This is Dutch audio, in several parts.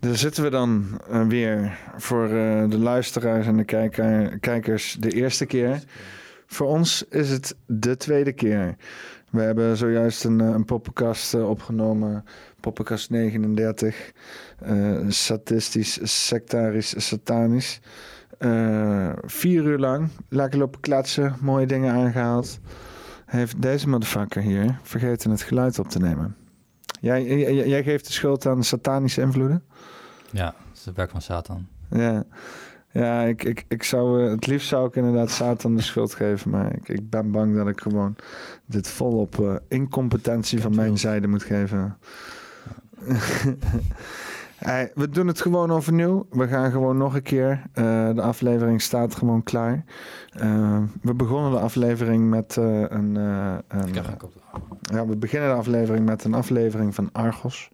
Daar zitten we dan uh, weer voor uh, de luisteraars en de kijker, kijkers de eerste keer. Voor ons is het de tweede keer. We hebben zojuist een, een poppenkast opgenomen, poppenkast 39. Uh, statistisch, sectarisch, satanisch. vier uur lang, lekker lopen kletsen, mooie dingen aangehaald. Heeft deze motherfucker hier vergeten het geluid op te nemen. Jij, jij, jij geeft de schuld aan satanische invloeden? Ja, dat is het werk van Satan. Ja, ja ik, ik, ik zou, eh, het liefst zou ik inderdaad Satan de schuld geven. Maar ik, ik ben bang dat ik gewoon dit volop uh, incompetentie van mijn zijde moet geven. Hey, we doen het gewoon overnieuw. We gaan gewoon nog een keer. Uh, de aflevering staat gewoon klaar. Uh, we begonnen de aflevering met uh, een. een ja, we beginnen de aflevering met een aflevering van Argos.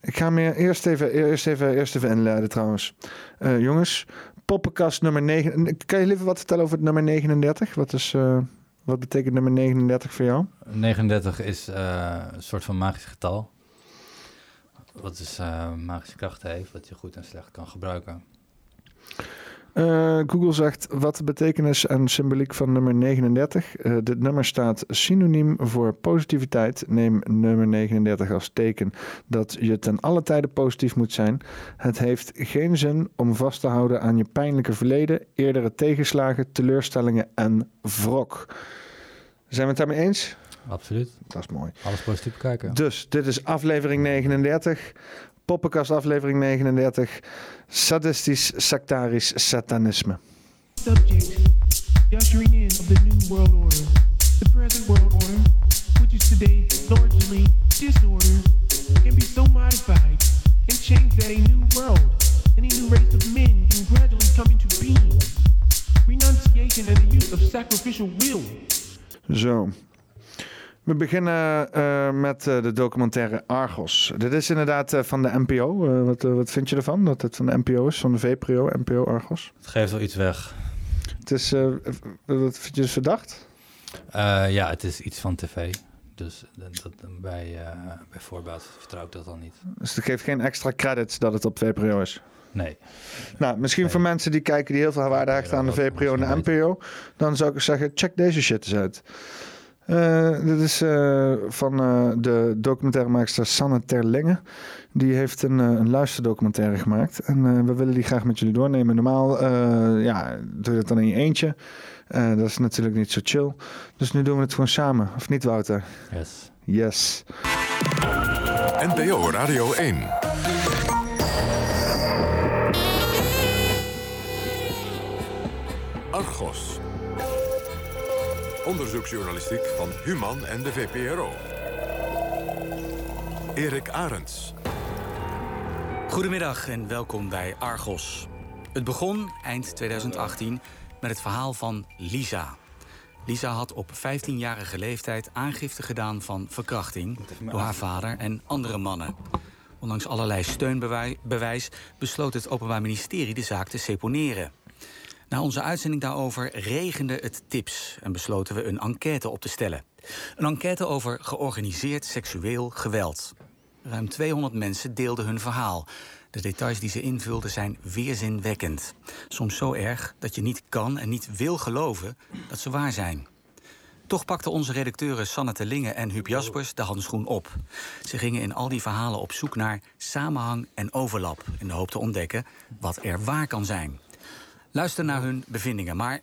ik ga me eerst even, eerst even, eerst even inleiden trouwens. jongens, poppenkast nummer 9. Kan je liever wat vertellen over het nummer 39? Wat, is, wat betekent nummer 39 voor jou? 39 is een soort van magisch getal wat dus uh, magische krachten heeft, wat je goed en slecht kan gebruiken. Uh, Google zegt wat de betekenis en symboliek van nummer 39. Uh, dit nummer staat synoniem voor positiviteit. Neem nummer 39 als teken dat je ten alle tijde positief moet zijn. Het heeft geen zin om vast te houden aan je pijnlijke verleden, eerdere tegenslagen, teleurstellingen en wrok. Zijn we het daarmee eens? Absoluut. Dat is mooi. Alles positief bekijken. Dus dit is aflevering 39. Poppenkast aflevering 39. Sadistisch, sectarisch satanisme. Subject. The ushering in of the new world order. The present world order, which is today largely disorder, can be so modified and changed that a new world and a new race of men can gradually come into being. Renunciation and the use of sacrificial will. Zo, we beginnen uh, met uh, de documentaire Argos. Dit is inderdaad uh, van de NPO. wat, wat vind je ervan dat het van de NPO is, van de VPRO, NPO Argos? Het geeft wel iets weg. Het is, wat vind je dus verdacht? ja, het is iets van tv. Dus dat, dat, bij, bij voorbaat vertrouw ik dat dan niet. Dus het geeft geen extra credits dat het op VPRO is? Nee. Nou, misschien voor mensen die kijken die heel veel waarde hechten aan de VPRO en de NPO, dan zou ik zeggen, check deze shit eens uit. Uh, dit is uh, van uh, de documentairemaakster Sanne Terlenge. Die heeft een, een luisterdocumentaire gemaakt. En we willen die graag met jullie doornemen. Normaal ja, doe je dat dan in je eentje. dat is natuurlijk niet zo chill. Dus nu doen we het gewoon samen. Of niet, Wouter? Yes. Yes. NPO Radio 1. Argos. Onderzoeksjournalistiek van Human en de VPRO. Erik Arends. Goedemiddag en welkom bij Argos. Het begon eind 2018 met het verhaal van Lisa. Lisa had op 15-jarige leeftijd aangifte gedaan van verkrachting door haar vader en andere mannen. Ondanks allerlei steunbewijs besloot het Openbaar Ministerie de zaak te seponeren. Na onze uitzending daarover regende het tips en besloten we een enquête op te stellen. Een enquête over georganiseerd seksueel geweld. Ruim 200 mensen deelden hun verhaal. De details die ze invulden zijn weerzinwekkend. Soms zo erg dat je niet kan en niet wil geloven dat ze waar zijn. Toch pakten onze redacteuren Sanne Terlinge en Huub Jaspers de handschoen op. Ze gingen in al die verhalen op zoek naar samenhang en overlap... in de hoop te ontdekken wat er waar kan zijn. Luister naar hun bevindingen, maar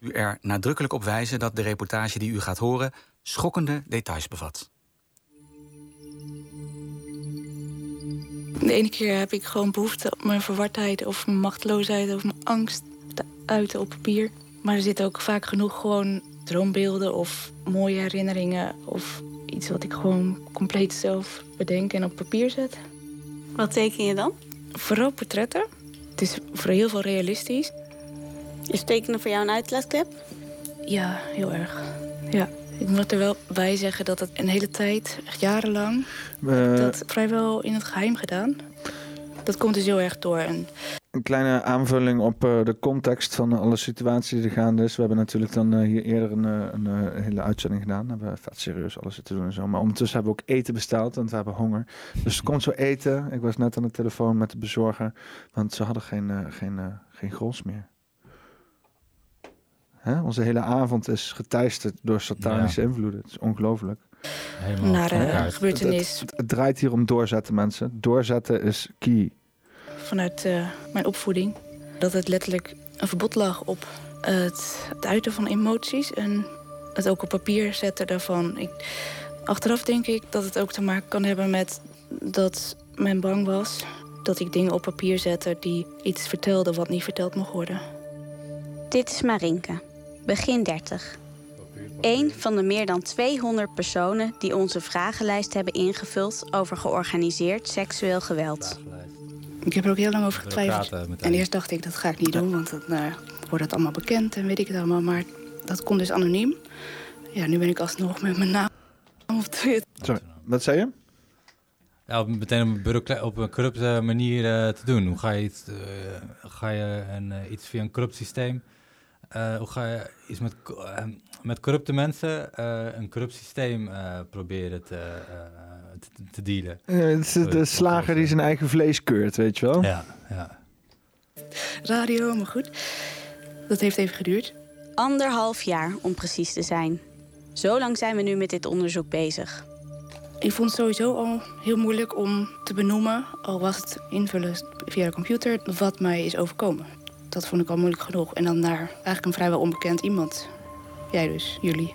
u er nadrukkelijk op wijzen dat de reportage die u gaat horen schokkende details bevat. De ene keer heb ik gewoon behoefte op mijn verwardheid of mijn machteloosheid of mijn angst te uiten op papier. Maar er zitten ook vaak genoeg gewoon droombeelden of mooie herinneringen of iets wat ik gewoon compleet zelf bedenk en op papier zet. Wat teken je dan? Vooral portretten. Het is voor heel veel realistisch. Is tekenen voor jou een uitlaatklep? Ja, heel erg. Ja. Ik moet er wel bij zeggen dat het een hele tijd, echt jarenlang, uh... dat vrijwel in het geheim gedaan. Dat komt dus heel erg door een een kleine aanvulling op eh, de context van alle situatie die er gaande is. We hebben natuurlijk dan eh, hier eerder een, eh, een hele uitzending gedaan. Daar hebben we vet serieus alles zitten doen en zo. Maar ondertussen hebben we ook eten besteld, want we hebben honger. Dus er komt zo eten. Ik was net aan de telefoon met de bezorger, want ze hadden geen, eh, geen, eh, geen gros meer. Hè? Onze hele avond is geteisterd door satanische invloeden. Het is ongelooflijk. Helemaal van elkaar. gebeurtenis Het, het draait hier om doorzetten, mensen. Doorzetten is key. Vanuit eh, mijn opvoeding. Dat het letterlijk een verbod lag op het, het uiten van emoties. En het ook op papier zetten daarvan. Ik, achteraf denk ik dat het ook te maken kan hebben met dat men bang was. Dat ik dingen op papier zette die iets vertelden wat niet verteld mocht worden. Dit is Marinke, begin 30. Eén van de meer dan 200 personen die onze vragenlijst hebben ingevuld over georganiseerd seksueel geweld. Ik heb er ook heel lang over getwijfeld. meteen. En eerst dacht ik, dat ga ik niet doen, want dan eh, wordt het allemaal bekend en weet ik het allemaal. Maar dat kon dus anoniem. Ja, nu ben ik alsnog met mijn naam op Twitter. Sorry, wat zei je? Ja, op, meteen op een, bureaucra- op een corrupte manier eh, te doen. Hoe ga je, iets, eh, ga je een, eh, iets via een corrupt systeem... eh, hoe ga je iets met, eh, met corrupte mensen eh, een corrupt systeem eh, proberen te, eh, te, dealen? Eh, het is de slager die zijn eigen vlees keurt, weet je wel? Ja, ja. Radio, maar goed. Dat heeft even geduurd. Anderhalf jaar om precies te zijn. Zo lang zijn we nu met dit onderzoek bezig. Ik vond het sowieso al heel moeilijk om te benoemen, al was het invullen via de computer, wat mij is overkomen. Dat vond ik al moeilijk genoeg. En dan naar eigenlijk een vrijwel onbekend iemand. Jij dus, jullie.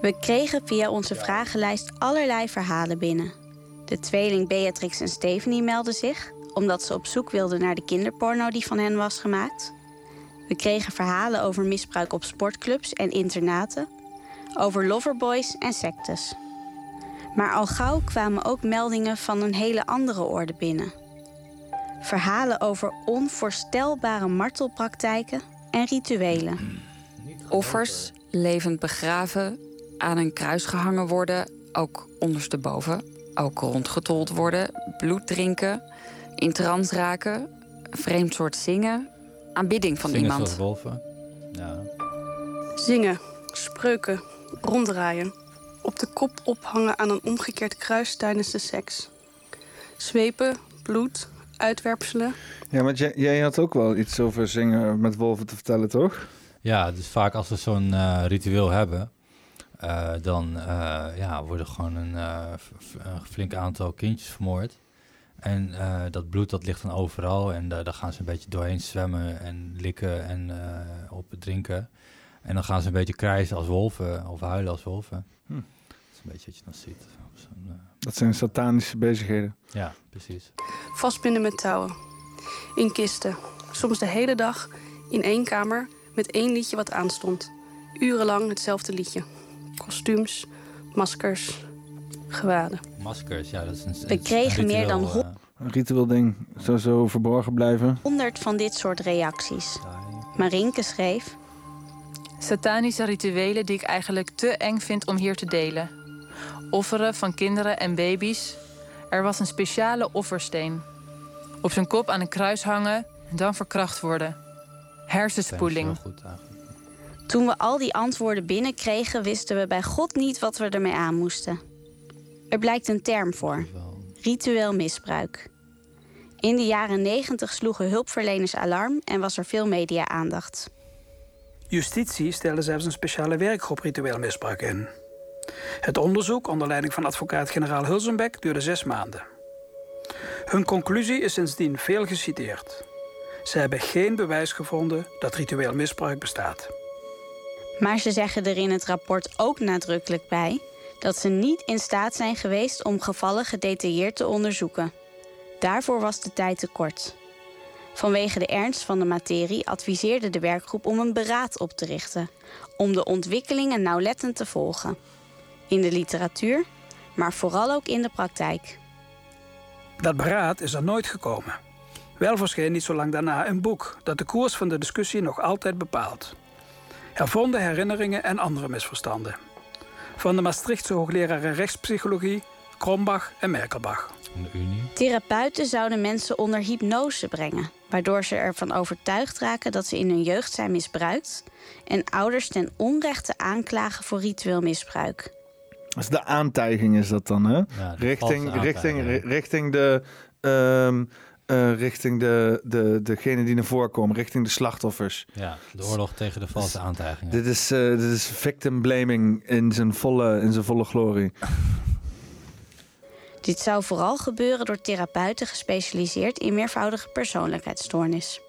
We kregen via onze vragenlijst allerlei verhalen binnen. De tweeling Beatrix en Stephanie melden zich omdat ze op zoek wilden naar de kinderporno die van hen was gemaakt. We kregen verhalen over misbruik op sportclubs en internaten, over loverboys en sectes. Maar al gauw kwamen ook meldingen van een hele andere orde binnen. Verhalen over onvoorstelbare martelpraktijken en rituelen. Offers levend begraven, aan een kruis gehangen worden, ook ondersteboven, ook rondgetold worden, bloed drinken, in trance raken, vreemd soort zingen, aanbidding van Zingen iemand. zoals wolven. Ja. Zingen, spreuken, ronddraaien. Op de kop ophangen aan een omgekeerd kruis tijdens de seks. Zwepen, bloed, uitwerpselen. Ja, want jij, jij had ook wel iets over zingen met wolven te vertellen, toch? Ja, dus vaak als we zo'n eh, ritueel hebben, eh, dan eh, ja, worden gewoon een, eh, een flink aantal kindjes vermoord. En eh, dat bloed dat ligt dan overal en daar daar gaan ze een beetje doorheen zwemmen en likken en eh, op drinken. En dan gaan ze een beetje krijsen als wolven of huilen als wolven. Hm. Dat is een beetje wat je dan ziet. op zo'n, Dat zijn satanische bezigheden. ja, precies. Vastbinden met touwen. In kisten. Soms de hele dag in één kamer met één liedje wat aanstond. Urenlang hetzelfde liedje. Kostuums, maskers, gewaden. Maskers, ja, dat is een We kregen een meer dan eh, Een ritueel ding zou zo verborgen blijven. Honderd van dit soort reacties. Marinke schreef... Satanische rituelen die ik eigenlijk te eng vind om hier te delen. Offeren van kinderen en baby's. Er was een speciale offersteen. Op zijn kop aan een kruis hangen en dan verkracht worden. Hersenspoeling. Goed eigenlijk. Toen we al die antwoorden binnenkregen, wisten we bij God niet wat we ermee aan moesten. Er blijkt een term voor: ritueel misbruik. In de jaren 90 sloegen hulpverleners alarm en was er veel media-aandacht. Justitie stelde zelfs een speciale werkgroep ritueel misbruik in. Het onderzoek onder leiding van advocaat-generaal Hulzenbeck duurde zes maanden. Hun conclusie is sindsdien veel geciteerd. Ze hebben geen bewijs gevonden dat ritueel misbruik bestaat. Maar ze zeggen er in het rapport ook nadrukkelijk bij dat ze niet in staat zijn geweest om gevallen gedetailleerd te onderzoeken. Daarvoor was de tijd te kort. Vanwege de ernst van de materie adviseerde de werkgroep om een beraad op te richten, om de ontwikkelingen nauwlettend te volgen. In de literatuur, maar vooral ook in de praktijk. Dat beraad is er nooit gekomen. Wel verscheen niet zo lang daarna een boek dat de koers van de discussie nog altijd bepaalt. Hervonde herinneringen en andere misverstanden. Van de Maastrichtse hoogleraren rechtspsychologie, Krombach en Merkelbach. De Unie. Therapeuten zouden mensen onder hypnose brengen, waardoor ze ervan overtuigd raken dat ze in hun jeugd zijn misbruikt en ouders ten onrechte aanklagen voor ritueel misbruik. Dus de aantijging is dat dan, hè? Ja, richting, richting, richting de. ehm, eh, richting de, de, degene die naar voren komen, richting de slachtoffers. Ja, de oorlog tegen de valse aantijgingen. Dit is, eh, dit is victim blaming in zijn volle, in zijn volle glorie. Dit zou vooral gebeuren door therapeuten gespecialiseerd in meervoudige persoonlijkheidsstoornis.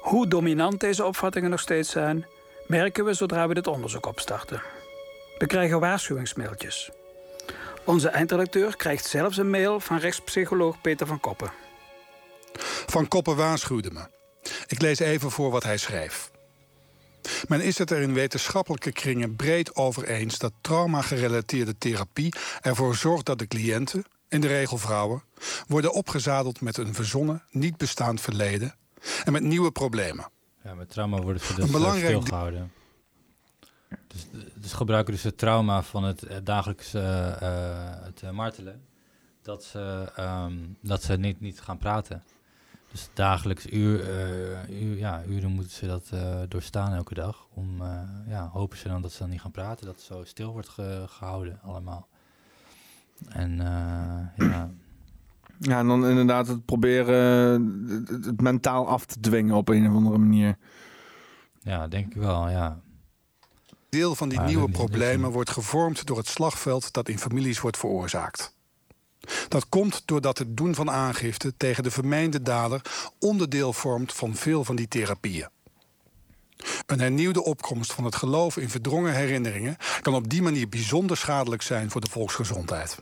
Hoe dominant deze opvattingen nog steeds zijn, merken we zodra we dit onderzoek opstarten. We krijgen waarschuwingsmailtjes. Onze eindredacteur krijgt zelfs een mail van rechtspsycholoog Peter van Koppen. Van Koppen waarschuwde me. Ik lees even voor wat hij schreef. Men is het er in wetenschappelijke kringen breed over eens dat trauma-gerelateerde therapie ervoor zorgt dat de cliënten, in de regel vrouwen, worden opgezadeld met een verzonnen, niet bestaand verleden en met nieuwe problemen. Ja, met trauma ze Een dus eh, belangrijk stilgehouden. Dus, dus gebruiken dus het trauma van het eh, dagelijks eh, eh, het eh, martelen. Dat ze, ehm, dat ze niet, niet gaan praten. Dus dagelijks uur, eh, uur, ja, uren moeten ze dat eh, doorstaan elke dag. Om, eh, ja, hopen ze dan dat ze dan niet gaan praten. Dat het zo stil wordt ge- gehouden allemaal. En eh, ja, Ja, en dan inderdaad het proberen het, het mentaal af te dwingen op een of andere manier. ja, denk ik wel, ja. Deel van die Maar nieuwe problemen wordt gevormd door het slagveld dat in families wordt veroorzaakt. Dat komt doordat het doen van aangifte tegen de vermeende dader onderdeel vormt van veel van die therapieën. Een hernieuwde opkomst van het geloof in verdrongen herinneringen kan op die manier bijzonder schadelijk zijn voor de volksgezondheid.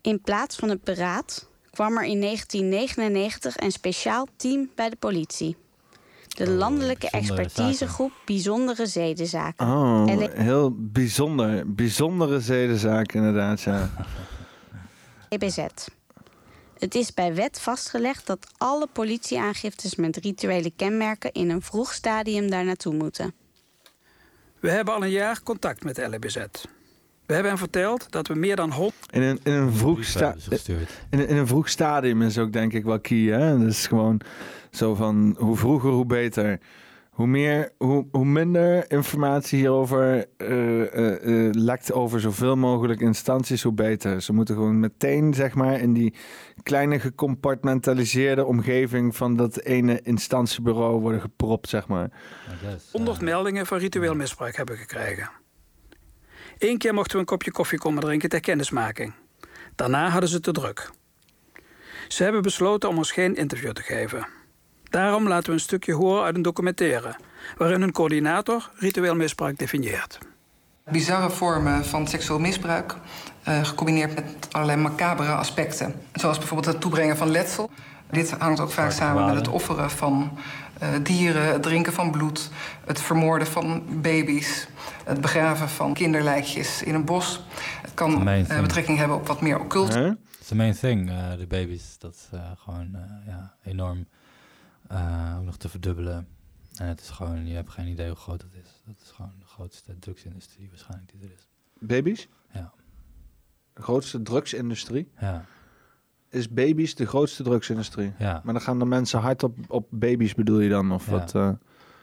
In plaats van het beraad kwam er in 1999 een speciaal team bij de politie. De landelijke bijzondere expertisegroep Bijzondere Zedenzaken. Oh, heel bijzonder. Bijzondere zedenzaak inderdaad, ja. EBZ. Het is bij wet vastgelegd dat alle politieaangiftes met rituele kenmerken in een vroeg stadium daar naartoe moeten. We hebben al een jaar contact met de LBZ. We hebben hem verteld dat we meer dan 100 In een, in een, vroeg, sta in, een- in een vroeg stadium is ook denk ik wel key. Hè? Dus gewoon zo van hoe vroeger, hoe beter. Hoe, meer, hoe, hoe minder informatie hierover eh, eh, eh, lekt over zoveel mogelijk instanties, hoe beter. Ze moeten gewoon meteen, zeg maar, in die kleine gecompartmentaliseerde omgeving van dat ene instantiebureau worden gepropt, zeg maar. 100 meldingen van ritueel misbruik hebben gekregen. Eén keer mochten we een kopje koffie komen drinken ter kennismaking. Daarna hadden ze te druk. Ze hebben besloten om ons geen interview te geven. Daarom laten we een stukje horen uit een documentaire... waarin hun coördinator ritueel misbruik definieert. Bizarre vormen van seksueel misbruik, eh, gecombineerd met allerlei macabere aspecten. Zoals bijvoorbeeld het toebrengen van letsel. Dit hangt ook vaak samen met het offeren van eh, dieren, het drinken van bloed, het vermoorden van baby's, het begraven van kinderlijkjes in een bos. Het kan eh, betrekking hebben op wat meer occult. Het is de main thing, eh, de baby's. Dat is eh, gewoon eh, ja, enorm ook nog te verdubbelen. En het is gewoon, je hebt geen idee hoe groot het is. Dat is gewoon de grootste drugsindustrie waarschijnlijk die er is. Baby's? Ja. De grootste drugsindustrie? Ja. Is baby's de grootste drugsindustrie? Ja. Maar dan gaan de mensen hard op, op baby's, bedoel je dan? Of Ja. wat? eh?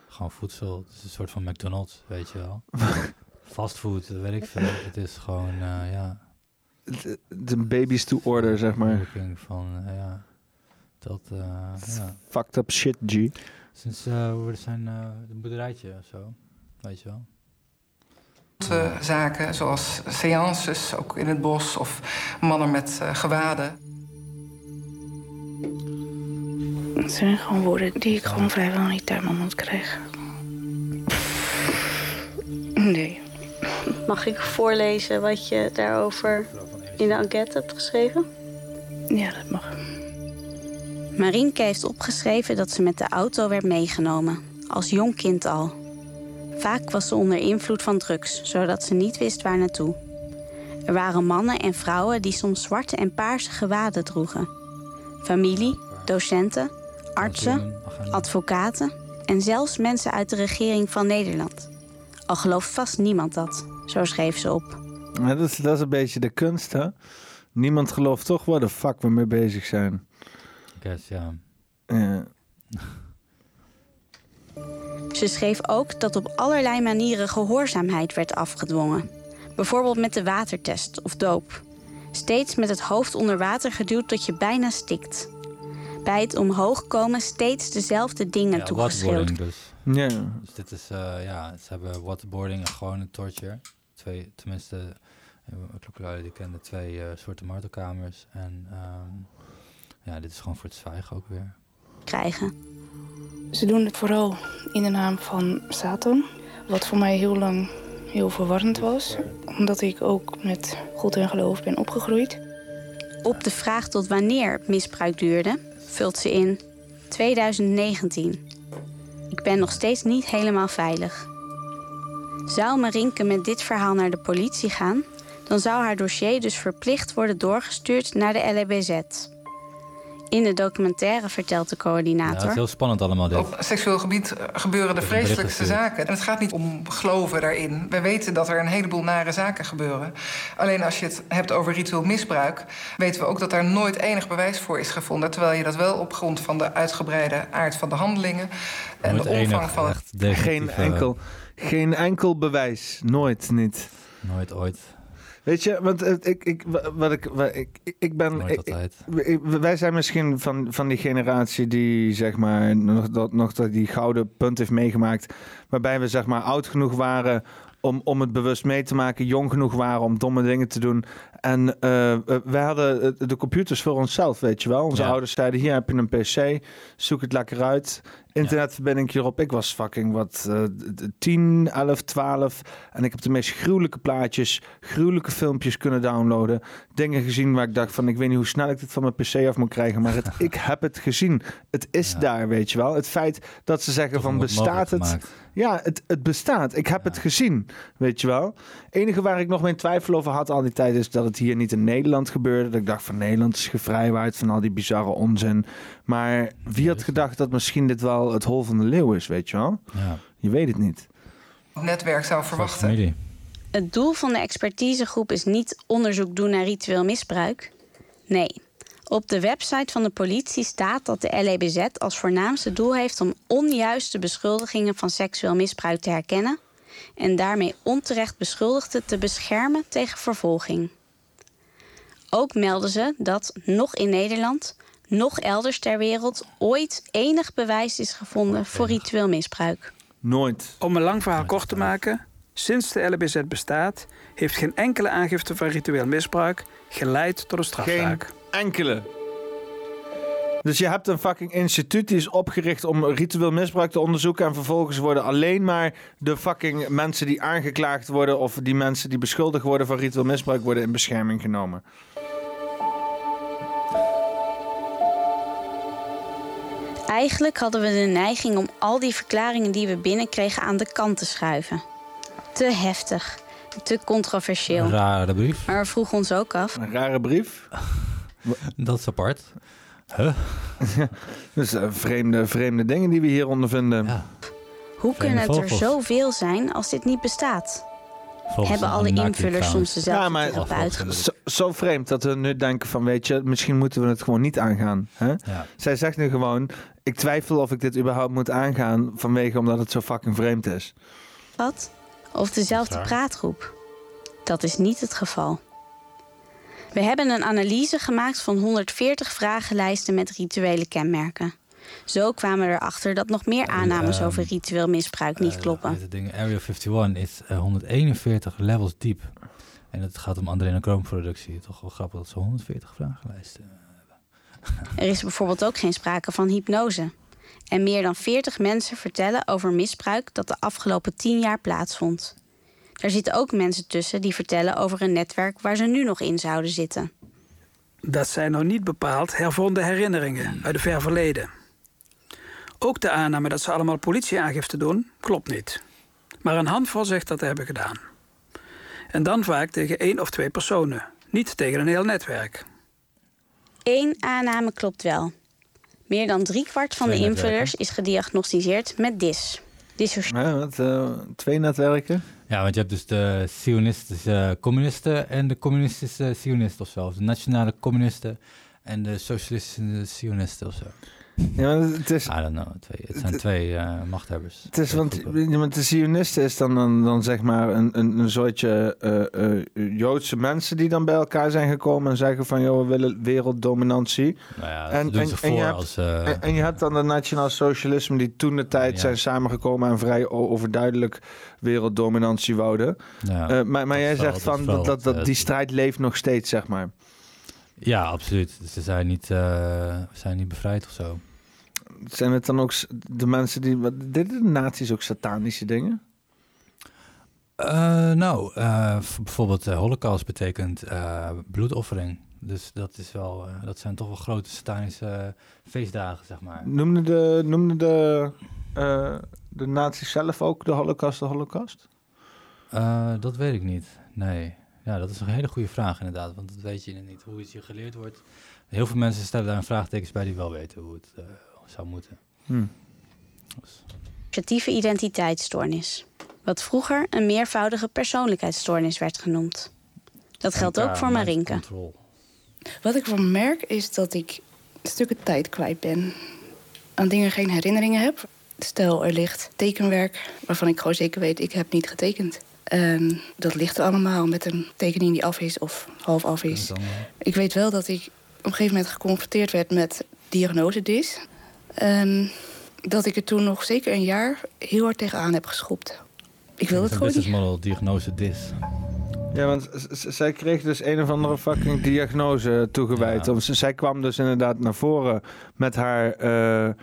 Gewoon voedsel. Het is een soort van McDonald's, weet je wel. Fastfood, dat weet ik veel. Het is gewoon, eh, ja... De, de baby's to order, zeg maar. Van, eh, ja... Dat, eh, ja. Fucked up shit, G. Sinds eh, we zijn eh een boerderijtje of zo, weet je wel. Eh, Zaken zoals seances, ook in het bos, of mannen met eh, gewaden. Het zijn gewoon woorden die ik gewoon vrijwel niet uit mijn mond krijg. Nee. Mag ik voorlezen wat je daarover in de enquête hebt geschreven? Ja, dat mag. Marienke heeft opgeschreven dat ze met de auto werd meegenomen, als jong kind al. Vaak was ze onder invloed van drugs, zodat ze niet wist waar naartoe. Er waren mannen en vrouwen die soms zwarte en paarse gewaden droegen. Familie, docenten, artsen, advocaten en zelfs mensen uit de regering van Nederland. Al gelooft vast niemand dat, zo schreef ze op. Ja, dat, is, dat is een beetje de kunst, hè? Niemand gelooft toch waar de fuck we mee bezig zijn. Guess, ja. Ze schreef ook dat op allerlei manieren gehoorzaamheid werd afgedwongen. Bijvoorbeeld met de watertest of doop. Steeds met het hoofd onder water geduwd tot je bijna stikt. Bij het omhoog komen steeds dezelfde dingen Ja, toegeschreeuwd. waterboarding dus. Ja. Dus dit is, eh, ja, ze hebben waterboarding en gewoon een torture. Twee, tenminste, Klokkelui die kende twee eh, soorten martelkamers. En ehm, ja, dit is gewoon voor het zwijgen ook weer. Krijgen. Ze doen het vooral in de naam van Satan. Wat voor mij heel lang heel verwarrend was. Omdat ik ook met God en geloof ben opgegroeid. Op de vraag tot wanneer het misbruik duurde, vult ze in 2019. Ik ben nog steeds niet helemaal veilig. Zou Marinke met dit verhaal naar de politie gaan, dan zou haar dossier dus verplicht worden doorgestuurd naar de LEBZ. In de documentaire vertelt de Ja, het coördinator. is heel spannend allemaal dit. Op seksueel gebied eh, gebeuren de vreselijkste zaken. En het gaat niet om geloven daarin. We weten dat er een heleboel nare zaken gebeuren. Alleen als je het hebt over ritueel misbruik... weten we ook dat daar nooit enig bewijs voor is gevonden. Terwijl je dat wel op grond van de uitgebreide aard van de handelingen... en Nooit de omvang enig, van... echt Geen eh, enkel, geen enkel bewijs. Nooit niet. Nooit ooit. Weet je, want eh, ik, ik, wat ik, wat ik, ik- ben. Ik- wij zijn misschien van, van die generatie die zeg maar nog dat, nog dat die gouden punt heeft meegemaakt. Waarbij we zeg maar oud genoeg waren om, om het bewust mee te maken, jong genoeg waren om domme dingen te doen. En eh, we hadden eh, de computers voor onszelf, weet je wel. Onze Ja. ouders zeiden: hier heb je een PC, zoek het lekker uit. Internetverbinding hierop. Ik was fucking wat d- 10, 11, 12. En ik heb de meest gruwelijke plaatjes, gruwelijke filmpjes kunnen downloaden. Dingen gezien waar ik dacht van ik weet niet hoe snel ik dit van mijn PC af moet krijgen. Maar het, ik heb het gezien. Het is Ja. daar, weet je wel. Het feit dat ze zeggen Toch van bestaat het? gemaakt. Ja, het, het bestaat. Ik heb het gezien, weet je wel. enige waar ik nog mijn twijfel over had al die tijd is dat het hier niet in Nederland gebeurde. Dat ik dacht van Nederland is gevrijwaard van al die bizarre onzin. Maar wie had gedacht dat misschien dit wel het hol van de leeuw is, weet je wel? Ja. Je weet het niet. het netwerk zou verwachten. Het doel van de expertisegroep is niet onderzoek doen naar ritueel misbruik. Nee. Op de website van de politie staat dat de LEBZ als voornaamste doel heeft om onjuiste beschuldigingen van seksueel misbruik te herkennen en daarmee onterecht beschuldigden te beschermen tegen vervolging. Ook melden ze dat nog in Nederland, nog elders ter wereld ooit enig bewijs is gevonden voor ritueel misbruik. Nooit. Om een lang verhaal kort te maken, sinds de LBZ bestaat, heeft geen enkele aangifte van ritueel misbruik geleid tot een strafzaak. Enkele. Dus je hebt een fucking instituut die is opgericht om ritueel misbruik te onderzoeken. En vervolgens worden alleen maar de fucking mensen die aangeklaagd worden. of die mensen die beschuldigd worden van ritueel misbruik. worden in bescherming genomen. Eigenlijk hadden we de neiging om al die verklaringen die we binnenkregen aan de kant te schuiven. Te heftig, te controversieel. Een rare brief. Maar we vroegen ons ook af: Een rare brief. Dat is apart. Huh? Dus eh, vreemde, vreemde dingen die we hier ondervinden. Ja. hoe Vreemde kunnen het er zoveel zijn als dit niet bestaat? Volgens Hebben alle invullers soms dezelfde Ja, maar therapeut? zo, zo vreemd dat we nu denken van, weet je, misschien moeten we het gewoon niet aangaan. Hè? Ja. Zij zegt nu gewoon, ik twijfel of ik dit überhaupt moet aangaan vanwege omdat het zo fucking vreemd is. Wat? Of dezelfde praatgroep? Dat is niet het geval. We hebben een analyse gemaakt van 140 vragenlijsten met rituele kenmerken. Zo kwamen we erachter dat nog meer aannames ehm, over ritueel misbruik niet kloppen. Het ding Area 51 is eh, 141 levels diep. En het gaat om adrenochroomproduktie. Toch wel grappig dat ze 140 vragenlijsten Er is bijvoorbeeld ook geen sprake van hypnose. En meer dan 40 mensen vertellen over misbruik dat de afgelopen 10 jaar plaatsvond. Er zitten ook mensen tussen die vertellen over een netwerk waar ze nu nog in zouden zitten. Dat zijn nog niet bepaald hervonden herinneringen uit het ver verleden. Ook de aanname dat ze allemaal politieaangifte doen, klopt niet. Maar een handvol zegt dat te hebben gedaan. En dan vaak tegen één of twee personen, niet tegen een heel netwerk. Eén aanname klopt wel. Meer dan driekwart van de invullers netwerken. is gediagnosticeerd met DIS. Ja, wat, eh, twee netwerken. Ja, want je hebt dus de Zionistische communisten en de communistische Zionisten of zo. Of de nationale communisten en de socialistische Zionisten of zo. Ja, het is... I don't know. Twee, het zijn twee uh, machthebbers. Het is, want, want de Zionisten is dan, dan, dan zeg maar een, een, een soortje uh, uh, Joodse mensen die dan bij elkaar zijn gekomen en zeggen van, joh, we willen werelddominantie. Nou ja, en, en, en, je hebt, als, en, en, je hebt dan de nationaal socialisme die toen de tijd ja. zijn samengekomen en vrij overduidelijk werelddominantie wouden. Ja, maar maar jij zegt van, dat, dat, dat die strijd leeft nog steeds, zeg maar. Ja, absoluut. Ze zijn niet, uh, zijn niet bevrijd of zo. Zijn het dan ook de mensen die... Deden de nazi's ook satanische dingen? Uh, nou, uh, bijvoorbeeld holocaust betekent bloedoffering. Dus dat, is wel, dat zijn toch wel grote satanische feestdagen, zeg maar. Noemde de, noemde de, de nazi's zelf ook de holocaust de holocaust? dat weet ik niet, nee. Ja, dat is een hele goede vraag inderdaad, want dat weet je niet hoe het je geleerd wordt. Heel veel mensen stellen daar een vraagtekens bij die wel weten hoe het uh, zou moeten. Hmm. Dus. Creatieve identiteitsstoornis. Wat vroeger een meervoudige persoonlijkheidsstoornis werd genoemd. Dat geldt ook voor Marinke. Wat ik van merk is dat ik stukken tijd kwijt ben. Aan dingen geen herinneringen heb. Stel, er ligt tekenwerk waarvan ik gewoon zeker weet, ik heb niet getekend. En dat ligt er allemaal met een tekening die af is of half af is. Ik weet wel dat ik op een gegeven moment geconfronteerd werd met diagnose DIS. En dat ik er toen nog zeker een jaar heel hard tegenaan heb geschopt. Ik wil het gewoon niet. model, diagnose DIS. Ja, want zij kreeg dus een of andere fucking diagnose toegewijd. Ja. Zij kwam dus inderdaad naar voren met haar... Uh,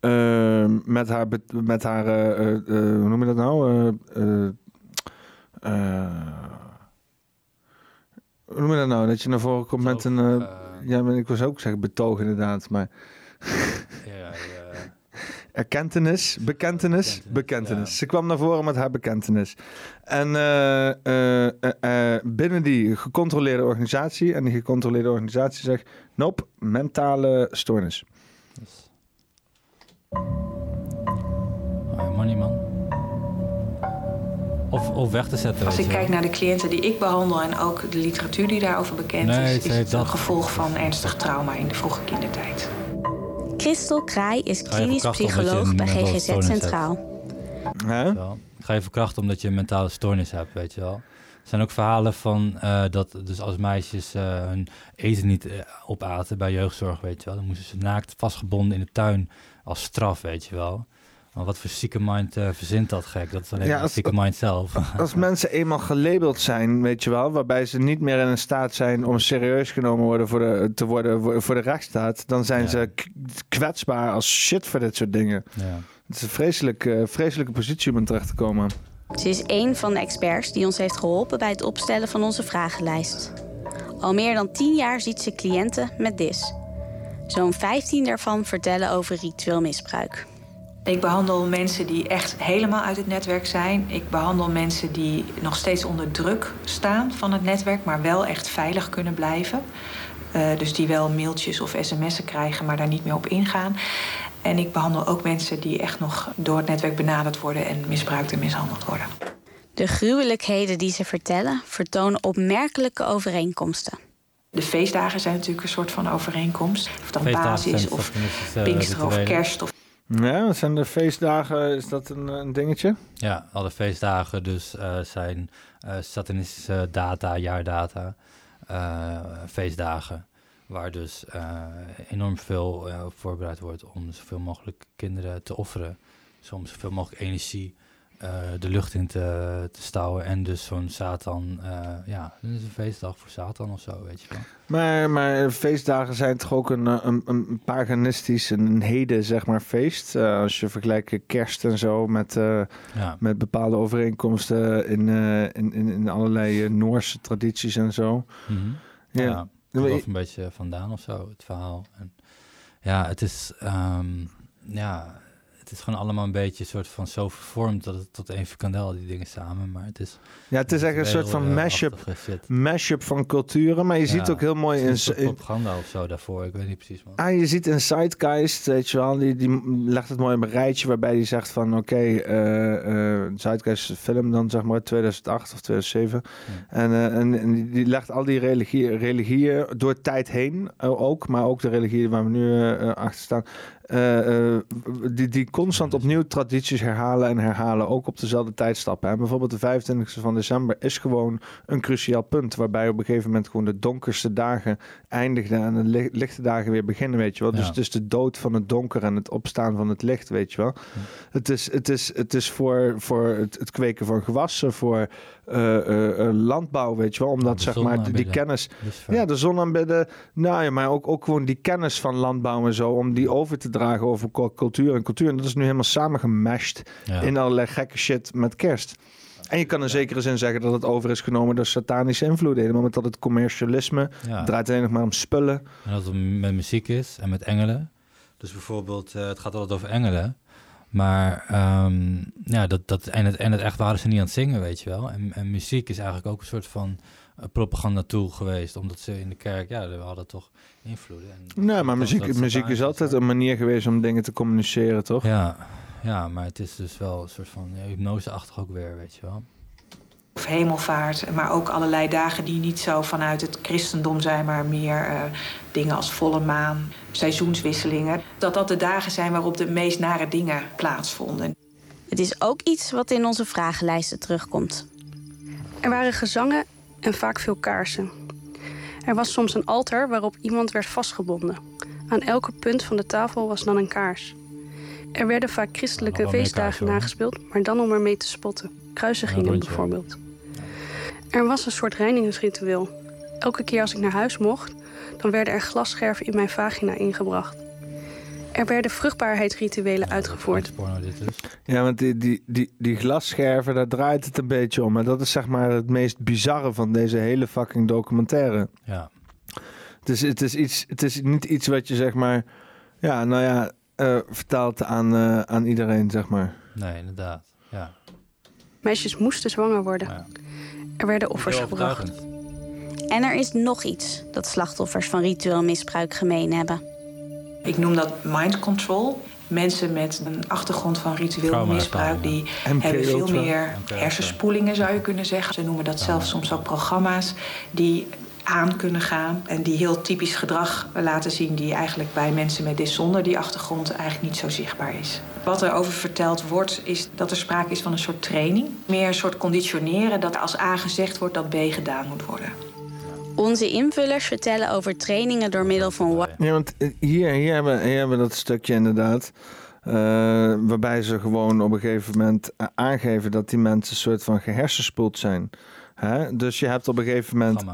uh, met haar, met haar uh, hoe noem je dat nou? Hoe noem je dat nou? Dat je naar voren komt met een... ja, maar ik was ook zeggen betoog inderdaad, maar... ja. Erkentenis, bekentenis, bekentenis. Ze kwam naar voren met haar bekentenis. En uh, uh, uh, binnen die gecontroleerde organisatie, en die gecontroleerde organisatie zegt: Nope, mentale stoornis. Yes. Oh, money man. Of, of weg te zetten. Als ik kijk naar de cliënten die ik behandel en ook de literatuur die daarover bekend nee, is, is het een gevolg van ernstig trauma in de vroege kindertijd. Christel Kraai is klinisch psycholoog bij GGZ Centraal. Huh? Ga je verkrachten omdat je een mentale stoornis hebt, weet je wel. Er zijn ook verhalen van uh, dat dus als meisjes uh, hun eten niet uh, opaten bij jeugdzorg, weet je wel. Dan moesten ze naakt vastgebonden in de tuin als straf, weet je wel. Maar wat voor zieke mind uh, verzint dat gek? Dat is alleen ja, als, zieke mind zelf. Als mensen eenmaal gelabeld zijn, weet je wel, waarbij ze niet meer in staat zijn om serieus genomen worden voor de, te worden voor de rechtsstaat, dan zijn ja. ze kwetsbaar als shit voor dit soort dingen. Ja. Het is een vreselijk, uh, vreselijke positie om in terecht te komen. Ze is een van de experts die ons heeft geholpen bij het opstellen van onze vragenlijst. Al meer dan tien jaar ziet ze cliënten met DIS. Zo'n 15 daarvan vertellen over ritueel misbruik. Ik behandel mensen die echt helemaal uit het netwerk zijn. Ik behandel mensen die nog steeds onder druk staan van het netwerk, maar wel echt veilig kunnen blijven. Uh, dus die wel mailtjes of sms'en krijgen, maar daar niet meer op ingaan. En ik behandel ook mensen die echt nog door het netwerk benaderd worden en misbruikt en mishandeld worden. De gruwelijkheden die ze vertellen vertonen opmerkelijke overeenkomsten. De feestdagen zijn natuurlijk een soort van overeenkomst. Of dan basis of Pinkster of Kerst. Of ja, zijn de feestdagen, is dat een, een dingetje? Ja, alle feestdagen dus uh, zijn uh, data, jaardata, uh, feestdagen. Waar dus enorm veel voorbereid wordt om zoveel mogelijk kinderen te offeren. Soms zoveel mogelijk energie de lucht in te, te stouwen. En dus zo'n Satan, uh, ja, dat is een feestdag voor Satan of zo, weet je wel. Maar, maar feestdagen zijn toch ook een, een, een paganistisch, een heden, zeg maar, feest. Uh, als je vergelijkt kerst en zo met, ja. met bepaalde overeenkomsten in, in, in, in, allerlei Noorse tradities en zo. Mm -hmm. Ja, ja een beetje vandaan of zo, het verhaal. En, ja, het is, um, ja het is gewoon allemaal een beetje een soort van zo vervormd dat het tot één frikandel, die dingen samen. Maar het is... Ja, het is echt een soort van mashup, mashup van culturen. Maar je ziet ook heel mooi in, in, propaganda of zo daarvoor, ik weet niet precies. Man. Ah, je ziet in Zeitgeist, weet je wel, die, die legt het mooi op een rijtje waarbij hij zegt van oké, eh, eh, Zeitgeist is een film dan zeg maar 2008 of 2007. En, eh, en, en die- die legt al die religie, religieën door tijd heen ook, maar ook de religieën waar we nu achter staan. Eh, eh, die, die constant opnieuw tradities herhalen en herhalen, ook op dezelfde tijdstappen. En bijvoorbeeld de 25e van december is gewoon een cruciaal punt, waarbij op een gegeven moment gewoon de donkerste dagen eindigden en de li- lichte dagen weer beginnen, weet je wel. Dus Ja. het is de dood van het donker en het opstaan van het licht, weet je wel. Het is, het is, het is voor, voor het, het kweken van gewassen, voor landbouw, weet je wel. Omdat zeg maar die kennis... Ja, de zon aanbidden. Nou ja, maar ook, ook gewoon die kennis van landbouw en zo, om die over te dragen over cul- cultuur en cultuur. En dat is nu helemaal samengemashed Ja. in allerlei gekke shit met kerst. En je kan in zekere zin zeggen dat het over is genomen door satanische invloeden. Helemaal met dat het commercialisme Ja. draait alleen nog maar om spullen. En dat het met muziek is en met engelen. Dus bijvoorbeeld, eh, het gaat altijd over engelen. Maar ehm, ja, dat, dat, en, het, en het echt waren ze niet aan het zingen, weet je wel. En, en muziek is eigenlijk ook een soort van eh, propaganda-tool geweest. Omdat ze in de kerk, ja, we hadden toch invloeden. En Nee, maar muziek, muziek is altijd een manier geweest om dingen te communiceren, toch? Ja, ja, maar het is dus wel een soort van ja, hypnoseachtig ook weer, weet je wel. Of hemelvaart, maar ook allerlei dagen die niet zo vanuit het christendom zijn, maar meer eh, dingen als volle maan, seizoenswisselingen. Dat dat de dagen zijn waarop de meest nare dingen plaatsvonden. Het is ook iets wat in onze vragenlijsten terugkomt. Er waren gezangen en vaak veel kaarsen. Er was soms een altaar waarop iemand werd vastgebonden. Aan elke punt van de tafel was dan een kaars. Er werden vaak christelijke feestdagen nagespeeld, maar dan om ermee te spotten. Kruisigingen rondje. bijvoorbeeld. Er was een soort reinigingsritueel. Elke keer als ik naar huis mocht, dan werden er glasscherven in mijn vagina ingebracht. Er werden vruchtbaarheidsrituelen uitgevoerd. Porno dit. Ja, want die, die, die, die glasscherven, daar draait het een beetje om. En dat is zeg maar het meest bizarre van deze hele fucking documentaire. Ja. Het is, het is, iets, het is niet iets wat je zeg maar, ja, nou ja, eh, vertaalt aan, eh, aan iedereen, zeg maar. Nee, inderdaad. Ja. Meisjes moesten zwanger worden. Er werden offers gebracht. En er is nog iets dat slachtoffers van ritueel misbruik gemeen hebben. Ik noem dat mind control. Mensen met een achtergrond van ritueel misbruik... die hebben veel meer hersenspoelingen, zou je kunnen zeggen. Ze noemen dat zelfs soms ook programma's die aan kunnen gaan... en die heel typisch gedrag laten zien... die eigenlijk bij mensen met dit zonder die achtergrond eigenlijk niet zo zichtbaar is. Wat er over verteld wordt, is dat er sprake is van een soort training. Meer een soort conditioneren dat als A gezegd wordt, dat B gedaan moet worden. Onze invullers vertellen over trainingen door middel van Ja, want eh, hier, hier, hebben, hier hebben we dat stukje inderdaad. eh, waarbij ze gewoon op een gegeven moment eh, aangeven dat die mensen een soort van gehersenspoeld zijn. Hè? Dus je hebt op een gegeven moment.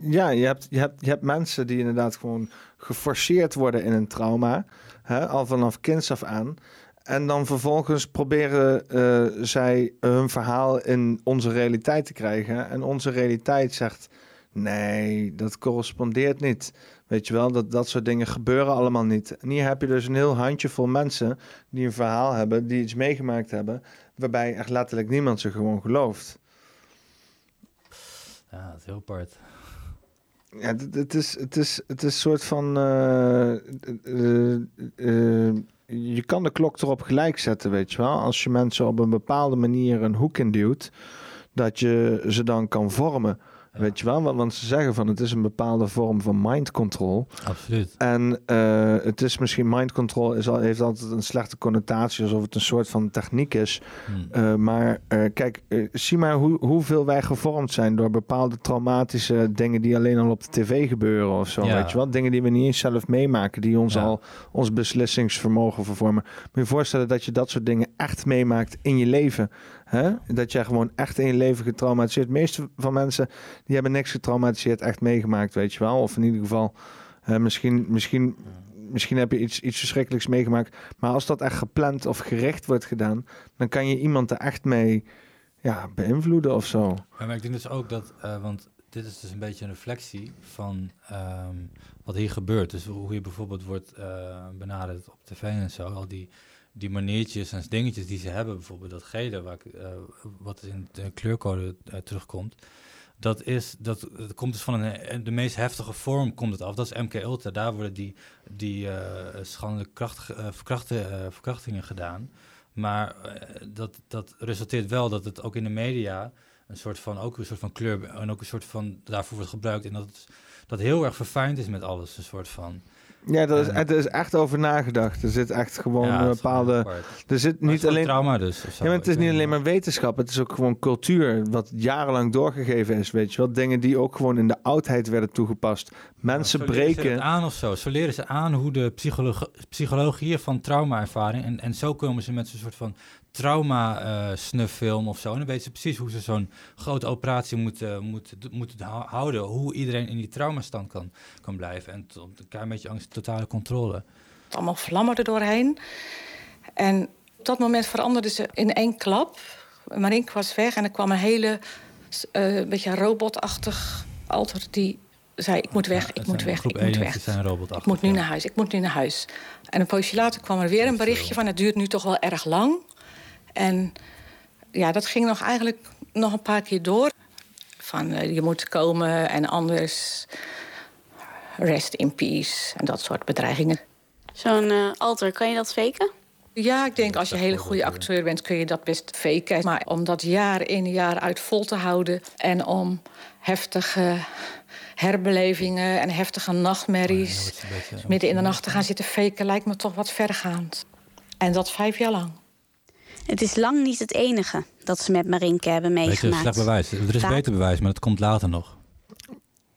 Ja, je hebt, je, hebt, je hebt mensen die inderdaad gewoon geforceerd worden in een trauma. Hè? Al vanaf kinds af aan. En dan vervolgens proberen eh, zij hun verhaal in onze realiteit te krijgen. En onze realiteit zegt: nee, dat correspondeert niet. Weet je wel, dat, dat soort dingen gebeuren allemaal niet. En hier heb je dus een heel handjevol mensen die een verhaal hebben, die iets meegemaakt hebben, waarbij echt letterlijk niemand ze gewoon gelooft. Ja, dat is heel apart. Ja, het, het is, het is, het is een soort van. eh, eh, eh, je kan de klok erop gelijk zetten, weet je wel. Als je mensen op een bepaalde manier een hoek induwt, dat je ze dan kan vormen. Weet je wel, want, ze zeggen van het is een bepaalde vorm van mind control. Absoluut. En eh, het is misschien mind control is al, heeft altijd een slechte connotatie, alsof het een soort van techniek is. Hmm. Eh, maar eh, kijk, zie maar hoe, hoeveel wij gevormd zijn door bepaalde traumatische dingen die alleen al op de tv gebeuren of zo. Ja. Weet je wel? Dingen die we niet eens zelf meemaken, die ons Ja. al ons beslissingsvermogen vervormen. Moet je voorstellen dat je dat soort dingen echt meemaakt in je leven. Hè? Dat jij gewoon echt in je leven getraumatiseerd. De meeste van mensen die hebben niks getraumatiseerd echt meegemaakt, weet je wel. Of in ieder geval, misschien, misschien, misschien heb je iets, iets verschrikkelijks meegemaakt. Maar als dat echt gepland of gericht wordt gedaan, dan kan je iemand er echt mee ja, beïnvloeden of zo. Maar ik denk dus ook dat, eh, want dit is dus een beetje een reflectie van ehm, wat hier gebeurt. Dus hoe je bijvoorbeeld wordt eh, benaderd op tv en zo, al die die maniertjes en dingetjes die ze hebben, bijvoorbeeld dat gele, waar ik, uh, wat in de kleurcode uh, terugkomt, dat, is, dat, komt dus van een, de meest heftige vorm komt het af. Dat is MK Ultra. Daar worden die, die schandelijke verkrachtingen gedaan. Maar dat, dat resulteert wel dat het ook in de media een soort van, ook een soort van kleur en ook een soort van daarvoor wordt gebruikt. En dat dat heel erg verfijnd is met alles. Een soort van. Ja, dat is, er is echt over nagedacht. Er zit echt gewoon een bepaalde. Er zit niet alleen. trauma dus. Ja, maar het is niet alleen maar wetenschap. Het is ook gewoon cultuur. Wat jarenlang doorgegeven is. Weet je wel. Dingen die ook gewoon in de oudheid werden toegepast. Mensen ja, breken. Ze aan of zo. Zo leren ze aan hoe de psychologie, psychologie van trauma-ervaring. En, en zo komen ze met zo'n soort van trauma-snuffilm of zo. En dan weten ze precies hoe ze zo'n grote operatie moeten, moeten, moeten houden. Hoe iedereen in die traumastand kan, kan blijven. En tot een klein beetje angst, totale controle. Allemaal vlammen er doorheen. En op dat moment veranderden ze in één klap. Marink was weg en er kwam een hele uh, beetje robotachtig alter die zei: Ik moet weg, ik moet weg, ik moet weg. ik moet nu naar huis, ik moet nu naar huis. En een poosje later kwam er weer een berichtje van: Het duurt nu toch wel erg lang. En ja, dat ging nog eigenlijk nog een paar keer door. Van uh, je moet komen en anders rest in peace en dat soort bedreigingen. Zo'n uh, alter, kan je dat faken? Ja, ik denk als je een hele goede acteur bent, kun je dat best faken. Maar om dat jaar in jaar uit vol te houden en om heftige herbelevingen en heftige nachtmerries midden in de nacht te gaan zitten faken, lijkt me toch wat vergaand. En dat vijf jaar lang. Het is lang niet het enige dat ze met Marinke hebben meegemaakt. Beetje slecht bewijs. Er is beter bewijs, maar dat komt later nog.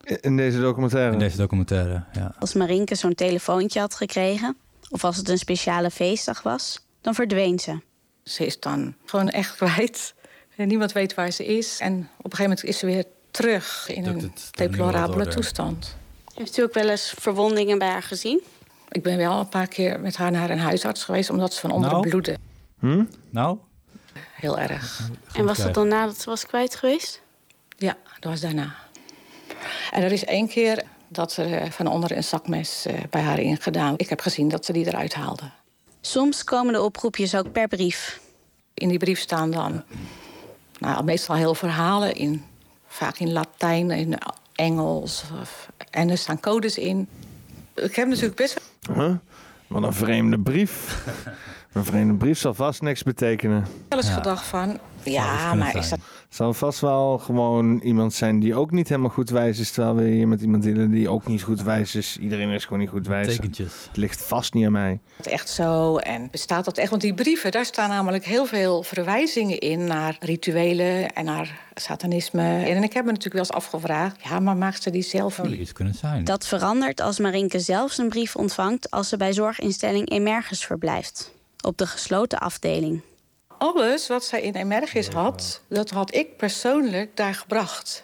In deze documentaire? In deze documentaire, ja. Als Marinke zo'n telefoontje had gekregen... of als het een speciale feestdag was, dan verdween ze. Ze is dan gewoon echt kwijt. En niemand weet waar ze is. En op een gegeven moment is ze weer terug in een deplorabele toestand. Heeft u ook wel eens verwondingen bij haar gezien? Ik ben wel een paar keer met haar naar een huisarts geweest... omdat ze van onder nou? bloedde. Hm? Nou? Heel erg. En was dat dan nadat ze was kwijt geweest? Ja, dat was daarna. En er is één keer dat er van onder een zakmes eh, bij haar ingedaan. Ik heb gezien dat ze die eruit haalde. Soms komen de oproepjes ook per brief. In die brief staan dan nou, meestal heel verhalen in. Vaak in Latijn, in Engels. Of, en er staan codes in. Ik heb natuurlijk best... Huh? Wat een vreemde brief. Een vreemde brief zal vast niks betekenen. Wel eens gedacht van, ja, maar is dat... Het zal vast wel gewoon iemand zijn die ook niet helemaal goed wijs is. Terwijl we hier met iemand dealen die ook niet goed wijs is. Iedereen is gewoon niet goed wijs. Tekentjes. Het ligt vast niet aan mij. Echt zo. En bestaat dat echt? Want die brieven, daar staan namelijk heel veel verwijzingen in naar rituelen en naar satanisme. En ik heb me natuurlijk wel eens afgevraagd, ja, maar maakt ze die zelf niet? iets kunnen zijn. Dat verandert als Marinke zelfs een brief ontvangt als ze bij zorginstelling Emergus verblijft. Op de gesloten afdeling. Alles wat zij in Emergis had, dat had ik persoonlijk daar gebracht.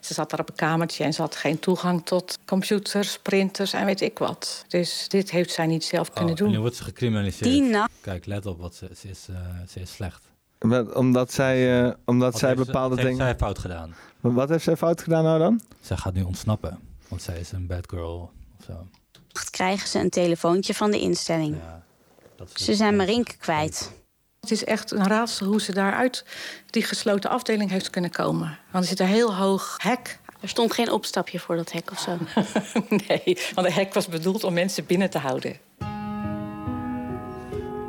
Ze zat daar op een kamertje en ze had geen toegang tot computers, printers en weet ik wat. Dus dit heeft zij niet zelf kunnen Oh, doen. en nu wordt ze gecriminaliseerd. Kijk, let op, wat ze, ze, is, uh, ze is slecht. Met- Omdat zij, uh, omdat Wat zij heeft ze- bepaalde wat heeft dingen... zij fout gedaan? Wat heeft zij fout gedaan nou dan? Zij gaat nu ontsnappen, want zij is een bad girl of zo. Krijgen ze een telefoontje van de instelling. Ze zijn Marinke kwijt. Het is echt een raadsel hoe ze daaruit die gesloten afdeling heeft kunnen komen. Want er zit een heel hoog hek. Er stond geen opstapje voor dat hek of zo. nee, want de hek was bedoeld om mensen binnen te houden.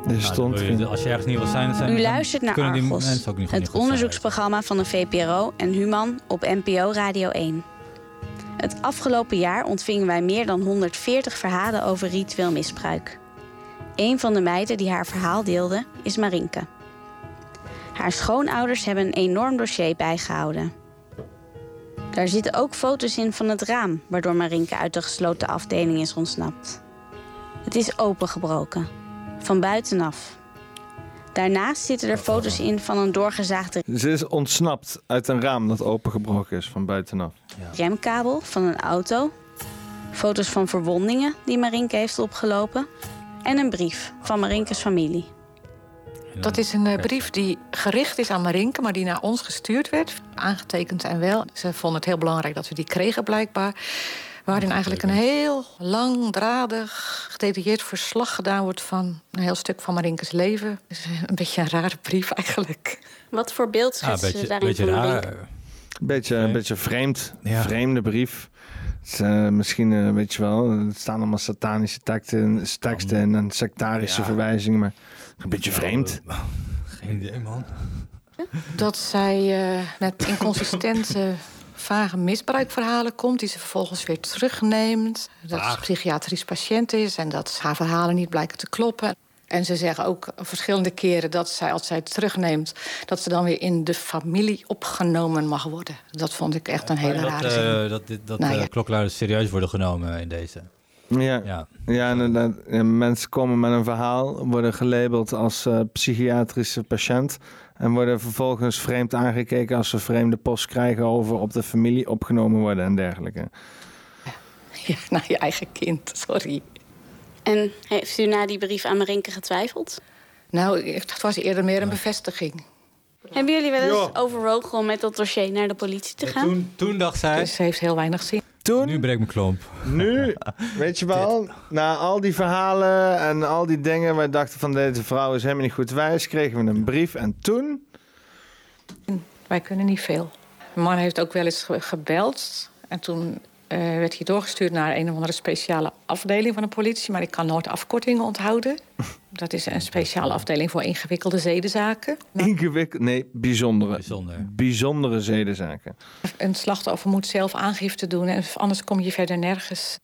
Er Nou, stond geen- als je ergens niet wil zijn, dan zijn U luistert naar Argos, het onderzoeksprogramma van de VPRO en Human op NPO Radio 1. Het afgelopen jaar ontvingen wij meer dan 140 verhalen over ritueel misbruik. Een van de meiden die haar verhaal deelde is Marinke. Haar schoonouders hebben een enorm dossier bijgehouden. Daar zitten ook foto's in van het raam waardoor Marinke uit de gesloten afdeling is ontsnapt. Het is opengebroken, van buitenaf. Daarnaast zitten er foto's in van een doorgezaagde Ze is ontsnapt uit een raam dat opengebroken is van buitenaf. remkabel van een auto, foto's van verwondingen die Marinke heeft opgelopen en een brief van Marinkes familie. Dat is een eh, brief die gericht is aan Marinke, maar die naar ons gestuurd werd. Aangetekend en wel. Ze vonden het heel belangrijk dat we die kregen, blijkbaar. Waarin eigenlijk een heel langdradig, gedetailleerd verslag gedaan wordt van een heel stuk van Marinkes leven. Dus een beetje een rare brief eigenlijk. Wat voor beeld schetsen ze daarin beetje van raar. Beetje, een beetje vreemd. Ja. Vreemde brief. Het eh, misschien, eh, weet je wel, er staan allemaal satanische teksten, teksten en, en sectarische Ja. verwijzingen, maar een beetje vreemd. Geen idee, man. Dat zij eh, met inconsistente, vage misbruikverhalen komt... die ze vervolgens weer terugneemt. Dat ze psychiatrisch patiënt is en dat haar verhalen niet blijken te kloppen. En ze zeggen ook verschillende keren dat zij, als zij het terugneemt... dat ze dan weer in de familie opgenomen mag worden. Dat vond ik echt een hele dat, rare eh, zin. dat, dit- dat Nou eh, ja. klokluiders serieus worden genomen in deze. Ja, Ja. ja. inderdaad. Mensen komen met een verhaal, worden gelabeld als eh, psychiatrische patiënt. En worden vervolgens vreemd aangekeken als ze vreemde post krijgen over op de familie opgenomen worden en dergelijke. Ja, naar je eigen kind, sorry. En heeft u na die brief aan Marinke getwijfeld? Nou, het was eerder meer een bevestiging. Hebben jullie wel eens overwogen om met dat dossier naar de politie te gaan? Toen, toen dacht zij... Dus ze heeft heel weinig zin. Toen, Nu breekt mijn klomp. nu, weet je wel, na al die verhalen en al die dingen, wij dachten van deze vrouw is helemaal niet goed wijs, kregen we een brief en toen, Wij kunnen niet veel. Mijn man heeft ook wel eens ge- gebeld. En toen werd hij doorgestuurd naar een of andere speciale afdeling van de politie. Maar ik kan nooit afkortingen onthouden. Dat is een speciale afdeling voor ingewikkelde zedenzaken. ingewikkeld, nee, bijzondere, Bijzonder. bijzondere zedenzaken. Een slachtoffer moet zelf aangifte doen. En anders kom je verder nergens.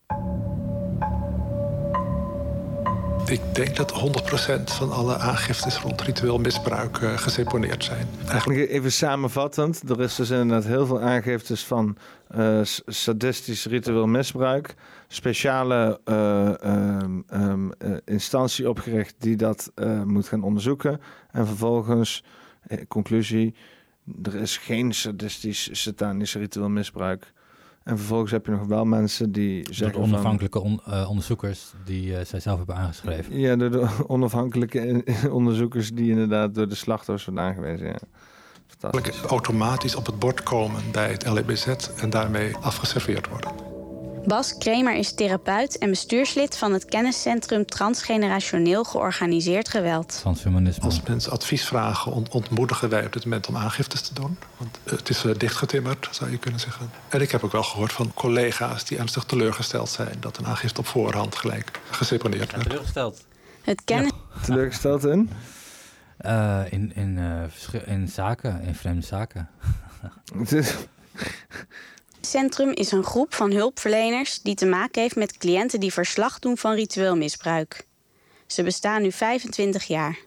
Ik denk dat 100% van alle aangiftes rond ritueel misbruik eh, geseponeerd zijn. Eigenlijk Even samenvattend, er is dus inderdaad heel veel aangiftes van eh, sadistisch ritueel misbruik. Speciale eh, ehm, ehm, eh, instantie opgericht die dat moet gaan onderzoeken. En vervolgens, conclusie, er is geen sadistisch satanisch ritueel misbruik. En vervolgens heb je nog wel mensen die Door zeggen de van... onafhankelijke on- eh, onderzoekers die eh, zij zelf hebben aangeschreven. Ja, door de onafhankelijke onderzoekers die inderdaad door de slachtoffers worden aangewezen. Ja. Fantastisch. automatisch op het bord komen bij het LEBZ en daarmee afgeserveerd worden. Bas Kremer is therapeut en bestuurslid van het kenniscentrum Transgenerationeel Georganiseerd Geweld. Transhumanisme. Als mensen advies vragen, ont- ontmoedigen wij op dit moment om aangiftes te doen. Want eh, het is eh, dichtgetimmerd, zou je kunnen zeggen. En ik heb ook wel gehoord van collega's die ernstig teleurgesteld zijn... dat een aangifte op voorhand gelijk geseponeerd werd. Teleurgesteld. Het kennis... Teleurgesteld in? Eh, in, in, eh, in zaken, in vreemde zaken. Centrum is een groep van hulpverleners die te maken heeft met cliënten die verslag doen van ritueel misbruik. Ze bestaan nu 25 jaar.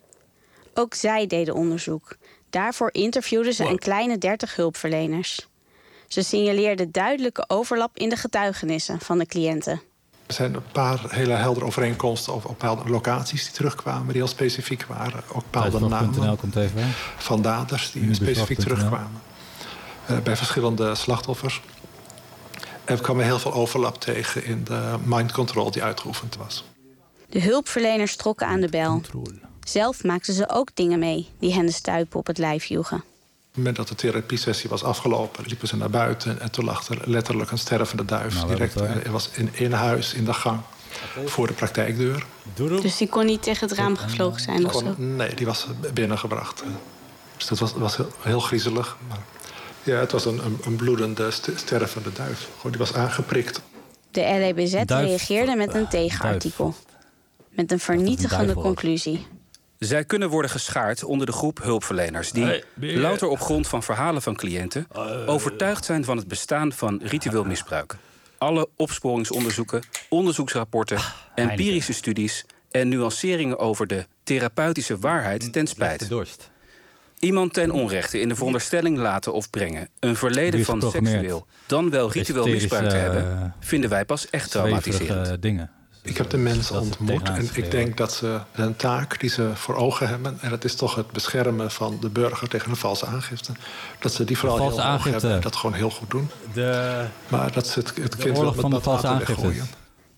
Ook zij deden onderzoek. Daarvoor interviewden ze een kleine 30 hulpverleners. Ze signaleerden duidelijke overlap in de getuigenissen van de cliënten. Er zijn een paar hele heldere overeenkomsten over bepaalde locaties die terugkwamen... die heel specifiek waren. Ook bepaalde namen komt even. van daders die specifiek terugkwamen. Eh, bij verschillende slachtoffers. En we kwamen heel veel overlap tegen in de mind control die uitgeoefend was. De hulpverleners trokken aan de bel. Zelf maakten ze ook dingen mee die hen de stuipen op het lijf joegen. Op het moment dat de therapiesessie was afgelopen, liepen ze naar buiten en toen lag er letterlijk een stervende duif. Nou, direct, het, eh, was in, in huis, in de gang, voor de praktijkdeur. Dus die kon niet tegen het raam gevlogen zijn of zo. Nee, die was binnengebracht. Dus dat was, was heel, heel griezelig. Maar ja, het was een, een, een bloedende, st- stervende duif. Gewoon, die was aangeprikt. De LEBZ Duif- reageerde met een tegenartikel. Met een vernietigende conclusie. Zij kunnen worden geschaard onder de groep hulpverleners die, louter op grond van verhalen van cliënten, overtuigd zijn van het bestaan van ritueel misbruik. Alle opsporingsonderzoeken, onderzoeksrapporten, empirische studies en nuanceringen over de therapeutische waarheid ten spijt. Iemand ten onrechte in de veronderstelling laten of brengen een verleden van seksueel, dan wel ritueel misbruik te hebben, eh, vinden wij pas echt traumatiserend. dingen. Ik heb de mensen Dat is ontmoet en ik denk dat ze een taak die ze voor ogen hebben... en dat is toch het beschermen van de burger tegen een valse aangifte... dat ze die vooral valse heel hoog aangifte. hebben en dat gewoon heel goed doen. De, maar dat ze het, het kind wel van de met valse water aangiftes. weggooien.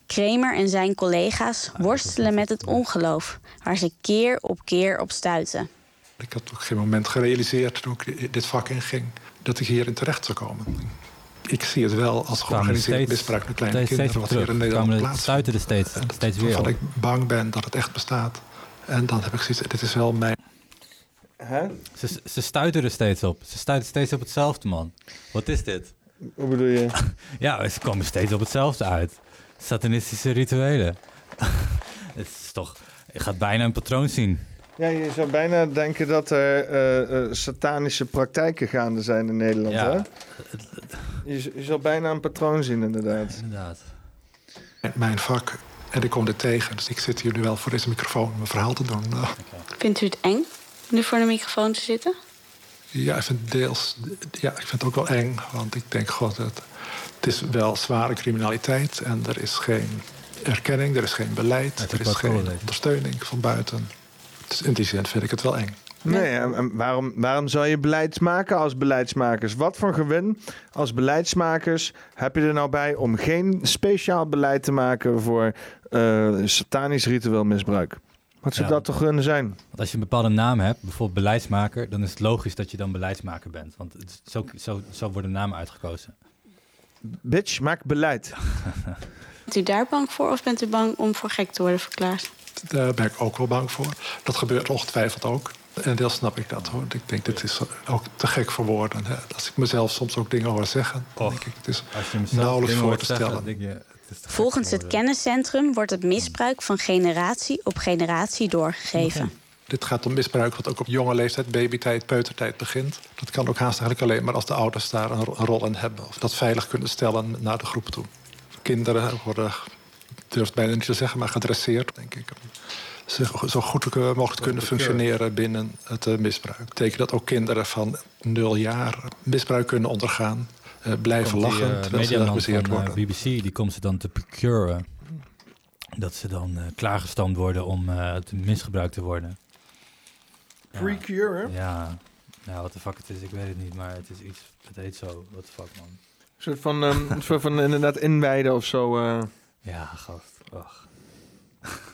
Kramer en zijn collega's worstelen met het ongeloof, waar ze keer op keer op stuiten. Ik had op geen moment gerealiseerd toen ik dit vak inging... dat ik hierin terecht zou komen. ik zie het wel als georganiseerd misbruik met kleine kinderen... wat hier in Nederland plaatsvindt. Sluiten er steeds, steeds weer Waarvan ik bang ben dat het echt bestaat. En dan heb ik zoiets, dit is wel mijn... Hè? Ze, ze stuiten er steeds op. Ze stuiten steeds op hetzelfde, man. Wat is dit? Hoe bedoel je? ja, ze komen steeds op hetzelfde uit. Satanistische rituelen. het is toch... Je gaat bijna een patroon zien. Ja, je zou bijna denken dat er eh, eh, satanische praktijken gaande zijn in Nederland, Ja. hè? Je, je zal bijna een patroon zien, inderdaad. Inderdaad. mijn vak. En ik kom er tegen. Dus ik zit hier nu wel voor deze microfoon om mijn verhaal te doen. Vindt u het eng nu voor de microfoon te zitten? ja, ik vind het deels. Ja, ik vind het ook wel eng. Want ik denk gewoon dat het is wel zware criminaliteit. En er is geen erkenning, er is geen beleid, er is geen ondersteuning van buiten. In die zin vind ik het wel eng. Nee, en, waarom, waarom zou je beleid maken als beleidsmakers? Wat voor gewin als beleidsmakers heb je er nou bij om geen speciaal beleid te maken voor eh, satanisch ritueel misbruik? Wat zou Ja. dat toch kunnen zijn? Want als je een bepaalde naam hebt, bijvoorbeeld beleidsmaker, dan is het logisch dat je dan beleidsmaker bent. Want het zo, zo, zo worden namen uitgekozen. Bitch, maak beleid. Bent u daar bang voor of bent u bang om voor gek te worden verklaard? Daar ben ik ook wel bang voor. Dat gebeurt ongetwijfeld ook. En deel snap ik dat hoor. Ik denk, dit is ook te gek voor woorden. Hè. Als ik mezelf soms ook dingen hoor zeggen, dan denk ik, het is nauwelijks voor te zeggen, stellen. denk je, het Volgens het kenniscentrum wordt het misbruik van generatie op generatie doorgegeven. Dit gaat om misbruik wat ook op jonge leeftijd, babytijd, peutertijd begint. Dat kan ook haast eigenlijk alleen maar als de ouders daar een, ro- een rol in hebben. Of dat veilig kunnen stellen naar de groep toe. Kinderen worden, ik durf het bijna niet te zeggen, maar gedresseerd, denk ik. Zo, zo goed mogelijk te kunnen functioneren binnen het eh, misbruik. Dat betekent dat ook kinderen van nul jaar misbruik kunnen ondergaan. eh, blijven Komt die, lachen eh, terwijl ze van, eh, worden. BBC, die komt ze dan te procuren. Dat ze dan eh, klaargestoomd worden om eh, te misgebruikt te worden. Ja. Precure, hè? Ja. ja, wat de fuck het is, ik weet het niet, maar het is iets, het heet zo, wat de fuck man. Een soort van, ehm, soort van inderdaad inwijden of zo. eh. Ja, gast. Och.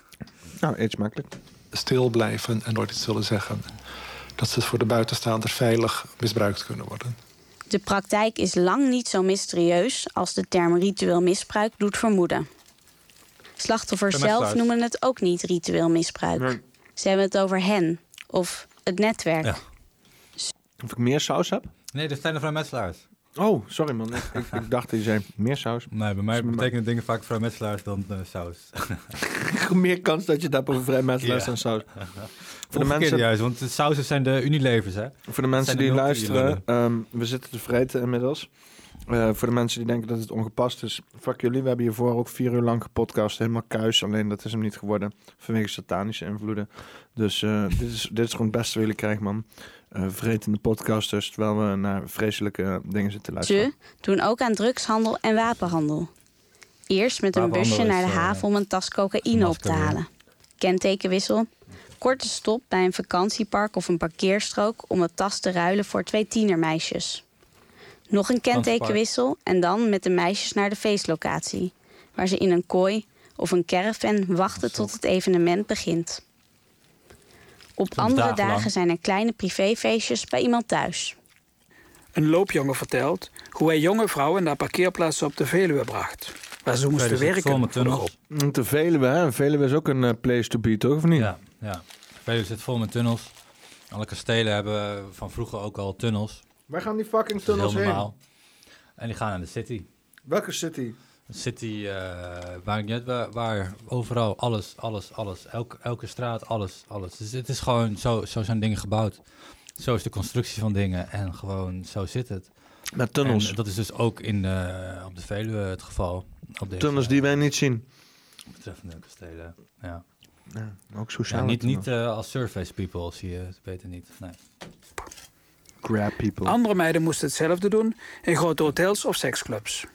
Nou, eet smakelijk. Stil blijven en nooit iets zullen zeggen. Dat ze voor de buitenstaanders veilig misbruikt kunnen worden. De praktijk is lang niet zo mysterieus als de term ritueel misbruik doet vermoeden. Slachtoffers zelf metselaars. noemen het ook niet ritueel misbruik. Nee. Ze hebben het over hen of het netwerk. Ja. Of ik meer saus heb? Nee, dat zijn de vrijmetselaars. Oh, sorry man. Ik, ik, ik dacht dat je zei meer saus. Nee, bij mij betekenen dingen vaak vrijmetselaars dan eh, saus. meer kans dat je het hebt over vrijmetselaars dan saus. Voor de mensen juist, want de sausen zijn de Unilevers, hè? Voor de mensen die luisteren, ehm, we zitten te vreten inmiddels. Eh, voor de mensen die denken dat het ongepast is, fuck jullie. We hebben hiervoor ook vier uur lang gepodcast, helemaal kuis. Alleen dat is hem niet geworden vanwege satanische invloeden. Dus eh, dit, is, dit is gewoon het beste wat jullie krijgen, man. Eh vretende podcasters, terwijl we naar vreselijke dingen zitten luisteren. Ze doen ook aan drugshandel en wapenhandel. Eerst met een busje naar de eh, haven om een tas cocaïne op te halen. Kentekenwissel. Korte stop bij een vakantiepark of een parkeerstrook om een tas te ruilen voor twee tienermeisjes. Nog een kentekenwissel en dan met de meisjes naar de feestlocatie, waar ze in een kooi of een caravan wachten tot het evenement begint. Op Soms andere dagen zijn er kleine privéfeestjes bij iemand thuis. Een loopjongen vertelt hoe hij jonge vrouwen naar parkeerplaatsen op de Veluwe bracht. Waar ze moesten werken. voor de. Mm, Te Veluwe, hè? Veluwe is ook een eh, place to be, toch? Of niet? Ja, ja. Veluwe zit vol met tunnels. Alle kastelen hebben van vroeger ook al tunnels. Waar gaan die fucking tunnels heen? normaal. En die gaan naar de city. Welke city? City, eh waar, niet uit waar, waar overal, alles, alles, alles. Elke, elke straat, alles, alles. Dus het is gewoon, zo, zo zijn dingen gebouwd. Zo is de constructie van dingen en gewoon zo zit het. Met tunnels. En dat is dus ook in de, op de Veluwe het geval. Op deze, Tunnels die wij niet zien. Betreffende kastelen, ja. Ja, ook Ja, sociale niet tunnels. niet eh, als surface people zie je het beter niet. Nee. Grab people. Andere meiden moesten hetzelfde doen in grote hotels of seksclubs.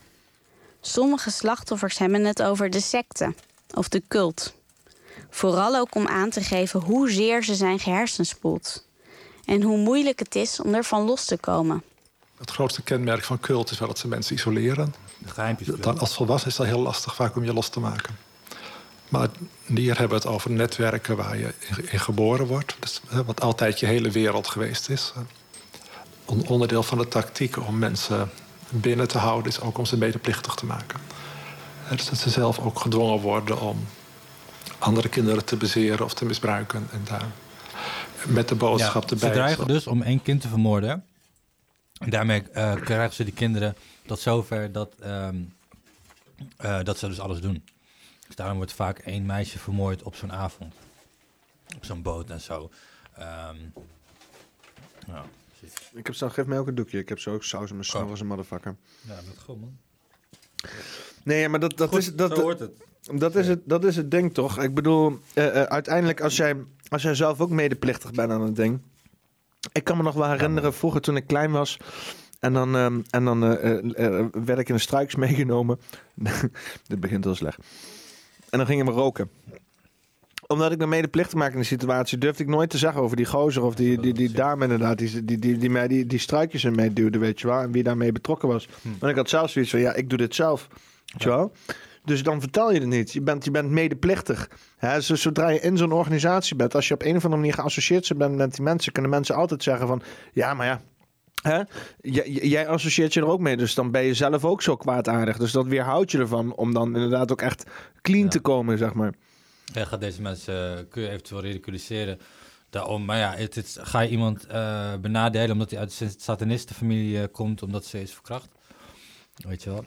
Sommige slachtoffers hebben het over de secte of de cult. Vooral ook om aan te geven hoezeer ze zijn gehersenspoeld. En hoe moeilijk het is om ervan los te komen. Het grootste kenmerk van cult is wel dat ze mensen isoleren. Dan, als volwassen is dat heel lastig vaak om je los te maken. Maar hier hebben we het over netwerken waar je in, geboren wordt. Dus, wat altijd je hele wereld geweest is. On- onderdeel van de tactiek om mensen binnen te houden, is ook om ze medeplichtig te maken. Dus dat ze zelf ook gedwongen worden om andere kinderen te bezeren of te misbruiken. En daar met de boodschap erbij. Ze dreigen dus om één kind te vermoorden. En daarmee uh, krijgen ze die kinderen tot zover dat, um, uh, dat ze dus alles doen. Dus daarom wordt vaak één meisje vermoord op zo'n avond. Op zo'n boot en zo. Um, ja, ik heb zo, geef mij ook een doekje. Ik heb zo ook saus in mijn snor als een motherfucker. Ja, dat goed man. Nee, maar dat, dat Goed, is... Dat, hoort het. Dat is het, dat is het ding toch? Ik bedoel, uh, uh, uiteindelijk als jij, als jij zelf ook medeplichtig bent aan het ding. Ik kan me nog wel herinneren, vroeger toen ik klein was. En dan, uh, en dan werd ik in de struiks meegenomen. Dit begint heel slecht. En dan gingen we roken omdat ik me medeplichtig maak in de situatie, durfde ik nooit te zeggen over die gozer of die, die, die dame inderdaad, die, die, die, die, mij die, die struikjes in mee duwde, weet je wel, en wie daarmee betrokken was. Hm. Want ik had zelf zoiets van, ja, ik doe dit zelf, weet je wel. Dus dan vertel je het niet. Je bent, je bent medeplichtig. Hè? zodra je in zo'n organisatie bent, als je op een of andere manier geassocieerd bent met die mensen, kunnen mensen altijd zeggen van, ja, maar ja, Hè? jij associeert je er ook mee, dus dan ben je zelf ook zo kwaadaardig. Dus dat weerhoudt je ervan om dan inderdaad ook echt clean te komen, zeg maar. Ja, gaat deze mensen, uh, kun je eventueel ridiculiseren daarom. Maar ja, het, het, ga je iemand uh, benadelen omdat hij uit de satanistenfamilie uh, komt, omdat ze is verkracht? Weet je wel.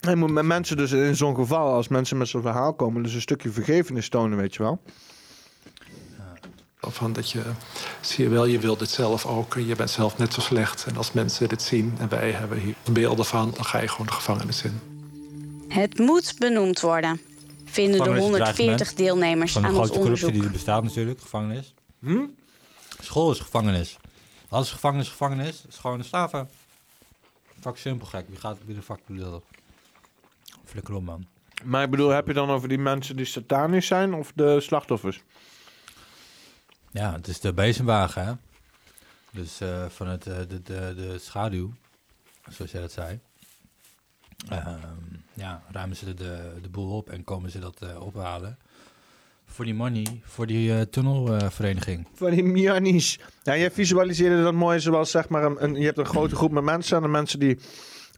Je moet met mensen dus in zo'n geval, als mensen met zo'n verhaal komen, dus een stukje vergevenis tonen, weet je wel. Van dat je, zie je wel, je wilt dit zelf ook. Je bent zelf net zo slecht. En als mensen dit zien en wij hebben hier beelden van, dan ga je gewoon de gevangenis in. Het moet benoemd worden vinden de 140 deelnemers van aan ons onderzoek. die er bestaat natuurlijk, gevangenis. Hm? School is gevangenis. Alles gevangenis, gevangenis. is gewoon een slaven. Vak simpel gek. Wie gaat weer de vak bedoelen? Flikker op, man. Maar ik bedoel, heb je dan over die mensen die satanisch zijn of de slachtoffers? Ja, het is de bezemwagen, hè. Dus uh, van het, uh, de, de, de schaduw, zoals jij dat zei. Uh, ja, ruimen ze de, de boel op en komen ze dat uh, ophalen. Voor die money, voor die uh, tunnelvereniging. voor die Mianis. Ja, jij visualiseerde dat mooi zoals zeg maar, een, een, je hebt een grote groep met mensen. En de mensen die,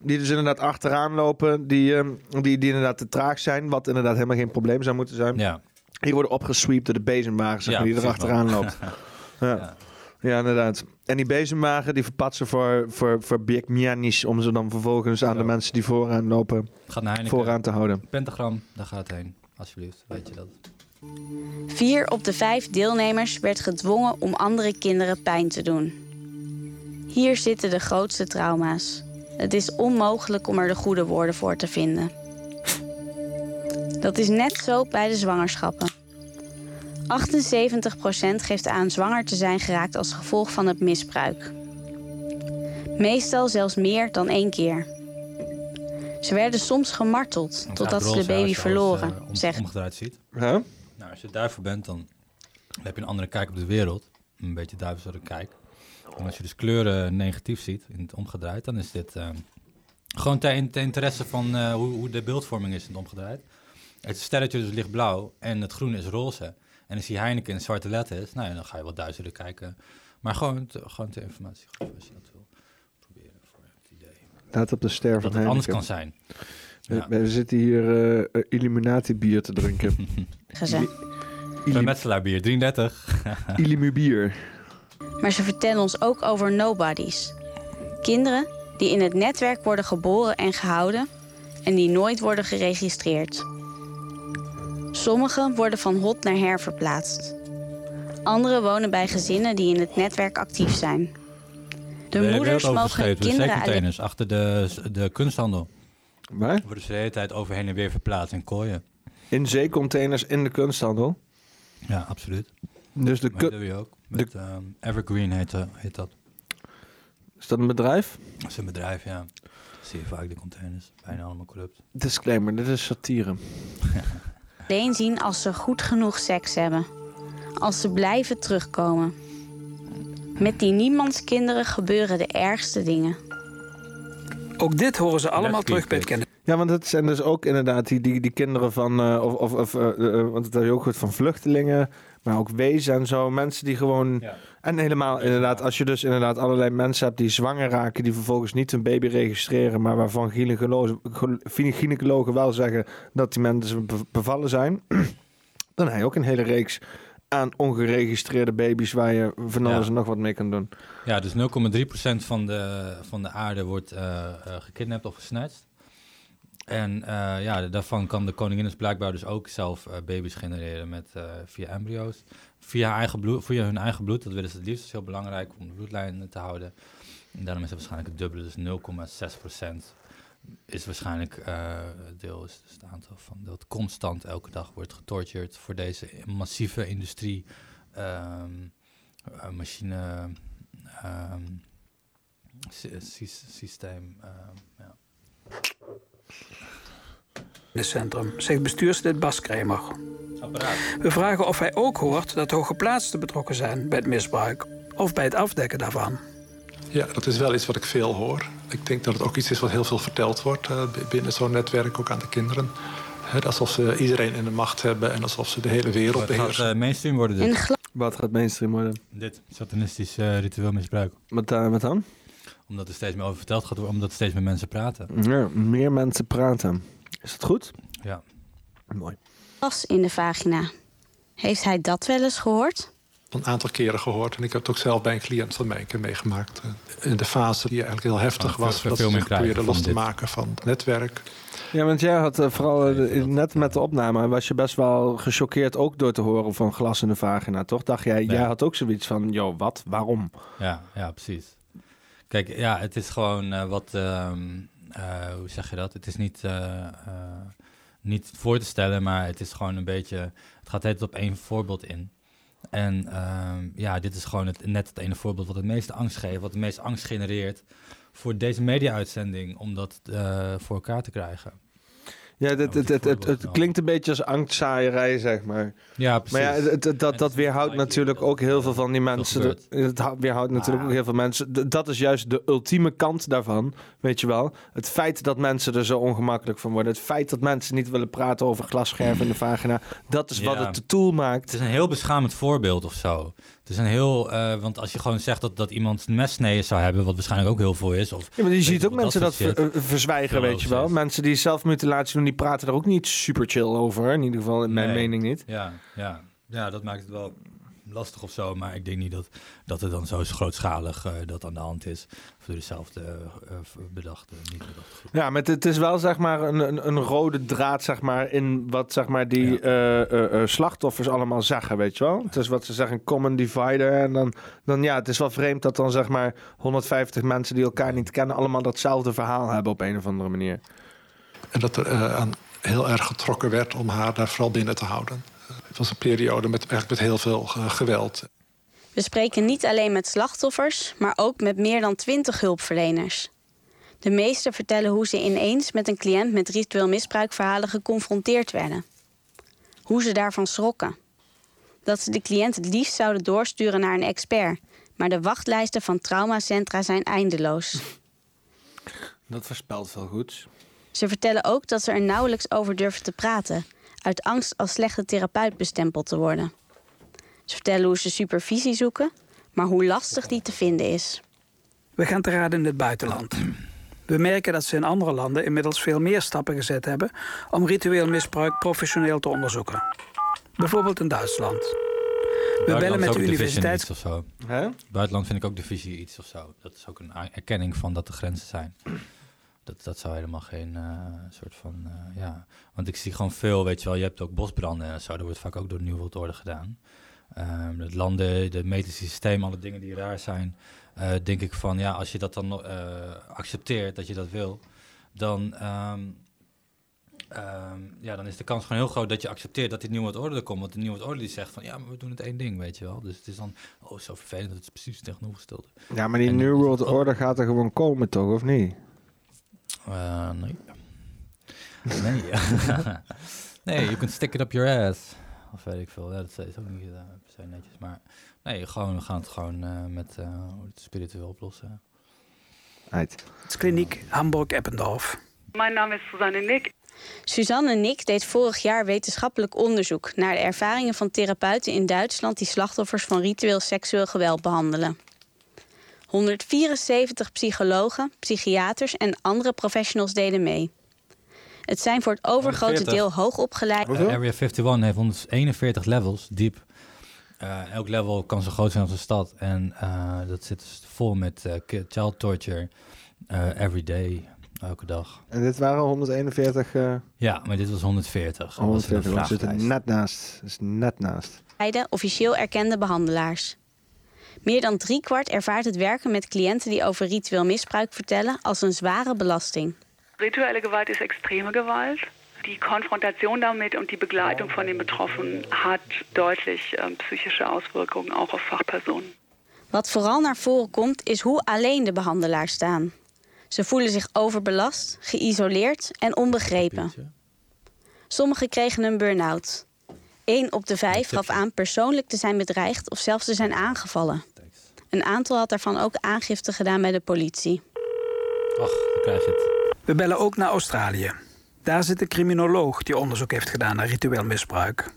die dus inderdaad achteraan lopen, die, um, die, die inderdaad te traag zijn. Wat inderdaad helemaal geen probleem zou moeten zijn. Ja. Die worden opgesweept door de bezemwagen, zeg maar, ja, die er achteraan loopt. ja. Ja, inderdaad. En die bezemwagen die verpatsen voor, voor, voor Big Mianis om ze dan vervolgens aan de mensen die vooraan lopen gaat naar vooraan te houden. Pentagram, daar gaat het heen. Alsjeblieft, weet je dat. Vier op de vijf deelnemers werd gedwongen om andere kinderen pijn te doen. Hier zitten de grootste trauma's. Het is onmogelijk om er de goede woorden voor te vinden. Dat is net zo bij de zwangerschappen. 78% geeft aan zwanger te zijn geraakt als gevolg van het misbruik. Meestal zelfs meer dan één keer. Ze werden soms gemarteld totdat ze de baby verloren, als, uh, om, zegt. Omgedraaid ziet. Nou, als je duivel bent, dan heb je een andere kijk op de wereld. Een beetje duivelse kijk. En als je dus kleuren negatief ziet, in het omgedraaid, dan is dit uh, gewoon ten, interesse van uh, hoe, hoe, de beeldvorming is in het omgedraaid. Het sterretje dus lichtblauw en het groen is roze. En als die Heineken in zwarte letters, nou ja, dan ga je wat duizenden kijken. Maar gewoon, te, gewoon ter informatie geven als je dat wil proberen voor het idee. Laat op de ster van Dat het anders kan zijn. Ja. We, we, zitten hier uh, Illuminati bier te drinken. Gezellig. Metselaar bier, 33. Illimu bier. Maar ze vertellen ons ook over nobodies. Kinderen die in het netwerk worden geboren en gehouden... en die nooit worden geregistreerd. Sommigen worden van hot naar her verplaatst. Anderen wonen bij gezinnen die in het netwerk actief zijn. De We moeders mogen kinderen uit... achter de, de kunsthandel. Waar? Worden ze de hele tijd overheen en weer verplaatst in kooien. In zeecontainers in de kunsthandel? Ja, absoluut. Dus de dat doe je ook. Met, de... um, Evergreen heet, uh, heet dat. Is dat een bedrijf? Dat is een bedrijf, ja. Zie je vaak de containers. Bijna allemaal corrupt. Disclaimer, dit is satire. alleen zien als ze goed genoeg seks hebben. Als ze blijven terugkomen. Met die niemandskinderen gebeuren de ergste dingen. Ook dit horen ze allemaal terug bij het kennen. Ja, want het zijn dus ook inderdaad die, die, die kinderen van, uh, of, of, of uh, want het je ook goed van vluchtelingen, maar ook wezen en zo. Mensen die gewoon, ja. En helemaal inderdaad, als je dus inderdaad allerlei mensen hebt die zwanger raken, die vervolgens niet een baby registreren, maar waarvan gynaecologen, gynaecologen wel zeggen dat die mensen bevallen zijn, dan heb je ook een hele reeks aan ongeregistreerde baby's waar je van alles en nog wat mee kan doen. Ja, dus 0,3% van de, van de aarde wordt uh, uh, gekidnapt of gesnatcht. En uh, ja, daarvan kan de koningin dus blijkbaar dus ook zelf baby's genereren met, via embryo's. Via, eigen bloed, via hun eigen bloed, dat willen ze het liefst. Heel belangrijk om de bloedlijn te houden. En daarom is het waarschijnlijk het dubbele, dus 0,6% is waarschijnlijk uh, deel is dus het aantal van dat constant elke dag wordt getortured voor deze massieve industrie um, uh, machine um, systeem. Um, ja. Het centrum, zegt bestuurslid Bas Kremer. We vragen of hij ook hoort dat hooggeplaatsten betrokken zijn bij het misbruik of bij het afdekken daarvan. Ja, dat is wel iets wat ik veel hoor. Ik denk dat het ook iets is wat heel veel verteld wordt uh, binnen zo'n netwerk, ook aan de kinderen. Alsof ze iedereen in de macht hebben en alsof ze de hele wereld wat beheersen. gaat uh, mainstream worden dit? Wat gaat mainstream worden? Dit, satanistisch uh, ritueel misbruik. Wat, wat dan? Omdat er steeds meer over verteld gaat worden, omdat er steeds meer mensen praten. Ja, meer mensen praten. Is dat goed? Ja. Mooi. Pas in de vagina. Heeft hij dat wel eens gehoord? een aantal keren gehoord. En ik heb het ook zelf bij een cliënt van mij een keer meegemaakt. In de fase die eigenlijk heel heftig was. dat ze probeerden los te maken van het netwerk. Ja, want jij had uh, vooral uh, net met de opname... was je best wel gechoqueerd ook door te horen van glas in de vagina, toch? Dacht jij, jij had ook zoiets van, joh, wat? Waarom? Ja, ja, precies. Kijk, ja, het is gewoon uh, wat... hoe zeg je dat? Het is niet niet voor te stellen, maar het is gewoon een beetje. Het gaat het op één voorbeeld in. En uh, ja, dit is gewoon het, net het ene voorbeeld wat het meeste angst geeft, wat het meest angst genereert voor deze media-uitzending om dat voor elkaar te krijgen. Ja, het, het, het, het, het klinkt een beetje als angstzaaierij, zeg maar. Ja, precies. Maar ja, het, dat, dat weerhoudt natuurlijk ook heel veel van die mensen. Het weerhoudt natuurlijk ook heel veel mensen. Dat is juist de ultieme kant daarvan, weet je wel. Het feit dat mensen er zo ongemakkelijk van worden. Het feit dat mensen niet willen praten over glasscherven in de vagina. Dat is wat het de tool maakt. Het is een heel beschamend voorbeeld of zo. Het is een heel, uh, want als je gewoon zegt dat, dat iemand een messneden zou hebben, wat waarschijnlijk ook heel veel is. Of, ja, maar je ziet ook mensen dat, dat ver, verzwijgen, weet je wel. Mensen die zelfmutilatie doen, die praten er ook niet super chill over. In ieder geval, in mijn mening niet. Ja, ja. ja, dat maakt het wel lastig of zo. Maar ik denk niet dat, dat het dan zo grootschalig uh, dat aan de hand is. Of door dezelfde uh, bedachte, niet. Ja, maar het is wel zeg maar een, een, een, rode draad zeg maar in wat zeg maar die ja. uh, slachtoffers allemaal zeggen, weet je wel. Het is wat ze zeggen, common divider. En dan, dan ja, het is wel vreemd dat dan zeg maar 150 mensen die elkaar niet kennen allemaal datzelfde verhaal hebben op een of andere manier. En dat er aan heel erg getrokken werd om haar daar vooral binnen te houden. Het was een periode met, eigenlijk met heel veel uh, geweld. We spreken niet alleen met slachtoffers, maar ook met meer dan twintig hulpverleners. De meesten vertellen hoe ze ineens met een cliënt met ritueel misbruikverhalen geconfronteerd werden. Hoe ze daarvan schrokken. Dat ze de cliënt het liefst zouden doorsturen naar een expert, maar de wachtlijsten van traumacentra zijn eindeloos. Dat voorspelt veel goeds. Ze vertellen ook dat ze er nauwelijks over durven te praten, uit angst als slechte therapeut bestempeld te worden. Ze vertellen hoe ze supervisie zoeken, maar hoe lastig die te vinden is. We gaan te raden in het buitenland. We merken dat ze in andere landen inmiddels veel meer stappen gezet hebben om ritueel misbruik professioneel te onderzoeken. Bijvoorbeeld in Duitsland. We bellen met de universiteit. Of zo. Buitenland vind ik ook de visie iets of zo. Dat is ook een erkenning van dat er grenzen zijn. Dat, dat zou helemaal geen uh, soort van, uh, ja... Want ik zie gewoon veel, weet je wel, je hebt ook bosbranden en zo. Dat wordt vaak ook door de Nieuwe Wereldorde gedaan. Um, het landen, de medische systeem, alle dingen die raar zijn... Uh, denk ik van, ja, als je dat dan accepteert, dat je dat wil... dan, um, um, ja, dan is de kans gewoon heel groot dat je accepteert dat die Nieuwe Wereldorde er komt. Want de Nieuwe Wereldorde die zegt van, ja, maar we doen het één ding, weet je wel. Dus het is dan, oh, zo vervelend, dat is precies tegenovergestelde. Ja, maar die en, New World Order gaat er gewoon komen, toch, of niet? Uh, nee. nee. nee, you can stick it up your ass. Of weet ik veel. Ja, dat is ook niet uh, per se netjes. Maar nee, gewoon, we gaan het gewoon uh, met uh, het spiritueel oplossen. Uit. Het is kliniek Hamburg-Eppendorf. Mijn naam is Susanne Nick. Suzanne Nick deed vorig jaar wetenschappelijk onderzoek naar de ervaringen van therapeuten in Duitsland die slachtoffers van ritueel seksueel geweld behandelen. 174 psychologen, psychiaters en andere professionals deden mee. Het zijn voor het overgrote 140. deel hoogopgeleide. Eh, Area 51 heeft 141 levels diep. Eh, elk level kan zo groot zijn als een stad. En eh, dat zit dus vol met eh, child torture. eh every day, elke dag. En dit waren 141. eh Ja, maar dit was 140. Dat was een 140. We zitten vragenlijst. net naast. Dat is net naast. officieel erkende behandelaars. Meer dan driekwart ervaart het werken met cliënten die over ritueel misbruik vertellen als een zware belasting. Rituelle Gewalt ist extreme Gewalt. Die Konfrontation damit und die Begleitung von den Betroffenen hat deutlich ähm, psychische Auswirkungen auch auf Fachpersonen. Wat vooral naar voren komt, is hoe alleen de behandelaars staan. Ze voelen zich overbelast, geïsoleerd en onbegrepen. Sommigen kregen een burn-out. Eén op de vijf gaf aan persoonlijk te zijn bedreigd of zelfs te zijn aangevallen. Een aantal had daarvan ook aangifte gedaan bij de politie. Ach, dan krijg je het. We bellen ook naar Australië. Daar zit een criminoloog die onderzoek heeft gedaan naar ritueel misbruik.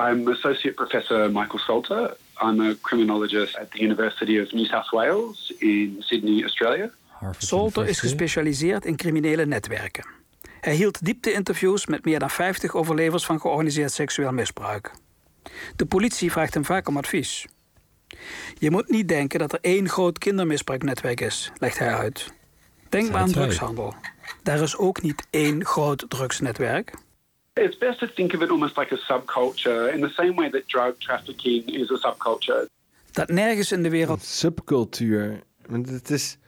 I'm Associate Professor Michael Salter. I'm a criminologist at the University of New South Wales in Sydney, Australia. Salter is gespecialiseerd in criminele netwerken. Hij hield diepte-interviews met meer dan 50 overlevers van georganiseerd seksueel misbruik. De politie vraagt hem vaak om advies. Je moet niet denken dat er één groot kindermisbruiknetwerk is, legt hij uit. Denk maar aan drugshandel. Daar is ook niet één groot drugsnetwerk. It's best to think of it almost like a subculture, in the same way that drug trafficking is a subculture. Dat nergens in de wereld. Subcultuur. Want het is.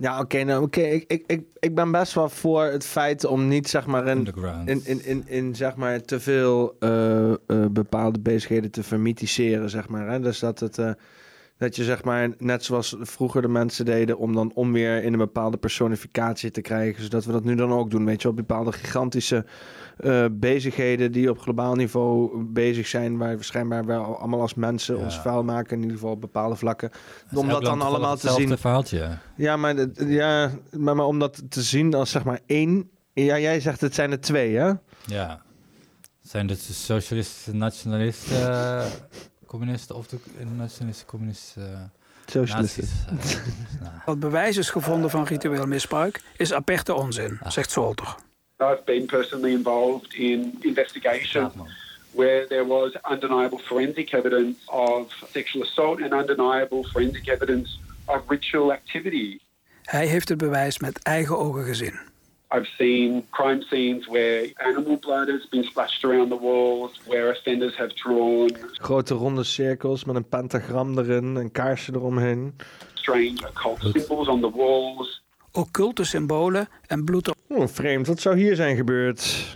Ja, oké, nou, oké. Ik, ik, ik, ik ben best wel voor het feit om niet, zeg maar, in, in, in, in, in zeg maar, te veel eh, eh, bepaalde bezigheden te vermythiseren, zeg maar. Hè? Dus dat het. eh, dat je zeg maar, net zoals vroeger de mensen deden, om dan om weer in een bepaalde personificatie te krijgen. Zodat we dat nu dan ook doen. Weet je, op bepaalde gigantische eh, bezigheden die op globaal niveau bezig zijn. Waar we schijnbaar wel allemaal als mensen ons vuil maken. In ieder geval op bepaalde vlakken. Om dat dan allemaal te zien. verhaaltje. Ja, maar, ja maar, maar om dat te zien als zeg maar één. Ja, jij zegt het zijn er twee, hè? Ja. Zijn dit de socialisten, nationalisten, eh, communisten of de nationalisten, communisten? eh, Socialisten. nazi's, eh, nou, Wat bewijs is gevonden van ritueel misbruik is aperte onzin, zegt Salter. I've been personally involved in investigation where there was undeniable forensic evidence of sexual assault and undeniable forensic evidence of ritual activity. Hij heeft het bewijs met eigen ogen gezien. I've seen crime scenes where animal blood has been splashed around the walls, where offenders have drawn Grote ronde cirkels met een pentagram erin, een kaarsje eromheen. strange occult symbols on the walls. Occulte symbolen en bloed op Oh, vreemd. Wat zou hier zijn gebeurd?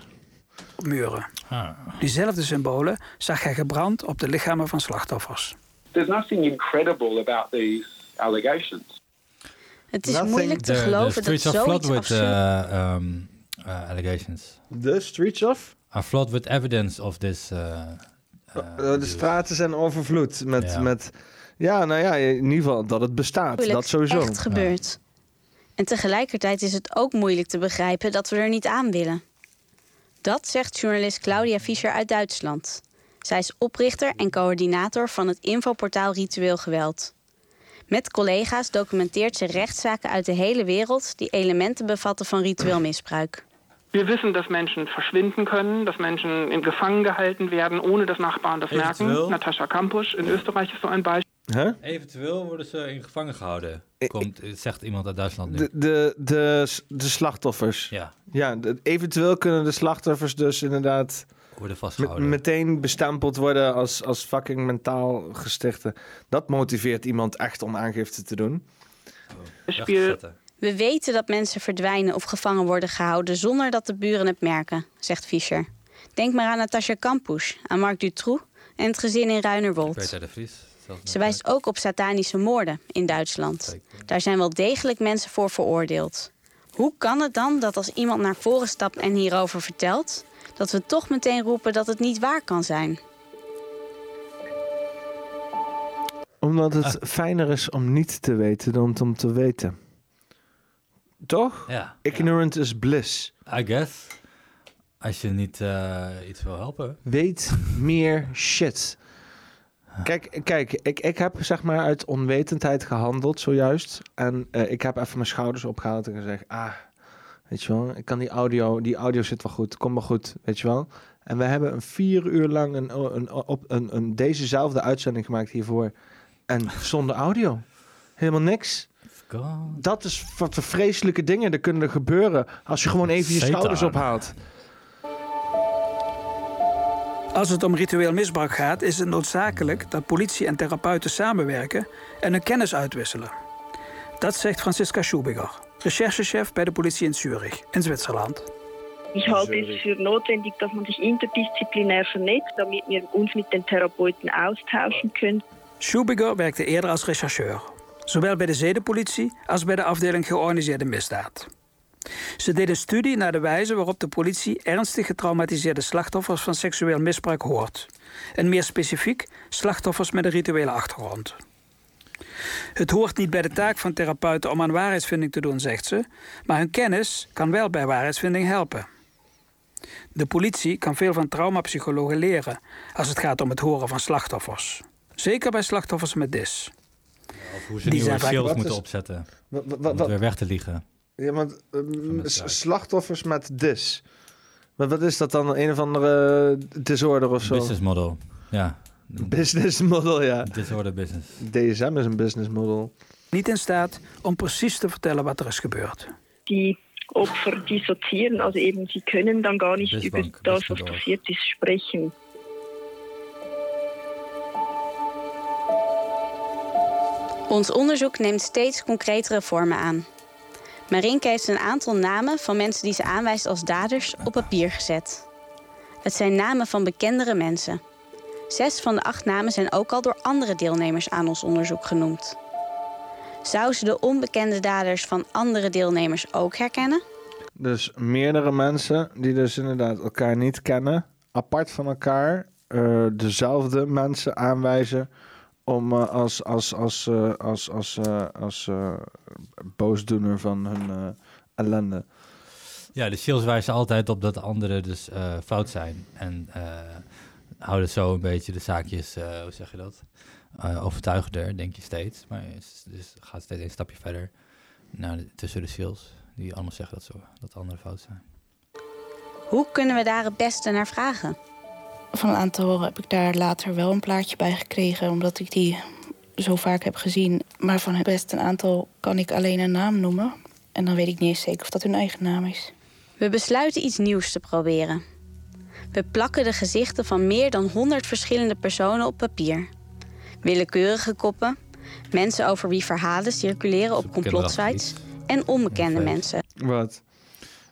muren. Ah. Diezelfde symbolen zag hij gebrand op de lichamen van slachtoffers. There's nothing incredible about these allegations. Het is Nothing- moeilijk te the- the geloven dat streets are flooded zoiets with absurd... uh, um, uh, allegations. The streets of? Are flooded with evidence of this. Uh, Eh, de straten zijn overvloed met met. Ja, nou ja, in ieder geval dat het bestaat. moeilijk Dat sowieso. echt gebeurt. En tegelijkertijd is het ook moeilijk te begrijpen dat we er niet aan willen. Dat zegt journalist Claudia Fischer uit Duitsland. Zij is oprichter en coördinator van het infoportaal Ritueel Geweld. Met collega's documenteert ze rechtszaken uit de hele wereld die elementen bevatten van ritueel misbruik. Wir wissen, dass Menschen verschwinden können, dass Menschen in gefangen gehalten werden, ohne dass Nachbarn das Eventuell. merken. Natascha Kampusch in Österreich ist so ein Beispiel. Eventueel worden ze in gevangen gehouden. Komt, zegt iemand uit Duitsland nu. De, de, de, de slachtoffers. Ja. Ja, de- eventueel kunnen de slachtoffers dus inderdaad. Worden vastgehouden. meteen bestempeld worden als, als fucking mentaal gestichte. Dat motiveert iemand echt om aangifte te doen. We weten dat mensen verdwijnen of gevangen worden gehouden zonder dat de buren het merken, zegt Fischer. Denk maar aan Natasja Kampusch, aan Marc Dutroux en het gezin in Ruinerwold. Peter de Vries. Ze wijst ook op satanische moorden in Duitsland. Daar zijn wel degelijk mensen voor veroordeeld. Hoe kan het dan dat als iemand naar voren stapt en hierover vertelt, dat we toch meteen roepen dat het niet waar kan zijn? Omdat het fijner is om niet te weten dan om te weten. Toch? Ja. Ignorant is bliss. I guess. Als je niet uh, iets wil helpen. Weet meer shit. Kijk, kijk ik, ik heb zeg maar uit onwetendheid gehandeld zojuist. En uh, ik heb even mijn schouders opgehaald en gezegd... Ah, weet je wel, ik kan die audio... Die audio zit wel goed, kom maar goed, weet je wel. En we hebben een vier uur lang een, een, op, een, een, dezezelfde uitzending gemaakt hiervoor. En zonder audio. Helemaal niks. God. Dat is wat voor vreselijke dingen er kunnen gebeuren als je gewoon even je schouders ophaalt. Als het om ritueel misbruik gaat, is het noodzakelijk dat politie en therapeuten samenwerken en hun kennis uitwisselen. Dat zegt Franziska Schubiger, recherchechef bij de politie in Zurich, in Zwitserland. Ich halte es für notwendig, dass man sich interdisziplinär vernetzt, damit wir uns mit den Therapeuten austauschen können. Schubiger werkte eerder als rechercheur, zowel bij de zedenpolitie als bij de afdeling georganiseerde misdaad. Ze deed een studie naar de wijze waarop de politie ernstig getraumatiseerde slachtoffers van seksueel misbruik hoort. En meer specifiek slachtoffers met een rituele achtergrond. Het hoort niet bij de taak van therapeuten om aan waarheidsvinding te doen, zegt ze, maar hun kennis kan wel bij waarheidsvinding helpen. De politie kan veel van traumapsychologen leren als het gaat om het horen van slachtoffers. Zeker bij slachtoffers met DIS. Of hoe ze Die nieuwe skills moeten opzetten. Wat, wat, om weer weg te liegen. Ja, want um, slachtoffers met DIS. Maar wat is dat dan? Een of andere disorder of zo? Business model, ja. Business model, ja. Disorder business. DSM is een business model. Niet in staat om precies te vertellen wat er is gebeurd. Die Opfer dissozieren, also eben sie können dann gar nicht über das, was passiert ist, sprechen. Ons onderzoek neemt steeds concretere vormen aan. Marinke heeft een aantal namen van mensen die ze aanwijst als daders op papier gezet. Het zijn namen van bekendere mensen. Zes van de acht namen zijn ook al door andere deelnemers aan ons onderzoek genoemd. Zou ze de onbekende daders van andere deelnemers ook herkennen? Dus meerdere mensen die dus inderdaad elkaar niet kennen, apart van elkaar, uh, dezelfde mensen aanwijzen om uh, als, als, als, uh, als, als, als boosdoener van hun ellende. Ja, de shields wijzen altijd op dat anderen dus fout zijn. En houden zo een beetje de zaakjes, hoe zeg je dat? overtuigender, denk je steeds. Maar dus gaat steeds een stapje verder naar tussen de shields. Die allemaal zeggen dat, zo, dat anderen fout zijn. Hoe kunnen we daar het beste naar vragen? Van een aantal heb ik daar later wel een plaatje bij gekregen, omdat ik die zo vaak heb gezien. Maar van het best een aantal kan ik alleen een naam noemen. En dan weet ik niet eens zeker of dat hun eigen naam is. We besluiten iets nieuws te proberen. We plakken de gezichten van meer dan 100 verschillende personen op papier. Willekeurige koppen, mensen over wie verhalen circuleren op complotsites en onbekende mensen. Wat?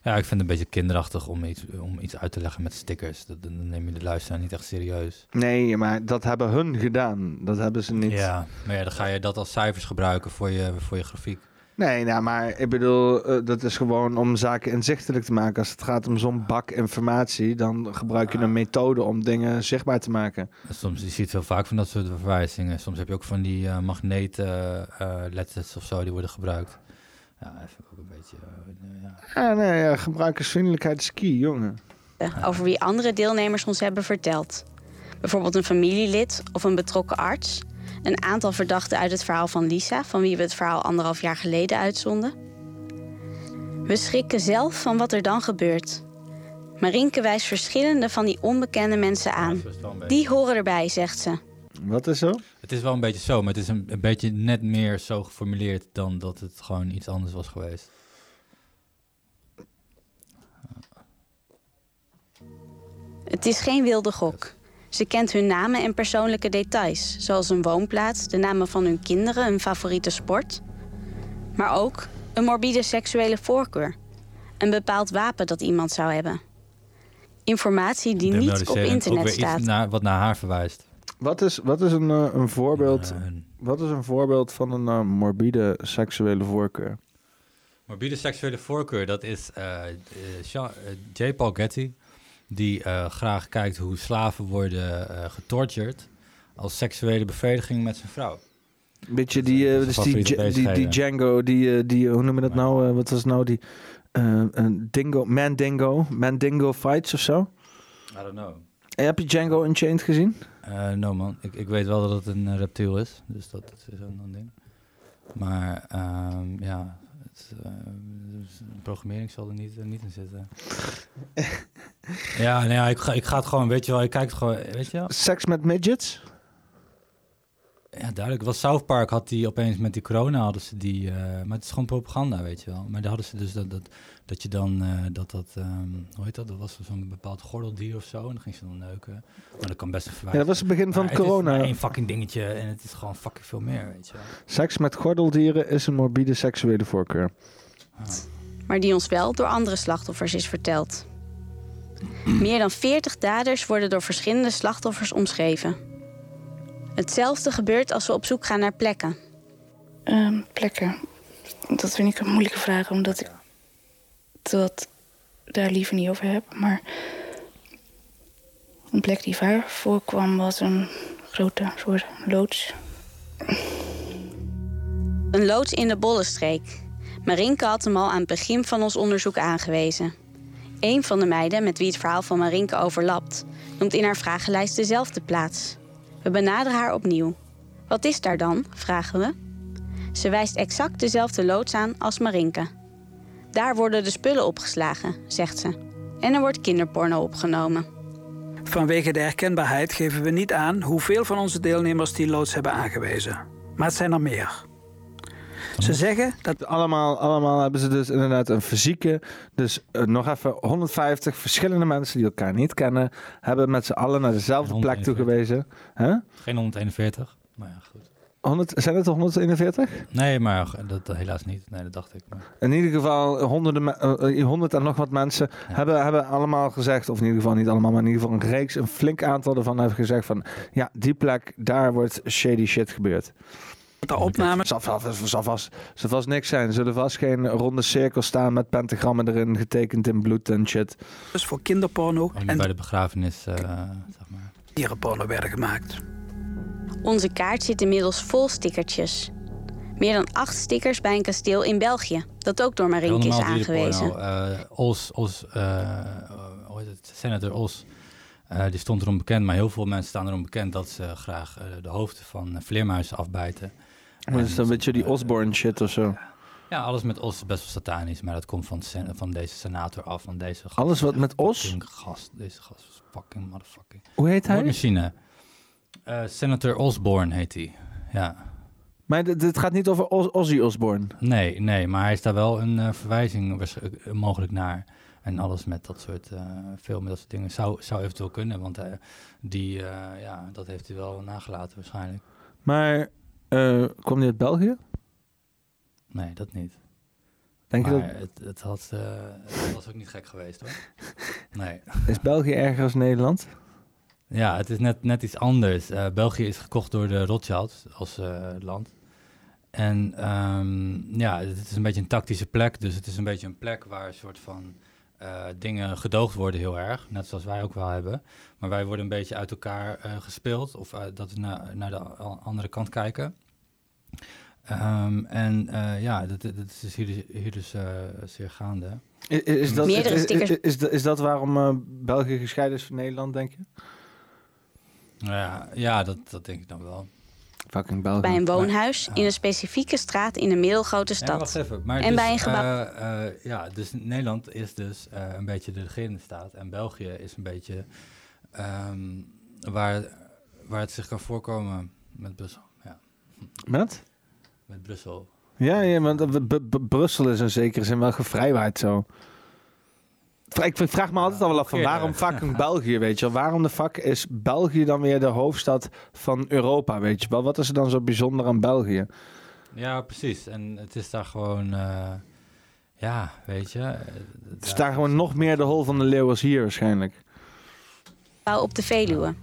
Ja, ik vind het een beetje kinderachtig om iets, om iets uit te leggen met stickers. Dat, dan neem je de luisteraar niet echt serieus. Nee, maar dat hebben hun gedaan. Dat hebben ze niet. Ja, maar ja, dan ga je dat als cijfers gebruiken voor je, voor je grafiek. Nee, nou, maar ik bedoel, uh, dat is gewoon om zaken inzichtelijk te maken. Als het gaat om zo'n bak informatie, dan gebruik je een methode om dingen zichtbaar te maken. Soms, je ziet heel vaak van dat soort verwijzingen. Soms heb je ook van die uh, magneten uh, letters of zo, die worden gebruikt. Ja, even ook een beetje. Ja. ja, nee, ja, gebruikersvriendelijkheid is key, jongen. Over wie andere deelnemers ons hebben verteld. Bijvoorbeeld een familielid of een betrokken arts. Een aantal verdachten uit het verhaal van Lisa, van wie we het verhaal anderhalf jaar geleden uitzonden. We schrikken zelf van wat er dan gebeurt. Marinke wijst verschillende van die onbekende mensen aan. Die horen erbij, zegt ze. Wat is zo? Het is wel een beetje zo, maar het is een, een beetje net meer zo geformuleerd dan dat het gewoon iets anders was geweest. Het is geen wilde gok. Ze kent hun namen en persoonlijke details, zoals een woonplaats, de namen van hun kinderen, hun favoriete sport. Maar ook een morbide seksuele voorkeur. Een bepaald wapen dat iemand zou hebben. Informatie die niet op internet staat. Naar, wat naar haar verwijst. Wat is, wat is een, uh, een voorbeeld? wat is een voorbeeld van een uh, morbide seksuele voorkeur? Morbide seksuele voorkeur, dat is uh, J. Paul Getty, die graag kijkt hoe slaven worden getortured als seksuele bevrediging met zijn vrouw. Een beetje die, uh, dus die, die. Django, die, eh, die, hoe noem je dat nou? eh, wat was nou die? eh, een dingo, Mandingo, Mandingo Fights of zo? I don't know. En heb je Django Unchained gezien? Eh, no man, ik, ik weet wel dat het een eh, reptiel is, dus dat, is zo'n ding. Maar ehm, ja, het, eh, dus programmering zal er niet, eh, niet in zitten. ja, nee, ja, ik, ga, ik ga het gewoon, weet je wel, ik kijk het gewoon, weet je wel. Seks met midgets? Ja, duidelijk. Was South Park had die opeens met die corona hadden ze die, eh, maar het is gewoon propaganda, weet je wel. Maar daar hadden ze dus dat, dat, dat je dan, eh, dat dat, ehm, hoe heet dat, dat was zo'n bepaald gordeldier of zo. En dan ging ze dan neuken. Maar dat kan best een verwijt. Ja, dat was het begin van Maar corona. Het is één fucking dingetje en het is gewoon fucking veel meer, weet je wel. Seks met gordeldieren is een morbide seksuele voorkeur. Maar die ons wel door andere slachtoffers is verteld. Meer dan 40 daders worden door verschillende slachtoffers omschreven. Hetzelfde gebeurt als we op zoek gaan naar plekken. Ehm, plekken. Dat vind ik een moeilijke vraag, omdat ik dat daar liever niet over heb. Maar een plek die vaak voorkwam was een grote soort loods. Een loods in de Bollenstreek. Marinke had hem al aan het begin van ons onderzoek aangewezen. Een van de meiden met wie het verhaal van Marinke overlapt, noemt in haar vragenlijst dezelfde plaats. We benaderen haar opnieuw. Wat is daar dan? vragen we. Ze wijst exact dezelfde loods aan als Marinke. Daar worden de spullen opgeslagen, zegt ze. En er wordt kinderporno opgenomen. Vanwege de herkenbaarheid geven we niet aan hoeveel van onze deelnemers die loods hebben aangewezen. Maar het zijn er meer. Ze zeggen dat Allemaal, allemaal hebben ze dus inderdaad een fysieke. Dus eh, nog even 150 verschillende mensen die elkaar niet kennen. Hebben met z'n allen naar dezelfde plek toegewezen. Huh? Geen 141, maar ja, goed. 100, zijn het er 141? Nee, maar dat, dat helaas niet. Nee, dat dacht ik. Maar. In ieder geval honderden, eh, eh, honderd en nog wat mensen hebben, hebben allemaal gezegd, of in ieder geval niet allemaal, maar in ieder geval een reeks, een flink aantal ervan hebben gezegd van, ja, die plek, daar wordt shady shit gebeurd. De opname. Zal, vast- zal, vast, zal vast niks zijn. Er zullen vast geen ronde cirkels staan met pentagrammen erin getekend in bloed en shit. dus voor kinderporno en bij de begrafenis, eh, dierenporno werden gemaakt. Onze kaart zit inmiddels vol stickertjes. Meer dan acht stickers bij een kasteel in België, dat ook door Marinke is aangewezen. Eh, Os, Os eh, hoe heet het? Senator Os, eh, die stond erom bekend, maar heel veel mensen staan erom bekend dat ze graag de hoofden van vleermuizen afbijten. Maar is dan een beetje die Osborne shit of zo. Ja, alles met Os is best wel satanisch, maar dat komt van, sen- van deze senator af, van deze gast. Alles wat met Os? Gast, deze gast was fucking motherfucking. Hoe heet hij? Machine. Senator Osborne heet hij, ja. Maar dit, dit gaat niet over Os- Ozzy Osbourne. Nee, nee, maar hij is daar wel een eh, verwijzing eh, mogelijk naar. En alles met dat soort eh filmen, dat soort dingen zou, zou eventueel kunnen. Want eh, die, eh, ja, dat heeft hij wel nagelaten waarschijnlijk. Maar eh komt hij uit België? Nee, dat niet. Denk je dat- het, het, had, eh, het was ook niet gek geweest hoor. Nee. Is België erger als Nederland? Ja, het is net, net iets anders. Eh, België is gekocht door de Rothschilds als eh, land. En ehm, ja, het is een beetje een tactische plek. Dus het is een beetje een plek waar een soort van eh, dingen gedoogd worden heel erg. Net zoals wij ook wel hebben. Maar wij worden een beetje uit elkaar eh, gespeeld. Of eh, dat we naar, naar de andere kant kijken. Ehm, en eh, ja, dat, dat is hier, hier dus eh, zeer gaande. Is, is, dat, Meerdere is, stickers. is, is, dat- is dat waarom eh, België gescheiden is van Nederland, denk je? Nou Ja, ja dat, dat denk ik dan wel. Fucking België. Bij een woonhuis in een specifieke straat in een middelgrote Ja, stad. wacht even. Maar en dus, bij een gebouw. eh, eh, ja, dus Nederland is dus eh, een beetje de regerende staat. En België is een beetje ehm, waar, waar het zich kan voorkomen met Brussel. Ja. Met? Met Brussel. Ja, ja want Brussel is in zekere zin wel gevrijwaard zo. Ik vraag me altijd al wel af van waarom fucking België, weet je wel? Waarom de fuck is België dan weer de hoofdstad van Europa, weet je wel? Wat is er dan zo bijzonder aan België? Ja, precies. En het is daar gewoon, eh, ja, weet je. eh, Het is daar gewoon nog meer de hol van de leeuw als hier waarschijnlijk. op de Veluwe.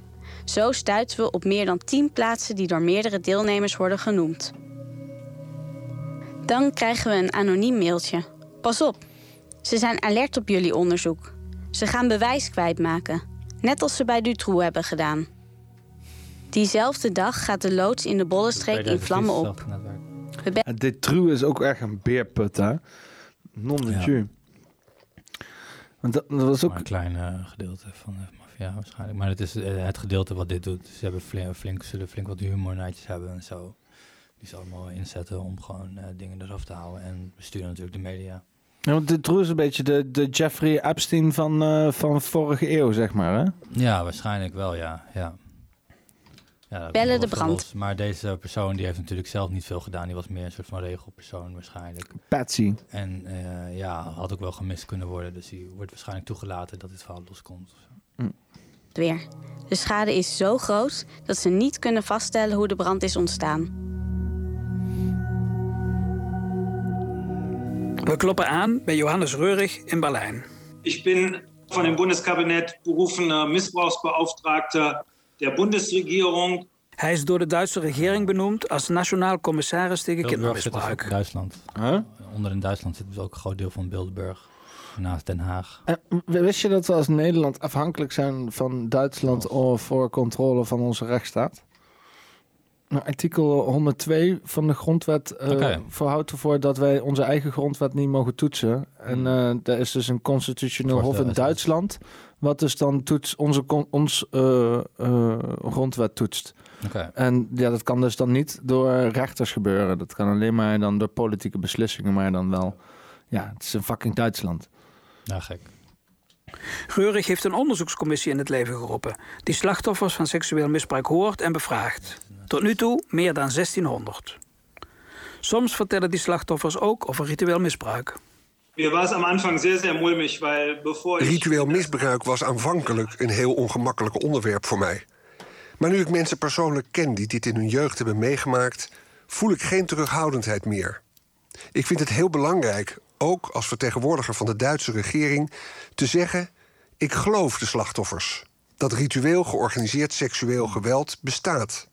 Zo stuiten we op meer dan 10 plaatsen die door meerdere deelnemers worden genoemd. Dan krijgen we een anoniem mailtje. Pas op, ze zijn alert op jullie onderzoek. Ze gaan bewijs kwijtmaken, net als ze bij Dutroux hebben gedaan. Diezelfde dag gaat de loods in de Bollenstreek in vlammen op. True is ook echt een beerput, hè? Non de Ja. Want dat, dat was ook... Maar een klein eh, gedeelte van de maffia waarschijnlijk. Maar het is eh, het gedeelte wat dit doet. Ze hebben flink, flink, zullen flink wat humornetjes hebben en zo. Die ze allemaal inzetten om gewoon eh, dingen eraf te houden. En besturen natuurlijk de media. Ja, want dit is een beetje de, de Jeffrey Epstein van, eh, van vorige eeuw, zeg maar, hè? Ja, waarschijnlijk wel, ja. ja. ja Bellen de brand. los. Maar deze persoon die heeft natuurlijk zelf niet veel gedaan. Die was meer een soort van regelpersoon waarschijnlijk. Patsy. En eh, ja, had ook wel gemist kunnen worden. Dus die wordt waarschijnlijk toegelaten dat dit verhaal loskomt. zo. weer. De schade is zo groot dat ze niet kunnen vaststellen hoe de brand is ontstaan. We kloppen aan bij Johannes Reurig in Berlijn. Ich bin von dem Bundeskabinett berufener Missbrauchsbeauftragter der Bundesregierung. Hij is door de Duitse regering benoemd als nationaal commissaris tegen dus ook in kindermisbruik. Duitsland. Onder in Duitsland zit dus ook een groot deel van Bilderburg. Naast Den Haag. En wist je dat we als Nederland afhankelijk zijn van Duitsland of voor controle van onze rechtsstaat? Nou, artikel 102 van de grondwet eh verhoudt ervoor dat wij onze eigen grondwet niet mogen toetsen. En eh er is dus een constitutioneel hof in Duitsland, wat dus dan toets, onze ons eh, eh, grondwet toetst. Oké. En ja, dat kan dus dan niet door rechters gebeuren. Dat kan alleen maar dan door politieke beslissingen, maar dan wel. Ja, het is een fucking Duitsland. Ja, gek. Reurig heeft een onderzoekscommissie in het leven geroepen... die slachtoffers van seksueel misbruik hoort en bevraagt. Tot nu toe meer dan 1600. Soms vertellen die slachtoffers ook over ritueel misbruik. Mir war es am Anfang sehr, sehr mulmig, weil bevor ich... Ritueel misbruik was aanvankelijk een heel ongemakkelijk onderwerp voor mij. Maar nu ik mensen persoonlijk ken die dit in hun jeugd hebben meegemaakt, voel ik geen terughoudendheid meer. Ik vind het heel belangrijk, ook als vertegenwoordiger van de Duitse regering, te zeggen: ik geloof de slachtoffers. Dat ritueel georganiseerd seksueel geweld bestaat.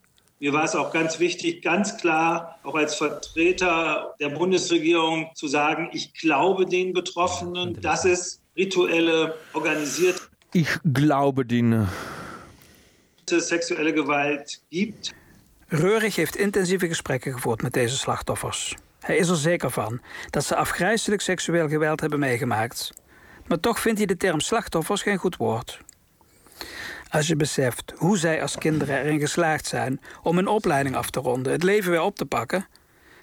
Mir war es auch ganz wichtig, ganz klar, auch als Vertreter der Bundesregierung zu sagen, ich glaube den Betroffenen, dass es rituelle, organisierte Ich glaube dienen. sexuelle Gewalt gibt. Reurig heeft intensieve gesprekken gevoerd met deze slachtoffers. Hij is er zeker van dat ze afgrijzelijk seksueel geweld hebben meegemaakt. Maar toch vindt hij de term slachtoffers geen goed woord. Als je beseft hoe zij als kinderen erin geslaagd zijn om een opleiding af te ronden, het leven weer op te pakken,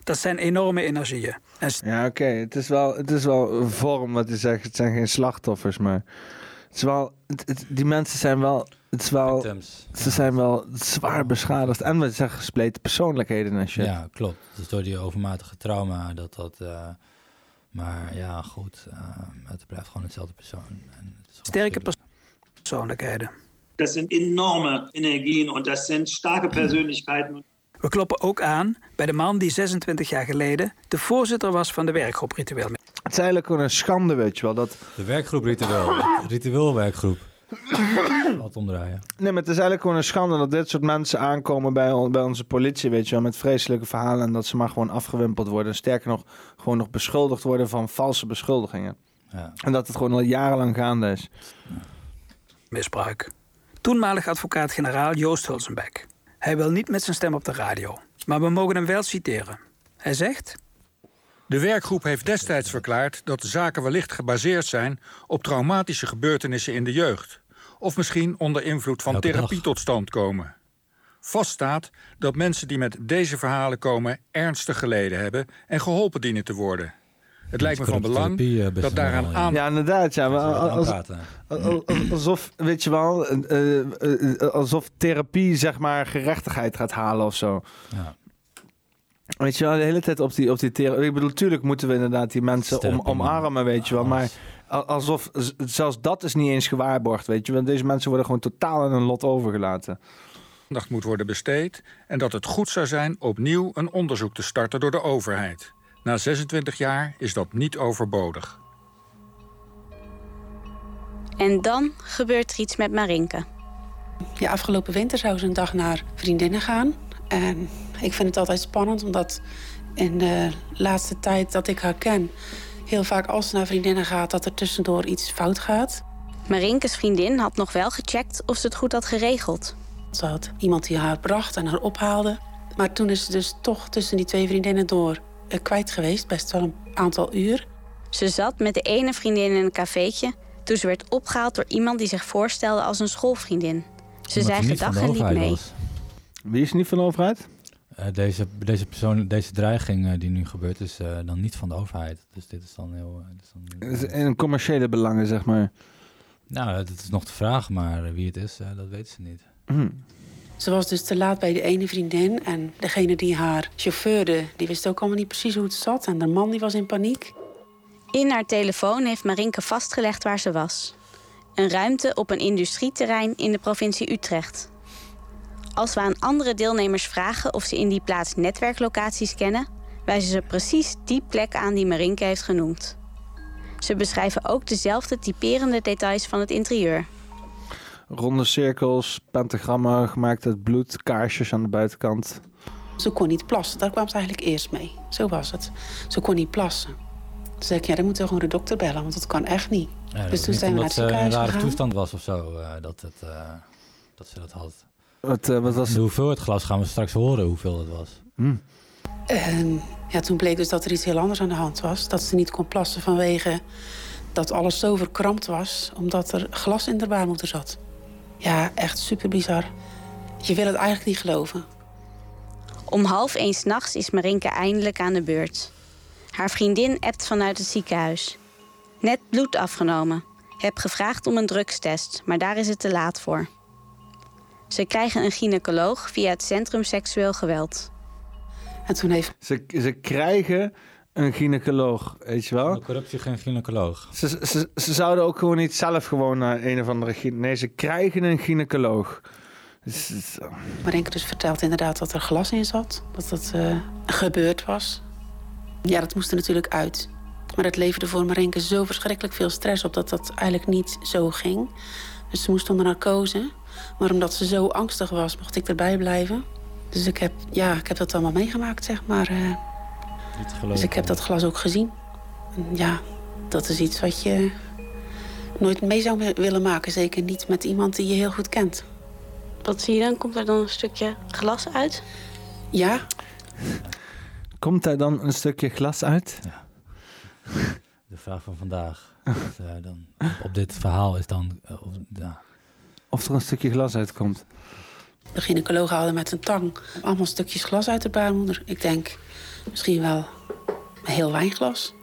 dat zijn enorme energieën. En Ja, oké. Het, is wel, het is wel een vorm wat je zegt. Het zijn geen slachtoffers, maar... Het is wel, het- het- die mensen zijn wel... Het is wel ze zijn wel zwaar beschadigd. En we zeggen gespleten persoonlijkheden en shit. Ja, klopt. Dus door die overmatige trauma dat dat... eh, maar ja, goed. eh, het blijft gewoon hetzelfde persoon. En het sterke pers- persoonlijkheden. Das sind enorme Energien und das sind starke Persönlichkeiten. We kloppen ook aan bij de man die 26 jaar geleden de voorzitter was van de werkgroep Ritueel Het is eigenlijk gewoon een schande, weet je wel. Dat... De werkgroep Ritueel. Ritueel-werkgroep. Wat omdraaien. Nee, maar het is eigenlijk gewoon een schande dat dit soort mensen aankomen bij, on- bij onze politie, weet je wel, met vreselijke verhalen en dat ze maar gewoon afgewimpeld worden. Sterker nog, gewoon nog beschuldigd worden van valse beschuldigingen. Ja. En dat het gewoon al jarenlang gaande is. misbruik. Toenmalig advocaat-generaal Joost Hulsenbeck. Hij wil niet met zijn stem op de radio, maar we mogen hem wel citeren. Hij zegt: De werkgroep heeft destijds verklaard dat de zaken wellicht gebaseerd zijn op traumatische gebeurtenissen in de jeugd. Of misschien onder invloed van therapie tot stand komen. Vaststaat dat mensen die met deze verhalen komen ernstig geleden hebben en geholpen dienen te worden. Het lijkt me van belang eh, dat daaraan ja. aan. Ja, inderdaad. Ja, maar als- alsof, weet je wel, eh, eh, eh, alsof therapie zeg maar gerechtigheid gaat halen of zo. Ja. Weet je wel, de hele tijd op die, op die therapie. Ik bedoel, natuurlijk moeten we inderdaad die mensen om, omarmen, weet je wel. Maar alsof zelfs dat is niet eens gewaarborgd, weet je wel. Deze mensen worden gewoon totaal aan hun lot overgelaten. aandacht moet worden besteed en dat het goed zou zijn opnieuw een onderzoek te starten door de overheid. Na 26 jaar is dat niet overbodig. En dan gebeurt er iets met Marinke. Ja, afgelopen winter zou ze een dag naar vriendinnen gaan. En ik vind het altijd spannend, omdat in de laatste tijd dat ik haar ken... heel vaak als ze naar vriendinnen gaat, dat er tussendoor iets fout gaat. Marinkes vriendin had nog wel gecheckt of ze het goed had geregeld. Ze had iemand die haar bracht en haar ophaalde. Maar toen is ze dus toch tussen die twee vriendinnen door kwijt geweest, best wel een aantal uur. Ze zat met de ene vriendin in een cafeetje toen ze werd opgehaald door iemand die zich voorstelde als een schoolvriendin. Ze Omdat zei gedag de en liep mee. was. Wie is niet van de overheid? Eh, deze, deze persoon, deze dreiging eh, die nu gebeurt, is eh, dan niet van de overheid. Dus dit is dan heel. eh, dit is dan, is In commerciële belangen, zeg maar. nou, dat is nog de vraag, maar eh, wie het is, eh, dat weten ze niet. Hm. Ze was dus te laat bij de ene vriendin. En degene die haar chauffeurde, die wist ook allemaal niet precies hoe het zat. En de man die was in paniek. In haar telefoon heeft Marinke vastgelegd waar ze was. Een ruimte op een industrieterrein in de provincie Utrecht. Als we aan andere deelnemers vragen of ze in die plaats netwerklocaties kennen, wijzen ze precies die plek aan die Marinke heeft genoemd. Ze beschrijven ook dezelfde typerende details van het interieur. Ronde cirkels, pentagrammen gemaakt uit bloed, kaarsjes aan de buitenkant. Ze kon niet plassen. Daar kwam ze eigenlijk eerst mee. Zo was het. Ze kon niet plassen. Toen zei ik, ja, dan moeten we gewoon de dokter bellen, want dat kan echt niet. Ja, dat dus toen niet zijn we naar het ze in een ziekenhuis gegaan. toestand was of zo, eh, dat, het, eh, dat ze dat had. Wat, eh, wat was De hoeveelheid glas gaan we straks horen hoeveel het was. En ja, toen bleek dus dat er iets heel anders aan de hand was. Dat ze niet kon plassen vanwege dat alles zo verkrampt was... omdat er glas in de baarmoeder zat. Ja, echt super bizar. Je wil het eigenlijk niet geloven. Om half één s'nachts is Marinke eindelijk aan de beurt. Haar vriendin appt vanuit het ziekenhuis. Net bloed afgenomen. Heb gevraagd om een drugstest, maar daar is het te laat voor. Ze krijgen een gynaecoloog via het Centrum Seksueel Geweld. En toen heeft... Ze, ze krijgen een gynaecoloog, weet je wel? Corruptie geen gynaecoloog. Ze, ze, ze zouden ook gewoon niet zelf gewoon naar een of andere gyne... Nee, ze krijgen een gynaecoloog. Dus, het- Marinke dus vertelt inderdaad dat er glas in zat. Dat dat eh, gebeurd was. Ja, dat moest er natuurlijk uit. Maar het leverde voor Marinke zo verschrikkelijk veel stress op... dat dat eigenlijk niet zo ging. Dus ze moest onder narcose. Maar omdat ze zo angstig was, mocht ik erbij blijven. Dus ik heb, ja, ik heb dat allemaal meegemaakt, zeg maar. eh. Niet te geloven. dus ik heb dat glas ook gezien. En ja, dat is iets wat je nooit mee zou wi- willen maken. Zeker niet met iemand die je heel goed kent. Wat zie je dan? Komt er dan een stukje glas uit? Ja, Komt daar dan een stukje glas uit? De vraag van vandaag. Dat, eh, dan, op dit verhaal is dan... eh, of- ja. Of er een stukje glas uitkomt? De gynaecoloog haalde met een tang allemaal stukjes glas uit de baarmoeder. Ik denk misschien wel een heel wijnglas.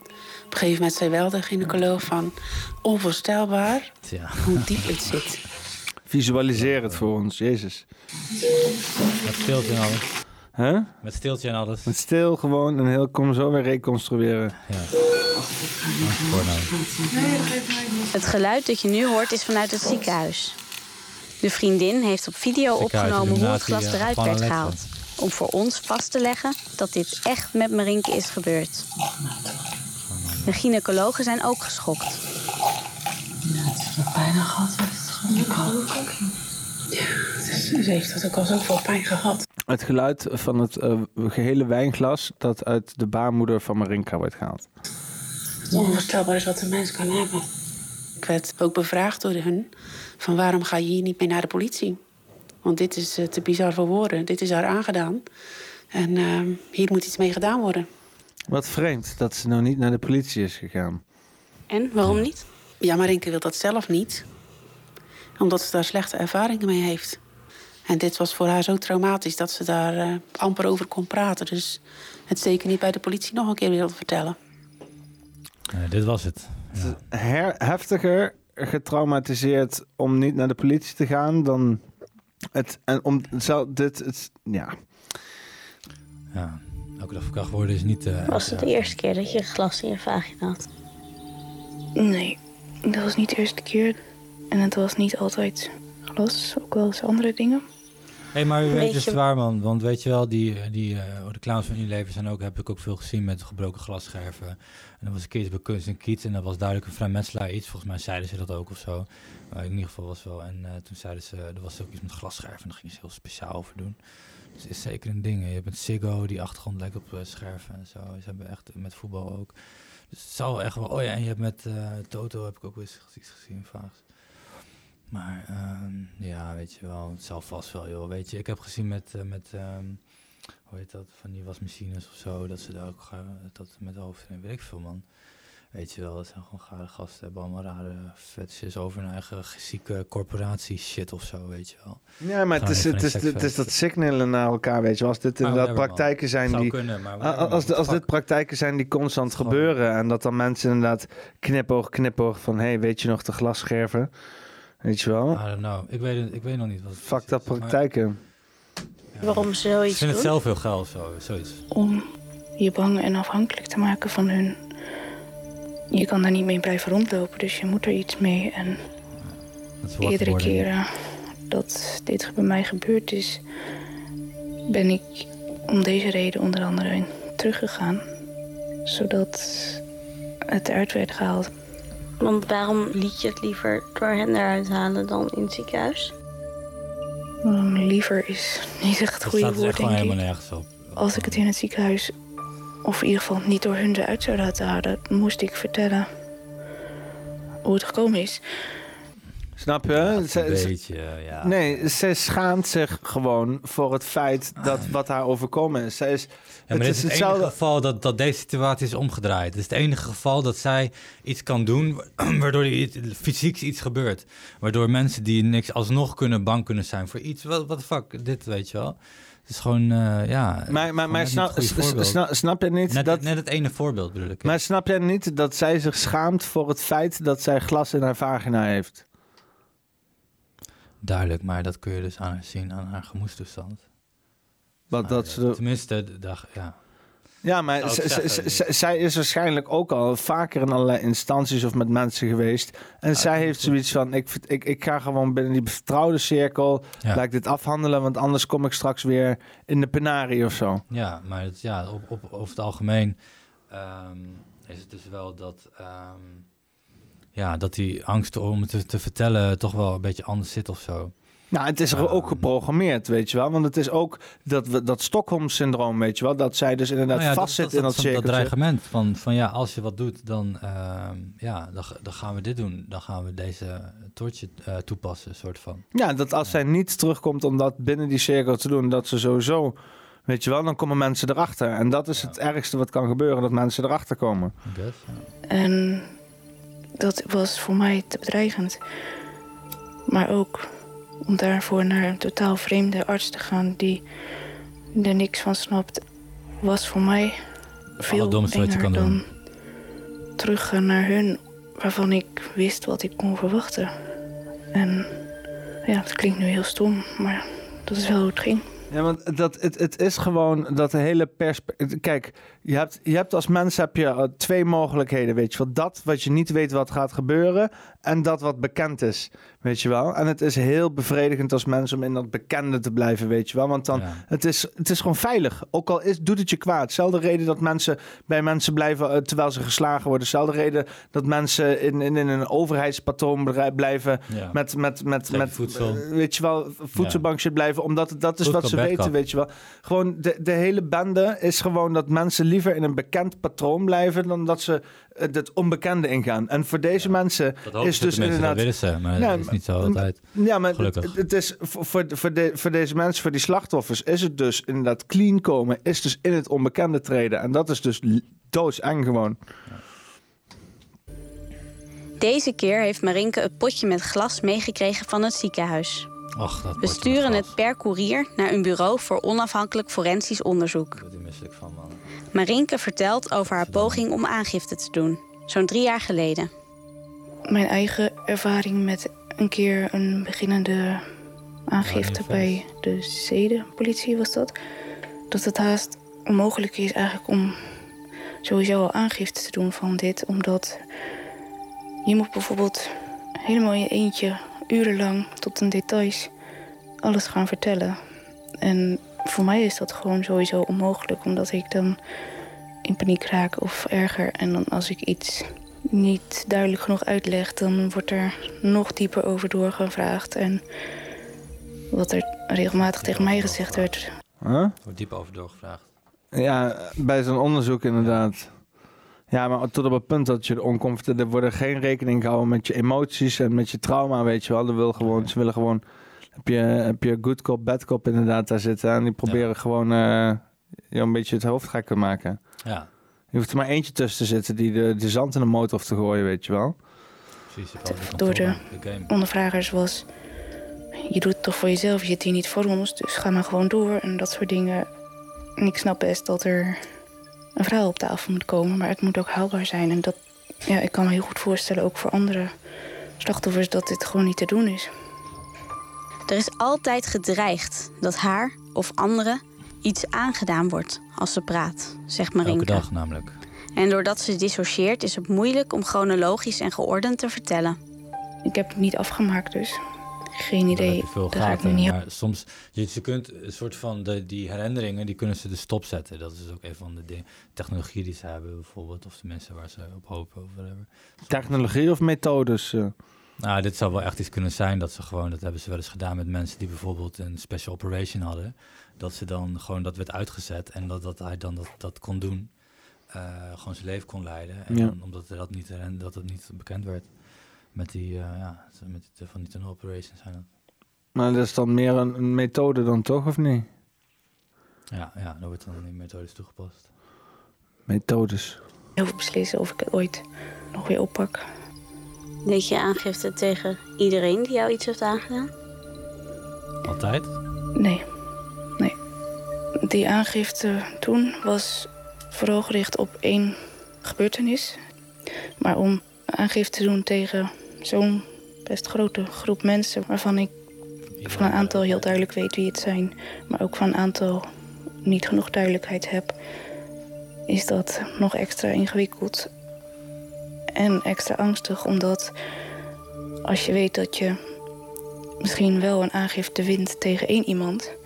Op een gegeven moment zei wel de gynaecoloog van... onvoorstelbaar Tja. hoe diep het zit. Visualiseer het voor ons, Jezus. Met stiltje en alles. Huh? Met stiltje en alles. Met stil gewoon en heel kom zo weer reconstrueren. Ja. Porno. Het geluid dat je nu hoort is vanuit het ziekenhuis. De vriendin heeft op video opgenomen hoe het glas eruit werd gehaald. Om voor ons vast te leggen dat dit echt met Marinke is gebeurd. De gynaecologen zijn ook geschokt. Bijna gehad. Ja, ze heeft dat ook al zoveel pijn gehad. Het geluid van het eh, gehele wijnglas dat uit de baarmoeder van Marinka wordt gehaald. Het onvoorstelbaar is wat een mens kan hebben. Ik werd ook bevraagd door hun van waarom ga je hier niet mee naar de politie? Want dit is eh, te bizar voor woorden. Dit is haar aangedaan. En eh, hier moet iets mee gedaan worden. Wat vreemd dat ze nou niet naar de politie is gegaan. En waarom niet? Ja, Marinke wil dat zelf niet. Omdat ze daar slechte ervaringen mee heeft. En dit was voor haar zo traumatisch dat ze daar eh, amper over kon praten. Dus het zeker niet bij de politie nog een keer wilde vertellen. Eh, dit was het. Her, heftiger getraumatiseerd om niet naar de politie te gaan dan het en om zou dit het ja Ja. Elke dag verkracht worden is niet... eh, Was het de eerste keer dat je glas in je vagina had? Nee, dat was niet de eerste keer. En het was niet altijd glas, ook wel eens andere dingen. Hé, maar u weet Weet het je- waar, man. Want weet je wel, die, die eh, reclames van Unilever zijn ook, heb ik ook veel gezien met gebroken glasscherven. En dan was een keertje bij Kunst en Kiet en dat was duidelijk een vrijmetselaar iets. Volgens mij zeiden ze dat ook of zo. Maar in ieder geval was wel. En eh, toen zeiden ze, er was ook iets met glasscherven en daar gingen ze heel speciaal over doen. Dus het is zeker een ding. Je hebt met Siggo, die achtergrond lijkt op eh, scherven en zo. Ze hebben echt met voetbal ook. Dus het zou echt wel... Oh ja, en je hebt met eh, Toto heb ik ook eens iets gezien, vaak. Maar ehm, ja, weet je wel, het zal vast wel, joh. Weet je, ik heb gezien met, uh, met ehm, hoe heet dat, van die wasmachines of zo, dat ze daar ook, dat met hoofd weet ik veel, man. Weet je wel, dat zijn gewoon gare gasten, hebben allemaal rare fetishes over hun eigen zieke corporatie shit of zo, weet je wel. Ja, maar het is, het, is, het is dat signalen naar elkaar, weet je wel. Als dit inderdaad praktijken zijn die... Als, als dit praktijken zijn die constant gebeuren en dat dan mensen inderdaad knipoog, knipoog van, hey, weet je nog de glasscherven? Weet je wel? I don't know. Ik weet, ik weet nog niet wat het Fuck dat praktijken. Ja. Waarom zoiets Ik vind het zelf heel geil, zo, zoiets. Om je bang en afhankelijk te maken van hun. Je kan daar niet mee blijven rondlopen, dus je moet er iets mee. En eerdere keren dat dit bij mij gebeurd is, ben ik om deze reden onder andere teruggegaan. Zodat het eruit werd gehaald. Want waarom liet je het liever door hen eruit halen dan in het ziekenhuis? Liever is niet echt het goede woord, denk gewoon helemaal nergens op. Als ik het in het ziekenhuis, of in ieder geval niet door hun eruit zou laten halen... moest ik vertellen hoe het gekomen is. Snap je? Ja, ze, een beetje, ja. Nee, ze schaamt zich gewoon voor het feit dat wat haar overkomen is. Zij is ja, maar het is het hetzelfde... enige geval dat, dat deze situatie is omgedraaid. Het is het enige geval dat zij iets kan doen waardoor er fysiek iets gebeurt. Waardoor mensen die niks alsnog kunnen bang kunnen zijn voor iets. Wat de fuck, dit weet je wel. Het is gewoon, uh, ja... Maar, maar, maar snap, snap, snap je niet net, dat... Net het ene voorbeeld bedoel ik. Maar snap jij niet dat zij zich schaamt voor het feit dat zij glas in haar vagina heeft? Duidelijk, maar dat kun je dus aan haar zien, aan haar gemoedstoestand. Wat dat ze... Tenminste, dag, ja. Ja, maar zij is waarschijnlijk ook al vaker in allerlei instanties of met mensen geweest. En zij heeft zoiets van: ik, ik, ik ga gewoon binnen die vertrouwde cirkel. Ja. Laat ik dit afhandelen, want anders kom ik straks weer in de penarie of zo. Ja, maar het, ja, op, op, over het algemeen um, is het dus wel dat. Um, ja, dat die angst om het te, te vertellen toch wel een beetje anders zit of zo. Nou, het is er ook geprogrammeerd, weet je wel. Want het is ook dat, dat Stockholm-syndroom, weet je wel. Dat zij dus inderdaad nou ja, vastzit in dat, dat cirkeltje. Dat dreigement van, van ja, als je wat doet, dan, uh, ja, dan, dan gaan we dit doen. Dan gaan we deze toortje uh, toepassen, soort van. Ja, dat als ja. zij niet terugkomt om dat binnen die cirkel te doen, dat ze sowieso... Weet je wel, dan komen mensen erachter. En dat is ja. het ergste wat kan gebeuren, dat mensen erachter komen. Guess, en dat was voor mij te bedreigend. Maar ook om daarvoor naar een totaal vreemde arts te gaan die er niks van snapt, was voor mij veel enger dan teruggaan naar hun waarvan ik wist wat ik kon verwachten. En ja, het klinkt nu heel stom, maar dat is wel hoe het ging. Ja, want dat, het, het is gewoon dat de hele perspectief. Kijk, je hebt, je hebt als mens heb je twee mogelijkheden, weet je wel. Dat wat je niet weet wat gaat gebeuren en dat wat bekend is, weet je wel. En het is heel bevredigend als mens om in dat bekende te blijven, weet je wel. Want dan, ja. het, is, het is gewoon veilig. Ook al is, doet het je kwaad. Zelfde reden dat mensen bij mensen blijven uh, terwijl ze geslagen worden. Zelfde reden dat mensen in, in, in een overheidspatroon blijven ja. met, met, met, met voedsel. Uh, weet je wel, voedselbankje ja. blijven. Omdat dat is Goed wat ze weten, kan. weet je wel. Gewoon de, de hele bende is gewoon dat mensen liever in een bekend patroon blijven dan dat ze het onbekende ingaan. En voor deze mensen is dus inderdaad. Dat willen ze, maar ja, dat is niet zo altijd. Ja, maar het, het, is voor, voor, voor, de, voor deze mensen, voor die slachtoffers, is het dus inderdaad clean komen, is dus in het onbekende treden. En dat is dus doodseng gewoon. Deze keer heeft Marinke een potje met glas meegekregen van het ziekenhuis. Och, dat We sturen het per koerier naar een bureau voor onafhankelijk forensisch onderzoek. Ik van, man. Marinke vertelt over haar poging om aangifte te doen, zo'n drie jaar geleden. Mijn eigen ervaring met een keer een beginnende aangifte bij de zedenpolitie was dat. Dat het haast onmogelijk is eigenlijk om sowieso al aangifte te doen van dit. Omdat je moet bijvoorbeeld helemaal in je eentje urenlang tot in details alles gaan vertellen. En voor mij is dat gewoon sowieso onmogelijk, omdat ik dan in paniek raak of erger. En dan als ik iets niet duidelijk genoeg uitleg, dan wordt er nog dieper over doorgevraagd. En wat er regelmatig tegen mij gezegd werd. Huh? Wordt diep over doorgevraagd. Ja, bij zo'n onderzoek inderdaad. Ja, maar tot op het punt dat je oncomfortabel... Er worden geen rekening gehouden met je emoties en met je trauma, weet je wel. Er wil gewoon, ze willen gewoon... Heb je, heb je good cop, bad cop inderdaad daar zitten. En die proberen gewoon uh, je een beetje het hoofd gek te maken. Ja. Je hoeft er maar eentje tussen te zitten die de, de zand in de motor hoeft te gooien, weet je wel. Precies, Door de ondervragers was... Je doet het toch voor jezelf, je zit hier niet voor ons. Dus ga maar gewoon door en dat soort dingen. En ik snap best dat er een vrouw op tafel moet komen, maar het moet ook haalbaar zijn. En dat, ja, ik kan me heel goed voorstellen, ook voor andere slachtoffers, dat dit gewoon niet te doen is. Er is altijd gedreigd dat haar of anderen iets aangedaan wordt als ze praat, zegt Marinka. Elke dag namelijk. En doordat ze dissocieert is het moeilijk om chronologisch en geordend te vertellen. Ik heb het niet afgemaakt dus. Geen idee. Veel gaten, niet maar soms, je, je kunt een soort van de, die herinneringen, die kunnen ze dus stopzetten. Dat is ook een van de dingen, technologie die ze hebben bijvoorbeeld, of de mensen waar ze op hopen of whatever. Technologie of methodes? Uh. Nou, dit zou wel echt iets kunnen zijn dat ze gewoon, dat hebben ze wel eens gedaan met mensen die bijvoorbeeld een special operation hadden. Dat ze dan gewoon, dat werd uitgezet en dat, dat hij dan dat, dat kon doen. Uh, gewoon zijn leven kon leiden. En ja. dan, omdat dat niet, dat het niet bekend werd met die, uh, ja, met die, van die tunnel operations zijn dat. Maar dat is dan meer een, een, methode dan toch, of niet? Ja, ja, dan wordt dan die methodes toegepast. Methodes. Heel veel beslissen of ik het ooit nog weer oppak. Deed je aangifte tegen iedereen die jou iets heeft aangedaan? Altijd? Nee. Nee. Die aangifte toen was vooral gericht op één gebeurtenis. Maar om aangifte te doen tegen zo'n best grote groep mensen... waarvan ik van een aantal heel duidelijk weet wie het zijn... maar ook van een aantal niet genoeg duidelijkheid heb... is dat nog extra ingewikkeld en extra angstig. Omdat als je weet dat je misschien wel een aangifte wint tegen één iemand...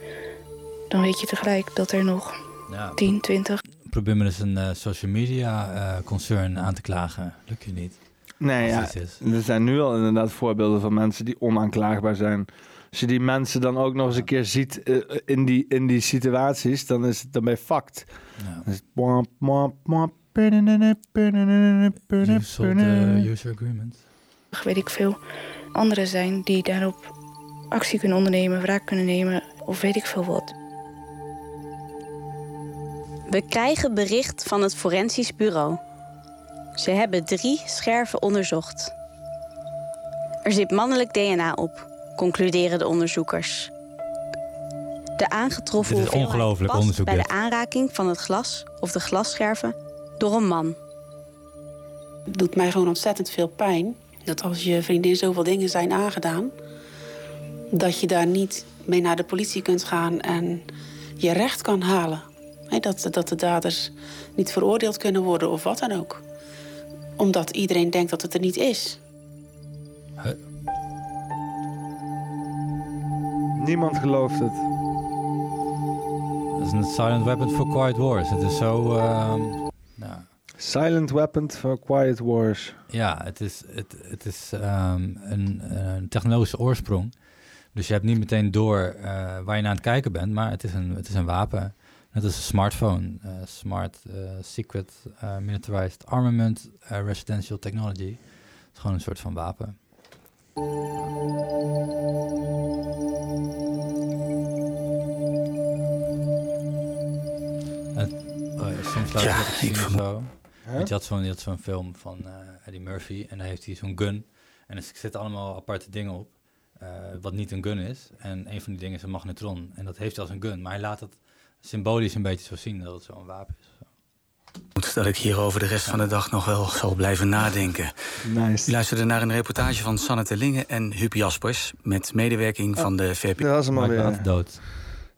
dan weet je tegelijk dat er nog ja. 10, 20... Probeer me dus een uh, social media uh, concern aan te klagen. Lukt je niet. Nee, ja, er zijn nu al inderdaad voorbeelden van mensen die onaanklaagbaar zijn. Als je die mensen dan ook nog eens een keer ziet uh, in, die, in die situaties, dan is het dan bij fact. Ja. Mwap, mwap, mwap. user agreement. Weet ik veel. Anderen zijn die daarop actie kunnen ondernemen, wraak kunnen nemen of weet ik veel wat. We krijgen bericht van het Forensisch Bureau. Ze hebben drie scherven onderzocht. Er zit mannelijk DNA op, concluderen de onderzoekers. De aangetroffen dit is ongelooflijk past onderzoek bij dit. de aanraking van het glas of de glasscherven door een man. Het doet mij gewoon ontzettend veel pijn dat als je vriendin zoveel dingen zijn aangedaan, dat je daar niet mee naar de politie kunt gaan en je recht kan halen. He, dat, dat de daders niet veroordeeld kunnen worden of wat dan ook. Omdat iedereen denkt dat het er niet is. Huh? Niemand gelooft het. Dat is een silent weapon for quiet wars. Het is zo... Uh, nou. Silent weapon for quiet wars. Ja, het is, het, het is um, een, een, technologische oorsprong. Dus je hebt niet meteen door uh, waar je naar aan het kijken bent, maar het is een, het is een wapen. Net als een smartphone. Uh, smart, uh, secret, militarized armament, residential technology. Het is gewoon een soort van wapen. Het, oh ja, soms laat Ja, ik zien of zo. Huh? Je had zo'n zo'n film van uh, Eddie Murphy en daar heeft hij zo'n gun. En er zitten allemaal aparte dingen op, uh, wat niet een gun is. En een van die dingen is een magnetron. En dat heeft hij als een gun, maar hij laat het symbolisch een beetje zo zien dat het zo'n wapen is. Moet dat ik hierover de rest van de dag nog wel zal blijven nadenken. Nice. U luisterde naar een reportage van Sanne Terlinge en Huub Jaspers... met medewerking van de VP. Dat was hem Maakt alweer. water dood.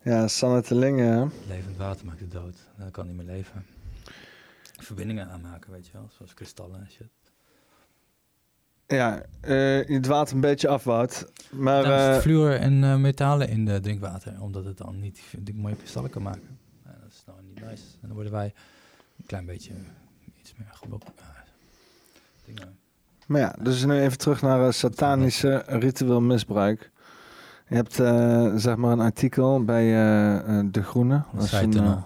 Ja, Sanne Terlinge. Levend water maakt het dood. Dan kan niet meer leven. Verbindingen aanmaken, weet je wel. Zoals kristallen en shit. Ja, uh, je dwaalt een beetje af, Wout. Maar Daarom uh, zit fluor en uh, metalen in de drinkwater. Omdat het dan niet die, mooie kristallen kan maken. Dat is nou niet nice. En dan worden wij een klein beetje iets meer geblokt. Maar ja, dus nu even terug naar satanische ritueel misbruik. Je hebt zeg maar een artikel bij De Groene. Dat is een,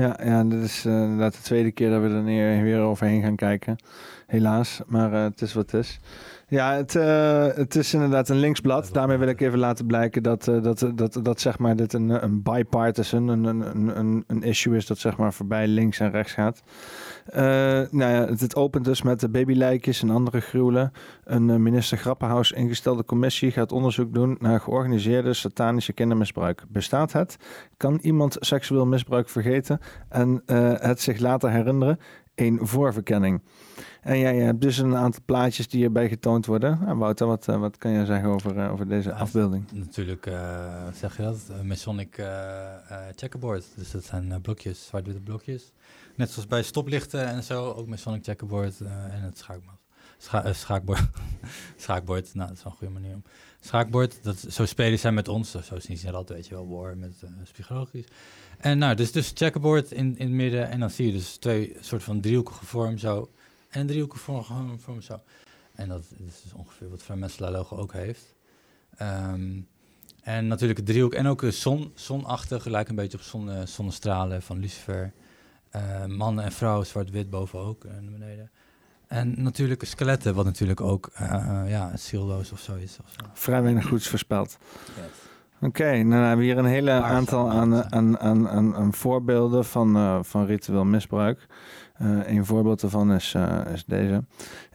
Ja, ja dat is uh, inderdaad de tweede keer dat we er weer overheen gaan kijken. Helaas, maar uh, het is wat het is. Ja, het, uh, het is inderdaad een linksblad. Daarmee wil ik even laten blijken dat, dat, dat, dat, zeg maar dit een, een bipartisan, een, een, een, een issue is dat zeg maar voorbij links en rechts gaat. Uh, nou ja, het, het, opent dus met de babylijkjes en andere gruwelen. Een minister Grappenhaus ingestelde commissie gaat onderzoek doen naar georganiseerde satanische kindermisbruik. Bestaat het? Kan iemand seksueel misbruik vergeten en het zich later herinneren? Een voorverkenning. En ja, je hebt dus een aantal plaatjes die erbij getoond worden. Nou, Wouter, wat, wat kan je zeggen over, over deze afbeelding? Natuurlijk, zeg je dat, Masonic checkerboard. Dus dat zijn blokjes, zwart-witte blokjes. Net zoals bij stoplichten en zo, ook Masonic checkerboard en het schaakbord. Scha schaakbord. nou, dat is wel een goede manier om. Schaakbord, dat, zo spelen zij met ons. Zo zien ze dat, weet je wel, war met psychologisch. En nou, dus, dus checkerboard in, in het midden. En dan zie je dus twee soort van driehoekige vorm zo en driehoeken voor, voor zo. En dat is ongeveer wat Vermessela logo ook heeft. Um, en natuurlijk het driehoek en ook een zon, zonachtig, lijkt een beetje op zon, uh, zonnestralen van Lucifer. Uh, man en vrouw, zwart-wit boven ook en eh, beneden. En natuurlijk skeletten, wat natuurlijk ook uh, ja, zielloos of zo is. Of zo. Vrij weinig goeds voorspeld. Yes. Oké, okay, nou hebben we hier een hele aantal aan, aan, aan, aan, aan voorbeelden van, uh, van ritueel misbruik. Een voorbeeld daarvan is, is deze.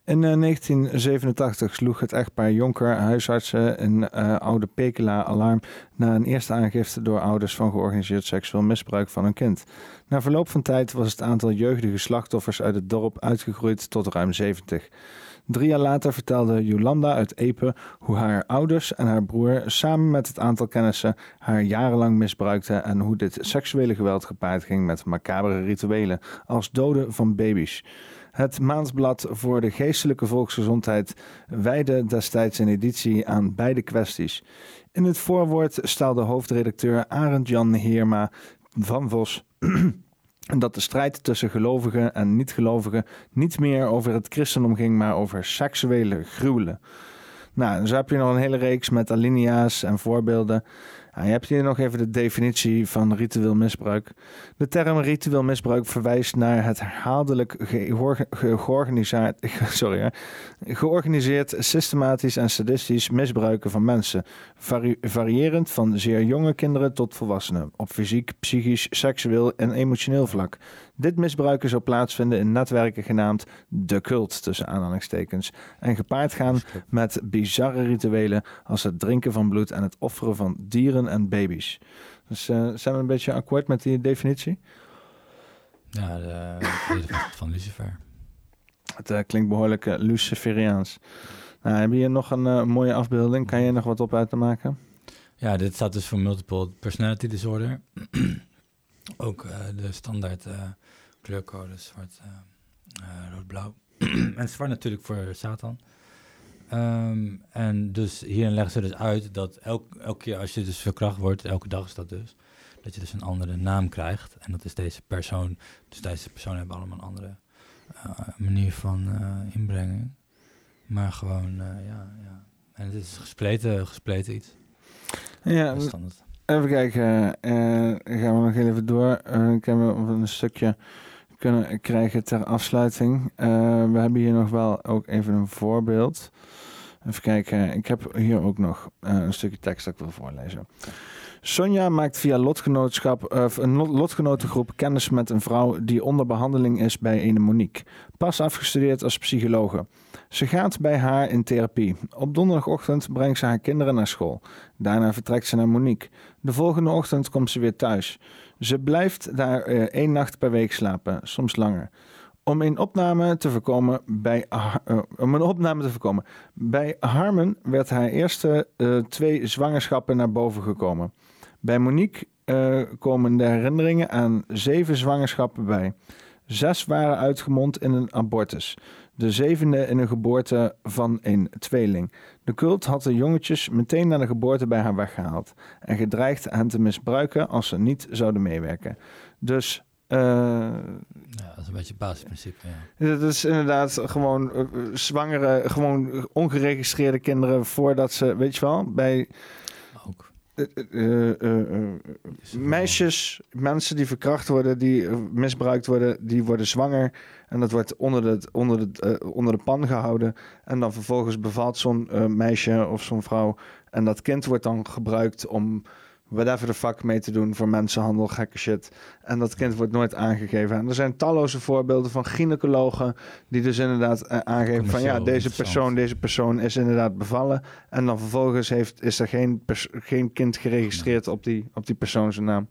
In 1987 sloeg het echtpaar Jonker huisartsen in Oude Pekela alarm na een eerste aangifte door ouders van georganiseerd seksueel misbruik van hun kind. Na verloop van tijd was het aantal jeugdige slachtoffers uit het dorp uitgegroeid tot ruim 70. Drie jaar later vertelde Jolanda uit Epe hoe haar ouders en haar broer samen met het aantal kennissen haar jarenlang misbruikten en hoe dit seksuele geweld gepaard ging met macabere rituelen als doden van baby's. Het Maandblad voor de geestelijke volksgezondheid wijde destijds een editie aan beide kwesties. In het voorwoord stelde hoofdredacteur Arend Jan Heerma van Vos dat de strijd tussen gelovigen en niet-gelovigen niet meer over het christendom ging, maar over seksuele gruwelen. Nou, zo heb je nog een hele reeks met alinea's en voorbeelden. Je hebt hier nog even de definitie van ritueel misbruik. De term ritueel misbruik verwijst naar het herhaaldelijk georganiseerd, sorry, georganiseerd, systematisch en sadistisch misbruiken van mensen, vari variërend van zeer jonge kinderen tot volwassenen, op fysiek, psychisch, seksueel en emotioneel vlak. Dit misbruiken zou plaatsvinden in netwerken genaamd de cult, tussen aanhalingstekens, en gepaard gaan met bizarre rituelen als het drinken van bloed en het offeren van dieren en baby's. Dus uh, zijn we een beetje akkoord met die definitie? Ja, de, de van Lucifer. Het uh, klinkt behoorlijk uh, Luciferiaans. Nou, heb je hier nog een mooie afbeelding? Kan je nog wat op uit te maken? Ja, dit staat dus voor multiple personality disorder. Ook de standaard kleurcode zwart, rood-blauw. en zwart natuurlijk voor Satan. Um, en dus hierin leggen ze dus uit dat elk, elke keer als je dus verkracht wordt, elke dag is dat dus, dat je dus een andere naam krijgt. En dat is deze persoon. Dus deze personen hebben allemaal een andere uh, manier van uh, inbrenging. Maar gewoon, uh, ja, ja. En het is gespleten, gespleten iets. Ja, even kijken. gaan we nog even door. ik heb een stukje kunnen krijgen ter afsluiting. we hebben hier nog wel ook even een voorbeeld. Even kijken, ik heb hier ook nog uh, een stukje tekst dat ik wil voorlezen. Sonja maakt via lotgenootschap, uh, een lotgenotengroep kennis met een vrouw die onder behandeling is bij een Monique. Pas afgestudeerd als psychologe. Ze gaat bij haar in therapie. Op donderdagochtend brengt ze haar kinderen naar school. Daarna vertrekt ze naar Monique. De volgende ochtend komt ze weer thuis. Ze blijft daar uh, één nacht per week slapen, soms langer. Om een opname te voorkomen bij, uh, om een opname te voorkomen. Bij Harmon werd haar eerste uh, twee zwangerschappen naar boven gekomen. Bij Monique komen de herinneringen aan zeven zwangerschappen bij. Zes waren uitgemond in een abortus. De zevende in een geboorte van een tweeling. De cult had de jongetjes meteen na de geboorte bij haar weggehaald en gedreigd hen te misbruiken als ze niet zouden meewerken. Dus uh, ja, dat is een beetje het basisprincipe. Ja. Dat is inderdaad gewoon uh, zwangere, gewoon ongeregistreerde kinderen voordat ze, weet je wel, bij. Ook. eh, eh, eh, eh, meisjes, mensen die verkracht worden, die eh, misbruikt worden, die worden zwanger. En dat wordt onder de, onder de, eh, onder de pan gehouden. En dan vervolgens bevalt zo'n eh, meisje of zo'n vrouw. En dat kind wordt dan gebruikt om whatever the fuck mee te doen voor mensenhandel, gekke shit. En dat kind wordt nooit aangegeven. En er zijn talloze voorbeelden van gynaecologen die dus inderdaad eh, aangeven van ja, deze persoon, deze persoon is inderdaad bevallen. En dan vervolgens heeft, is er geen, geen kind geregistreerd op die, op die persoon zijn naam.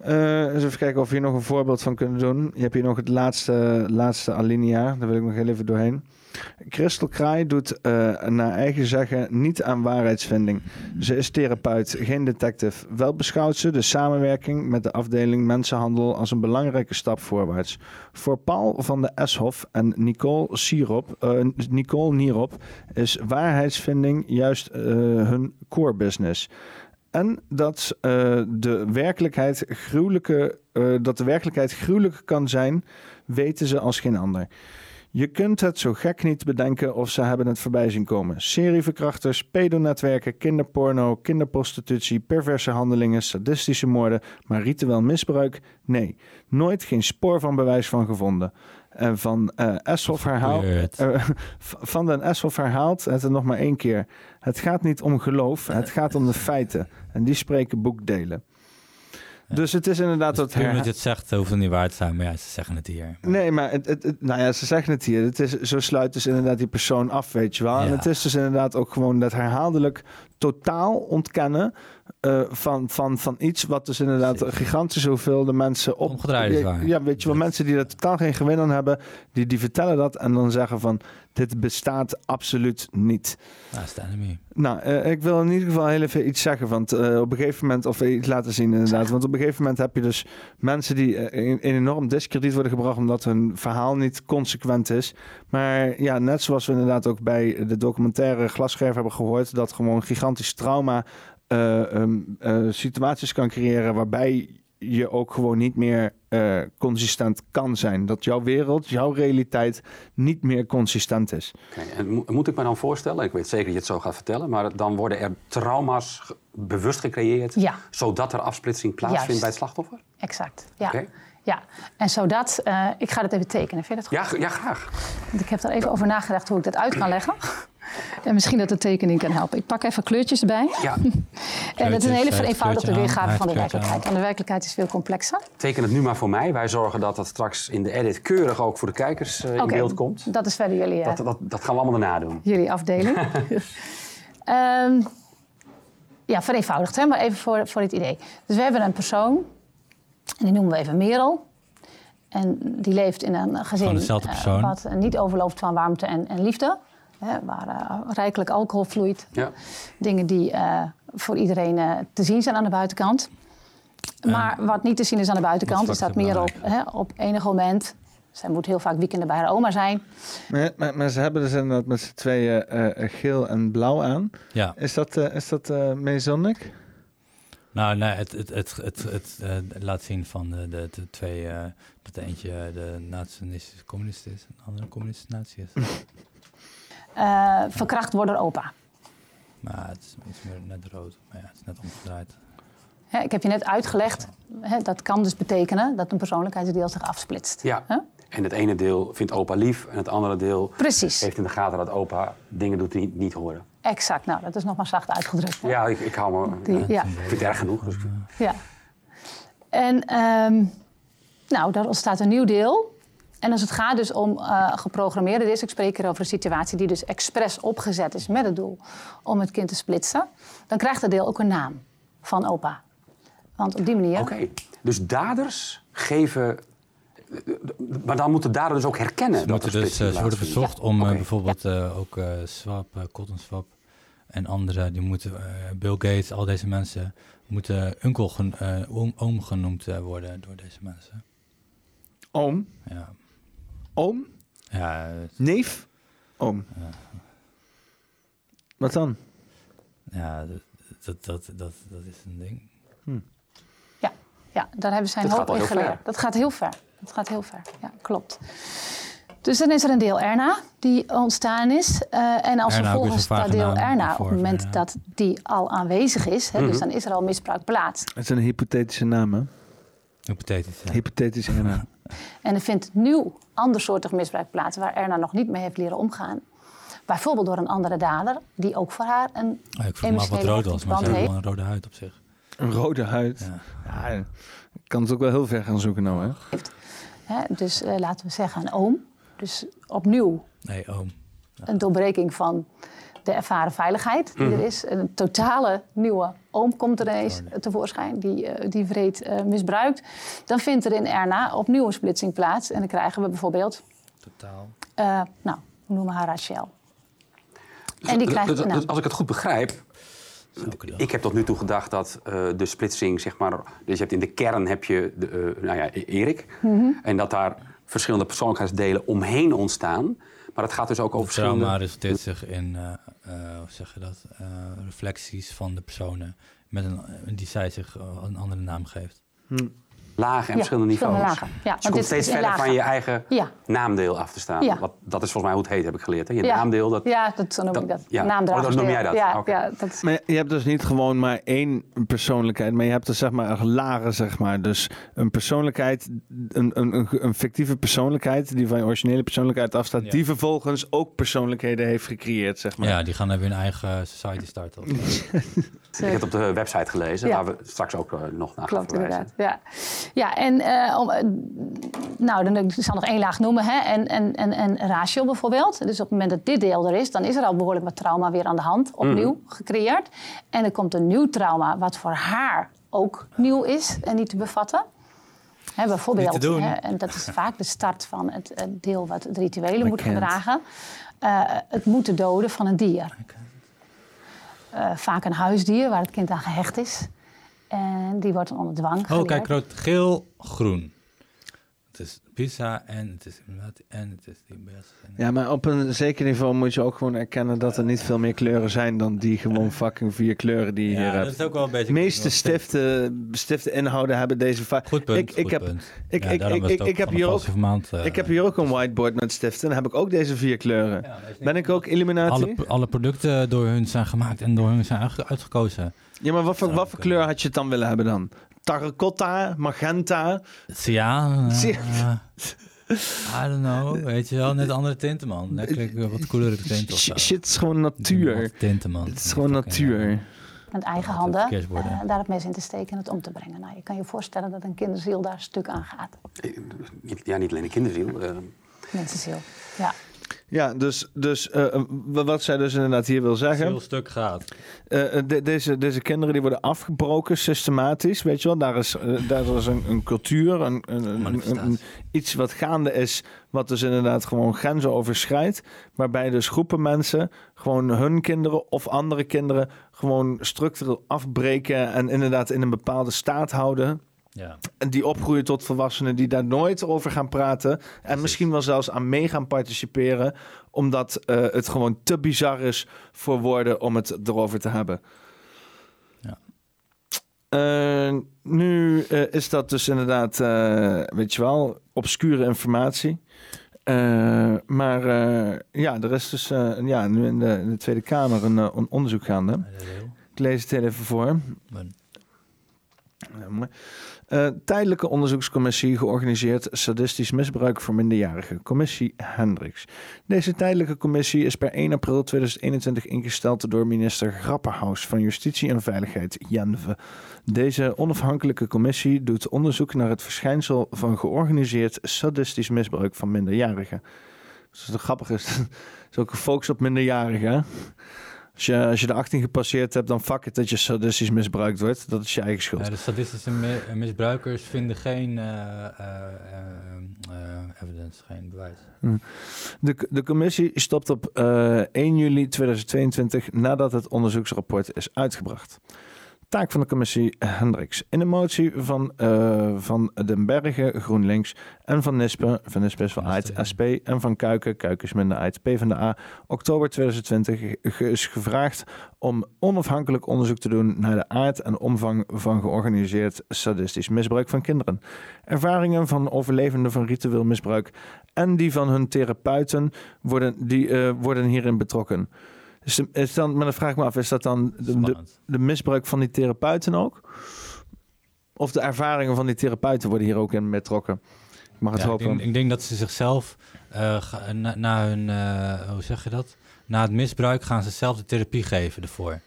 Eh, eens even kijken of we hier nog een voorbeeld van kunnen doen. Je hebt hier nog het laatste, laatste alinea. Daar wil ik nog heel even doorheen. Christel Kraai doet eh, naar eigen zeggen niet aan waarheidsvinding. Ze is therapeut, geen detective. Wel beschouwt ze de samenwerking met de afdeling mensenhandel als een belangrijke stap voorwaarts. Voor Paul van de Eshoff en Nicole, Sierop, eh, Nicole Nierop is waarheidsvinding juist hun core business. En dat, eh, de werkelijkheid gruwelijke, eh, dat de werkelijkheid gruwelijk kan zijn, weten ze als geen ander. Je kunt het zo gek niet bedenken of ze hebben het voorbij zien komen. Serieverkrachters, pedonetwerken, kinderporno, kinderprostitutie, perverse handelingen, sadistische moorden, maar ritueel misbruik? Nee, nooit geen spoor van bewijs van gevonden. En van eh Eshoff herhaalt, eh, van den Eshoff herhaalt het nog maar één keer. Het gaat niet om geloof, het gaat om de feiten. En die spreken boekdelen. Dus het is inderdaad dat herha- omdat je het zegt, hoeft het niet waar te zijn. Maar ja, ze zeggen het hier. Nee, maar het, het, het- nou ja, ze zeggen het hier. Het is, zo sluit dus inderdaad die persoon af, weet je wel. En het is dus inderdaad ook gewoon dat herhaaldelijk totaal ontkennen eh, van, van, van iets wat dus inderdaad gigantisch zoveel de mensen op... Omgedraaid is ja, waar. ja, weet je wel, mensen die er totaal geen gewin aan hebben, die, die vertellen dat en dan zeggen van, dit bestaat absoluut niet. Nou, is de enemy. Nou, ik wil in ieder geval heel even iets zeggen. Want eh, op een gegeven moment, of iets laten zien inderdaad. Want op een gegeven moment heb je dus mensen die eh, in, in enorm discrediet worden gebracht. omdat hun verhaal niet consequent is. Maar ja, net zoals we inderdaad ook bij de documentaire Glasscherf hebben gehoord. dat gewoon gigantisch trauma eh, ehm, eh, situaties kan creëren. waarbij je ook gewoon niet meer eh, consistent kan zijn. Dat jouw wereld, jouw realiteit niet meer consistent is. Oké, en mo- moet ik me dan voorstellen, ik weet zeker dat je het zo gaat vertellen, maar dan worden er trauma's ge- bewust gecreëerd, Ja. zodat er afsplitsing plaatsvindt Juist. bij het slachtoffer? Exact, ja. Oké. ja. En zodat, eh, ik ga het even tekenen, vind je dat goed? Ja, ja, graag. Want ik heb er even over nagedacht hoe ik dat uit kan leggen. En misschien dat de tekening kan helpen. Ik pak even kleurtjes erbij. Ja. En het is een hele hij vereenvoudigde weergave van de werkelijkheid. Want de werkelijkheid is veel complexer. Teken het nu maar voor mij. Wij zorgen dat dat straks in de edit keurig ook voor de kijkers eh, in beeld komt. Dat is verder jullie, eh, Dat, dat, dat gaan we allemaal daarna doen. jullie afdeling. Ehm, ja, vereenvoudigd, hè? maar even voor, voor het idee. Dus we hebben een persoon, en die noemen we even Merel. En die leeft in een gezin Gewoon dezelfde eh, persoon. wat eh, niet overloopt van warmte en, en liefde. Hè, waar eh, rijkelijk alcohol vloeit. Ja. Dingen die eh, voor iedereen eh, te zien zijn aan de buitenkant. Maar wat niet te zien is aan de buitenkant, is dat te Merel hè, op enig moment... Zij moet heel vaak weekenden bij haar oma zijn. Maar, maar, maar ze hebben dus inderdaad met z'n tweeën eh, eh, geel en blauw aan. Ja. Is dat, eh is dat eh? Nou, nee, het, het, het, het, het, eh, laat zien van de, de, de twee... eh, dat de eentje de nationalistische communist is en de andere communistische natie is. Eh, verkracht worden door opa. maar het is iets meer net rood. Maar ja, het is net omgedraaid. Hè, ik heb je net uitgelegd, hè, dat kan dus betekenen dat een persoonlijkheidsdeel zich afsplitst. Ja. En het ene deel vindt opa lief en het andere deel Precies. heeft in de gaten dat opa dingen doet die niet, horen. Exact, nou dat is nog maar zacht uitgedrukt. hè? Ja, ik, ik hou me... Die- ja. Ik vind het erg genoeg. Dus. Ja. En ehm, nou, daar ontstaat een nieuw deel. En als het gaat dus om eh geprogrammeerde dis, ik spreek hier over een situatie die dus expres opgezet is met het doel om het kind te splitsen, dan krijgt dat deel ook een naam van opa. Want op die manier. Oké, dus daders geven... Maar dan moeten daders dus ook herkennen Ze, dat er moeten dus, eh, ze worden verzocht om eh, bijvoorbeeld eh, ook eh, Swap, Cotton Swap en andere, die moeten, eh, Bill Gates, al deze mensen, moeten uncle, eh, oom, oom genoemd eh, worden door deze mensen. Oom? Ja. Oom? Ja. Neef? Oom. Wat dan? Ja, dat, dat, dat, dat, is een ding. Ja, daar hebben ze zijn Dat hoop in geleerd. Dat gaat heel ver. Dat gaat heel ver, ja, klopt. Dus dan is er een deel Erna die ontstaan is. Uh, en als Erna ook vervolgens weer zo'n dat deel Erna, op het moment dat die al aanwezig is, hè, dus Mhm. dan is er al misbruik plaats. Het is een hypothetische naam, hè? Hypothetisch. Hypothetisch Erna. En er vindt nieuw andersoortig misbruik plaats waar Erna nog niet mee heeft leren omgaan. Bijvoorbeeld door een andere dader, die ook voor haar een Ah, ik vroeg me af wat rood was, maar band ze heeft wel een rode huid op zich. Een rode huid. Ja. ik kan het ook wel heel ver gaan zoeken nou, hè? Hè, dus eh, laten we zeggen een oom. Dus opnieuw Nee, oom. een doorbreking van de ervaren veiligheid die Mhm. er is. Een totale nieuwe oom komt er ineens tevoorschijn, die, eh, die vreed eh, misbruikt. Dan vindt er in Erna opnieuw een splitsing plaats. En dan krijgen we bijvoorbeeld, Totaal. eh, nou, we noemen haar Rachel. En die krijgt Dus- dus naam. als ik het goed begrijp. Ik heb tot nu toe gedacht dat eh, de splitsing, zeg maar. Dus je hebt in de kern heb je de, nou ja, Erik. Mhm. En dat daar verschillende persoonlijkheidsdelen omheen ontstaan. Maar het gaat dus ook over verschillende. Trauma resulteert zich in, eh, eh, hoe zeg je dat, Eh, reflecties van de personen met een, die zij zich een andere naam geeft. Lagen en Ja, verschillende niveaus. verschillende lagen. Ja, dus je komt dit steeds verder van je eigen Ja. naamdeel af te staan. Ja. Wat, dat is volgens mij hoe het heet, heb ik geleerd. Hè? Je ja. naamdeel, dat, Ja, dat, zo noem ik dat. ja. Oh, dat noem jij dat? Ja, Oké. ja, dat is... Maar je hebt dus niet gewoon maar één persoonlijkheid, maar je hebt er zeg maar lagen, zeg maar. Dus een persoonlijkheid, een, een, een, een fictieve persoonlijkheid die van je originele persoonlijkheid afstaat, Ja. die vervolgens ook persoonlijkheden heeft gecreëerd, zeg maar. Ja, die gaan hebben hun eigen society starten. Ik heb het op de website gelezen, Ja. waar we straks ook eh, nog naar gaan Klopt, verwijzen. inderdaad. Ja, ja en eh, eh, nou, dan ik zal nog één laag noemen. Hè? En, en, en, en ratio bijvoorbeeld. Dus op het moment dat dit deel er is, dan is er al behoorlijk wat trauma weer aan de hand, opnieuw Mhm. gecreëerd. En er komt een nieuw trauma, wat voor haar ook nieuw is en niet te bevatten. Hè, bijvoorbeeld, hè, en dat is vaak de start van het, het deel wat het rituelen moet gedragen. Eh, het moeten doden van een dier. Vaak een huisdier waar het kind aan gehecht is. En die wordt dan onder dwang Oh, geleerd. kijk, rood, geel, groen. Het is pizza en het is en het is die best. Ja, maar op een zeker niveau moet je ook gewoon erkennen dat er niet veel meer kleuren zijn dan die gewoon fucking vier kleuren die je Ja, hier dat hebt. is ook wel een beetje- De meeste stiften, stiften inhouden hebben deze va- Goed punt, Ik, ik goed heb, punt. ik, Ja, ik, heb hier ook, maand, eh, ik heb hier ook een whiteboard met stiften. Dan heb ik ook deze vier kleuren. ben ik ook Illuminati? Alle, alle producten door hun zijn gemaakt en door hun zijn uitge- uitgekozen. Ja, maar wat voor, wat voor kleur had je het dan willen hebben dan? Terracotta, magenta? Cyaan. eh, I don't know, weet je wel, net andere tinten, man. Net kijk, eh, wat coolere tinten of zo. Shit, het is gewoon natuur. Tinten, man. Het is gewoon natuur. met eigen handen eh, daar het mes in te steken en het om te brengen. Nou, je kan je voorstellen dat een kinderziel daar stuk aan gaat. Niet, ja, niet alleen de kinderziel. Mensenziel. Ja. Ja, dus, dus eh, eh, wat zij dus inderdaad hier wil zeggen. Heel stuk gaat. Eh, de- deze, deze kinderen die worden afgebroken systematisch, weet je wel. Daar is, daar is een, een cultuur, een, een, een- een- een- iets wat gaande is, wat dus inderdaad gewoon grenzen overschrijdt. Waarbij dus groepen mensen gewoon hun kinderen of andere kinderen gewoon structureel afbreken en inderdaad in een bepaalde staat houden. Ja. En die opgroeien tot volwassenen die daar nooit over gaan praten. En misschien wel zelfs aan mee gaan participeren. Omdat eh, het gewoon te bizar is voor woorden om het erover te hebben. Ja. Eh, nu eh, is dat dus inderdaad, weet je wel, obscure informatie. Maar ja, er is dus ja, nu in de, in de Tweede Kamer een, een onderzoek gaande. Ik lees het heel even voor. Ja, mooi. Eh, tijdelijke onderzoekscommissie georganiseerd sadistisch misbruik voor minderjarigen. Commissie Hendricks. Deze tijdelijke commissie is per 1 april 2021 ingesteld door minister Grapperhaus van Justitie en Veiligheid, Jenve. Deze onafhankelijke commissie doet onderzoek naar het verschijnsel van georganiseerd sadistisch misbruik van minderjarigen. Dus wat grappig is, is ook gefocust op minderjarigen. Als je, als je de 18 gepasseerd hebt, dan fuck het dat je sadistisch misbruikt wordt. Dat is je eigen schuld. Ja, de statistische mi- eh, misbruikers vinden geen eh, eh, evidence, geen bewijs. Hm. De, de commissie stopt op eh, 1 juli 2022 nadat het onderzoeksrapport is uitgebracht. Taak van de commissie Hendricks. In de motie van uh, Van den Bergen, GroenLinks, en van Nispe, van Nispe is van AIT, SP, en van Kuiken, Kuiken is minder AIT, PvdA, oktober 2020 is gevraagd om onafhankelijk onderzoek te doen naar de aard en omvang van georganiseerd sadistisch misbruik van kinderen. Ervaringen van overlevenden van ritueel misbruik en die van hun therapeuten worden, die, uh, worden hierin betrokken. Dus is dan, maar dan vraag ik me af, is dat dan de, de, misbruik van die therapeuten ook? Of de ervaringen van die therapeuten worden hier ook in betrokken? Ik mag het hopen. Ik denk, ik denk, dat ze zichzelf uh, na, na, hun, uh, hoe zeg je dat? Na het misbruik gaan ze zelf de therapie geven ervoor.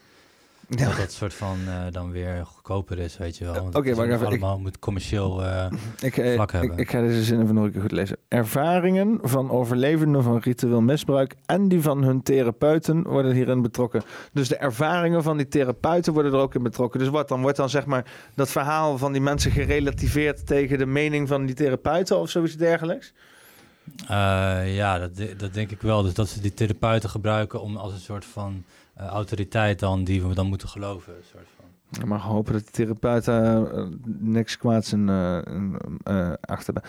Ja. Dat dat soort van uh, dan weer goedkoper is, weet je wel. Oké, okay, maar even, allemaal ik, moet commercieel uh, ik, uh, vlak hebben. Ik, ik, ga deze zin even nog een keer goed lezen. Ervaringen van overlevenden van ritueel misbruik en die van hun therapeuten worden hierin betrokken. Dus de ervaringen van die therapeuten worden er ook in betrokken. Dus wat dan? Wordt dan zeg maar dat verhaal van die mensen gerelativeerd tegen de mening van die therapeuten of zoiets dergelijks? ja, dat, dat denk ik wel. Dus dat ze die therapeuten gebruiken om als een soort van uh, autoriteit dan die we dan moeten geloven. Soort van. Mag hopen dat de therapeuten uh, niks kwaads in, uh, achter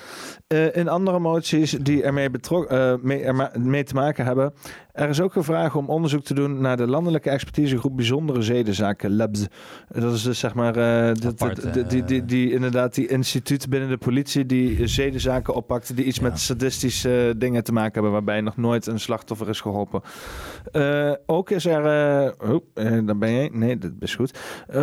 in andere moties die ermee, betrok, mee, ermee te maken hebben, er is ook gevraagd om onderzoek te doen naar de landelijke expertisegroep bijzondere zedenzaken, LABS. Dat is dus zeg maar die, die, die, die, inderdaad die instituut binnen de politie die zedenzaken oppakt die iets met sadistische dingen te maken hebben, waarbij nog nooit een slachtoffer is geholpen. ook is er, oh, daar ben je, nee, dat is goed.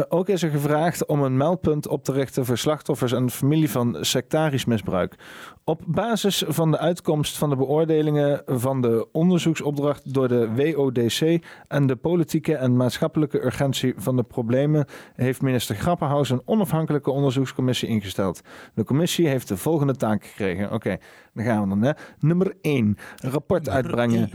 Ook is er gevraagd om een meldpunt op te richten voor slachtoffers en familie van sectarisch misbruik. Op basis van de uitkomst van de beoordelingen van de onderzoeksopdracht door de WODC en de politieke en maatschappelijke urgentie van de problemen heeft minister Grappenhaus een onafhankelijke onderzoekscommissie ingesteld. De commissie heeft de volgende taak gekregen. Oké, okay, dan gaan we dan. Hè. Nummer 1. Rapport uitbrengen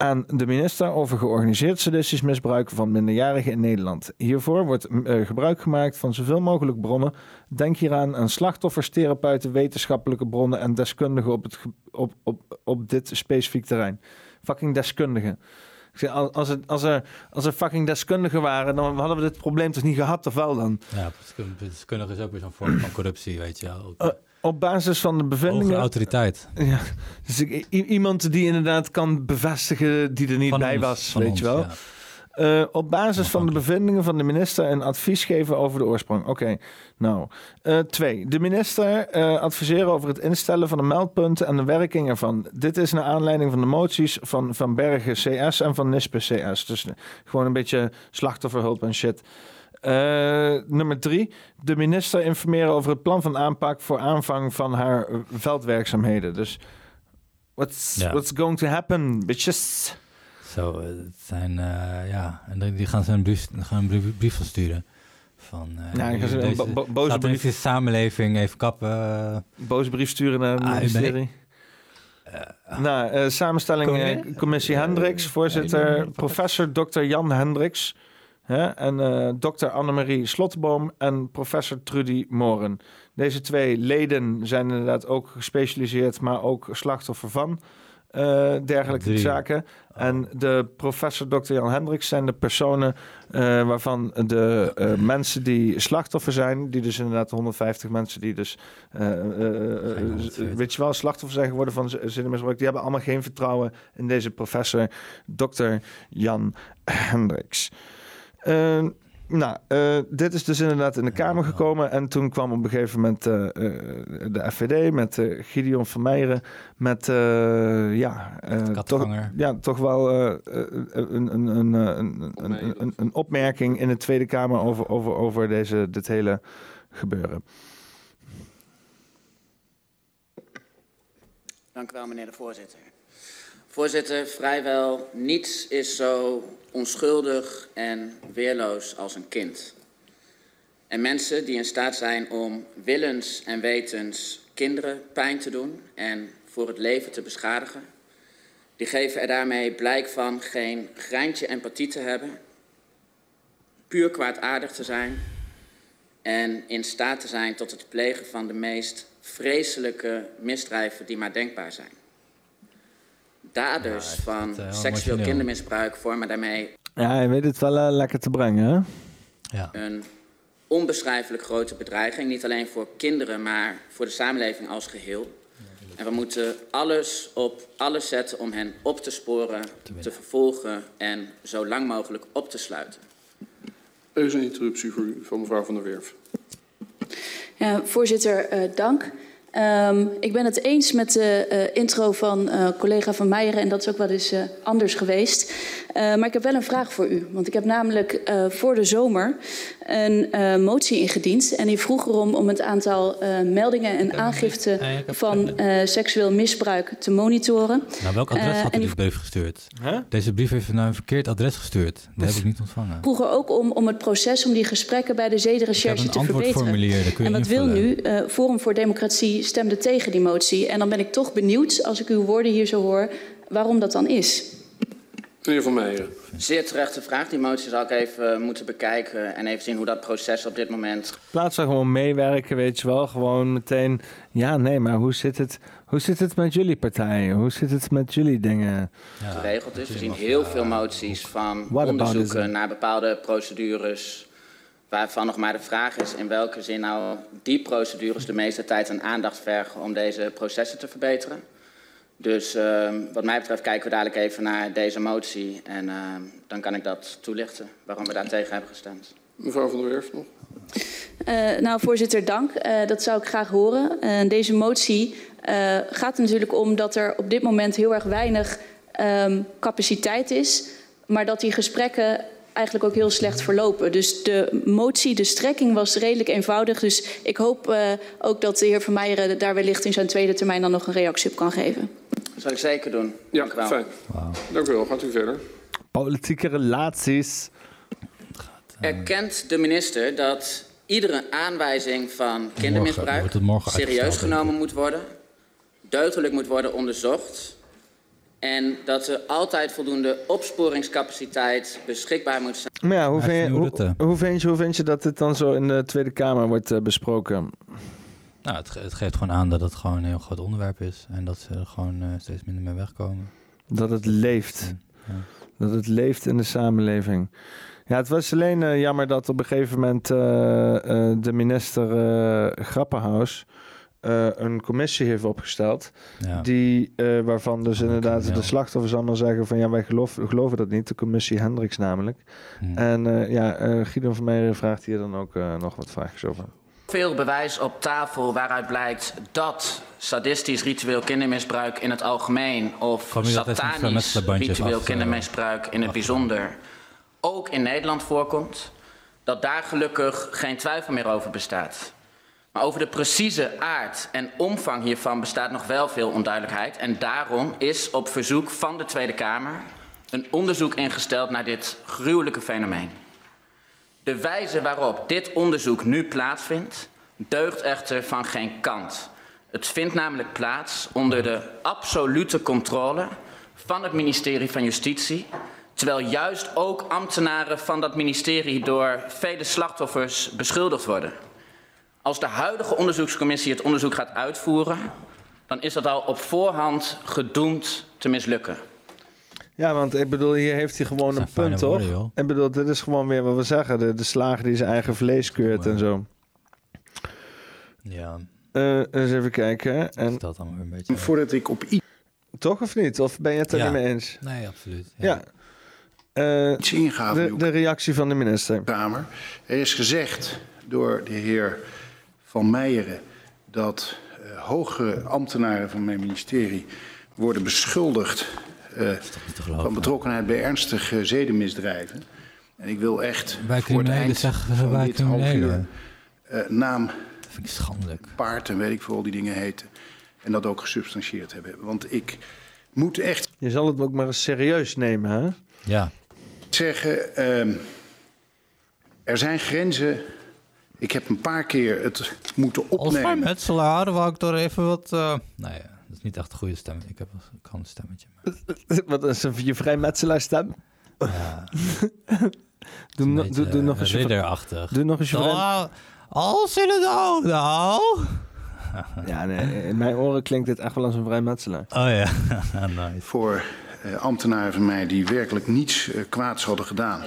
aan de minister over georganiseerd sadistisch misbruik van minderjarigen in Nederland. Hiervoor wordt uh, gebruik gemaakt van zoveel mogelijk bronnen. Denk hieraan aan slachtoffers, therapeuten, wetenschappelijke bronnen en deskundigen op, het, op, op, op dit specifiek terrein. Fucking deskundigen. Als er, als, er, als er fucking deskundigen waren, dan hadden we dit probleem toch niet gehad, of wel dan? Ja, deskundigen is ook weer zo'n vorm van corruptie, weet je wel. Uh, op basis van de bevindingen. Hoge autoriteit. Ja, dus ik, iemand die inderdaad kan bevestigen die er niet bij was, weet je wel. Uh, op basis van de bevindingen van de minister een advies geven over de oorsprong. Oké, nou. Uh, twee, de minister uh, adviseren over het instellen van de meldpunten en de werking ervan. Dit is naar aanleiding van de moties van Van Bergen CS en van Nispe CS. Dus gewoon een beetje slachtofferhulp en shit. Nummer drie, de minister informeren over het plan van aanpak voor aanvang van haar veldwerkzaamheden. Dus what's, what's going to happen, bitches? Zo, uh, het zijn, uh, ja, en die gaan ze een brief, gaan een brief, van sturen. Van, ja, deze, een bo bo boze brief. de samenleving even kappen. Boze brief sturen naar het ah, ministerie. nou, samenstelling commissie Hendricks, voorzitter, professor Dr. Jan Hendricks. En uh, dokter Annemarie Slotboom en professor Trudy Moren. Deze twee leden zijn inderdaad ook gespecialiseerd, maar ook slachtoffer van uh, dergelijke zaken. Oh. En de professor Dr. Jan Hendricks zijn de personen uh, waarvan de uh, mensen die slachtoffer zijn, die dus inderdaad 150 mensen die dus, weet je wel, slachtoffer zijn geworden van zinnenmisbruik, die hebben allemaal geen vertrouwen in deze professor Dr. Jan Hendricks. Uh, nou, uh, dit is dus inderdaad in de Kamer gekomen. En toen kwam op een gegeven moment uh, de FVD met Gideon van Meijeren. Met, ja, toch, ja, toch wel een, een, een, een, een, opmerking in de Tweede Kamer over, over, over deze, dit hele gebeuren. Dank u wel, meneer de voorzitter. Voorzitter, vrijwel niets is zo onschuldig en weerloos als een kind. En mensen die in staat zijn om willens en wetens kinderen pijn te doen en voor het leven te beschadigen, die geven er daarmee blijk van geen greintje empathie te hebben, puur kwaadaardig te zijn en in staat te zijn tot het plegen van de meest vreselijke misdrijven die maar denkbaar zijn daders van uh, seksueel kindermisbruik vormen daarmee... Ja, hij weet het wel uh, lekker te brengen, hè? Ja. Een onbeschrijfelijk grote bedreiging. Niet alleen voor kinderen, maar voor de samenleving als geheel. En we moeten alles op alles zetten om hen op te sporen, te vervolgen en zo lang mogelijk op te sluiten. Er is een interruptie voor u van mevrouw Van der Werf. Ja, voorzitter, uh, dank. Um, ik ben het eens met de uh, intro van uh, collega Van Meijeren en dat is ook wel eens uh, anders geweest. maar ik heb wel een vraag voor u. Want ik heb namelijk voor de zomer een motie ingediend. En die vroeg erom om het aantal meldingen en aangiften van seksueel misbruik te monitoren. Nou, welk adres had u die brief gestuurd? Huh? Deze brief heeft naar een verkeerd adres gestuurd. Dat heb ik niet ontvangen. Vroeg er ook om, om het proces, om die gesprekken bij de zedenrecherche te verbeteren. En wat wil nu Forum voor Democratie stemde tegen die motie. En dan ben ik toch benieuwd, als ik uw woorden hier zo hoor, waarom dat dan is. Meneer Van Meijer. Zeer terechte vraag. Die motie zal ik even eh, moeten bekijken en even zien hoe dat proces op dit moment. Plaats van gewoon meewerken, weet je wel. Gewoon meteen. Ja, nee, maar hoe zit het, hoe zit het met jullie partijen? Hoe zit het met jullie dingen? Ja, geregeld is. We zien heel veel moties van onderzoeken naar bepaalde procedures. Waarvan nog maar de vraag is in welke zin nou die procedures de meeste tijd en aandacht vergen om deze processen te verbeteren. Dus uh, wat mij betreft kijken we dadelijk even naar deze motie en uh, dan kan ik dat toelichten waarom we daar tegen hebben gestemd. Mevrouw van der Werf nog. Uh, nou, voorzitter, dank. Uh, dat zou ik graag horen. Uh, deze motie gaat er natuurlijk om dat er op dit moment heel erg weinig um, capaciteit is, maar dat die gesprekken eigenlijk ook heel slecht verlopen. Dus de motie, de strekking was redelijk eenvoudig. Dus ik hoop uh, ook dat de heer Van Meijeren daar wellicht in zijn tweede termijn dan nog een reactie op kan geven. Dat zal ik zeker doen. Ja, Dank fijn. Wow. Dank u wel. Gaat u verder. Politieke relaties. Erkent de minister dat iedere aanwijzing van kindermisbruik serieus genomen moet worden, deugdelijk moet worden onderzocht en dat er altijd voldoende opsporingscapaciteit beschikbaar moet zijn. Maar ja, hoe, vind je, hoe, hoe, vind je, hoe vind je dat dit dan zo in de Tweede Kamer wordt uh, besproken? Nou, het, het, geeft gewoon aan dat het gewoon een heel groot onderwerp is. En dat ze er gewoon uh, steeds minder mee wegkomen. Dat het leeft. Ja. Dat het leeft in de samenleving. Ja, het was alleen uh, jammer dat op een gegeven moment de minister Grappenhaus uh, een commissie heeft opgesteld. Ja. Die, waarvan dus inderdaad de slachtoffers allemaal zeggen van ja, wij geloven, geloven dat niet. De commissie Hendricks namelijk. Hmm. En ja, Guido van Meijer vraagt hier dan ook nog wat vragen over. Veel bewijs op tafel waaruit blijkt dat sadistisch ritueel kindermisbruik in het algemeen of satanisch ritueel kindermisbruik in het bijzonder ook in Nederland voorkomt, dat daar gelukkig geen twijfel meer over bestaat. Maar over de precieze aard en omvang hiervan bestaat nog wel veel onduidelijkheid. En daarom is op verzoek van de Tweede Kamer een onderzoek ingesteld naar dit gruwelijke fenomeen. De wijze waarop dit onderzoek nu plaatsvindt, deugt echter van geen kant. Het vindt namelijk plaats onder de absolute controle van het ministerie van Justitie, terwijl juist ook ambtenaren van dat ministerie door vele slachtoffers beschuldigd worden. Als de huidige onderzoekscommissie het onderzoek gaat uitvoeren, dan is dat al op voorhand gedoemd te mislukken. Ja, want ik bedoel, hier heeft hij gewoon een punt, toch? Ik bedoel, dit is gewoon weer wat we zeggen. De, de slager die zijn eigen vlees keurt en zo. Ja. Uh, eens even kijken. En... Dat dan een beetje... Voordat ik op. Toch of niet? Of ben je het er ja. niet mee eens? Nee, absoluut. Ja. ja. Uh, de, de reactie van de minister. Kamer. Er is gezegd door de heer van Meijeren dat uh, hogere ambtenaren van mijn ministerie worden beschuldigd van betrokkenheid bij ernstige zedenmisdrijven. En ik wil echt bij voor het eind zeggen, van bij dit half uur uh, naam, dat vind ik schandelijk. paard en weet ik veel die dingen heten. En dat ook gesubstantieerd hebben. Want ik moet echt... Je zal het ook maar eens serieus nemen, hè? Ja. Zeggen, uh, er zijn grenzen ik heb een paar keer het moeten opnemen. Als vrijmetselaar wou ik toch even wat... Uh... Nee, dat is niet echt een goede stem. Ik heb kan een stemmetje. wat is een je vrijmetselaar stem? Ja. doe, no, doe, doe, nog eens je... Ridderachtig. Doe nog eens je... Oh, als in het oog, nou... ja, nee, in mijn oren klinkt dit echt wel als een vrijmetselaar. Oh ja, nice. Voor uh, ambtenaren van mij die werkelijk niets uh, kwaads hadden gedaan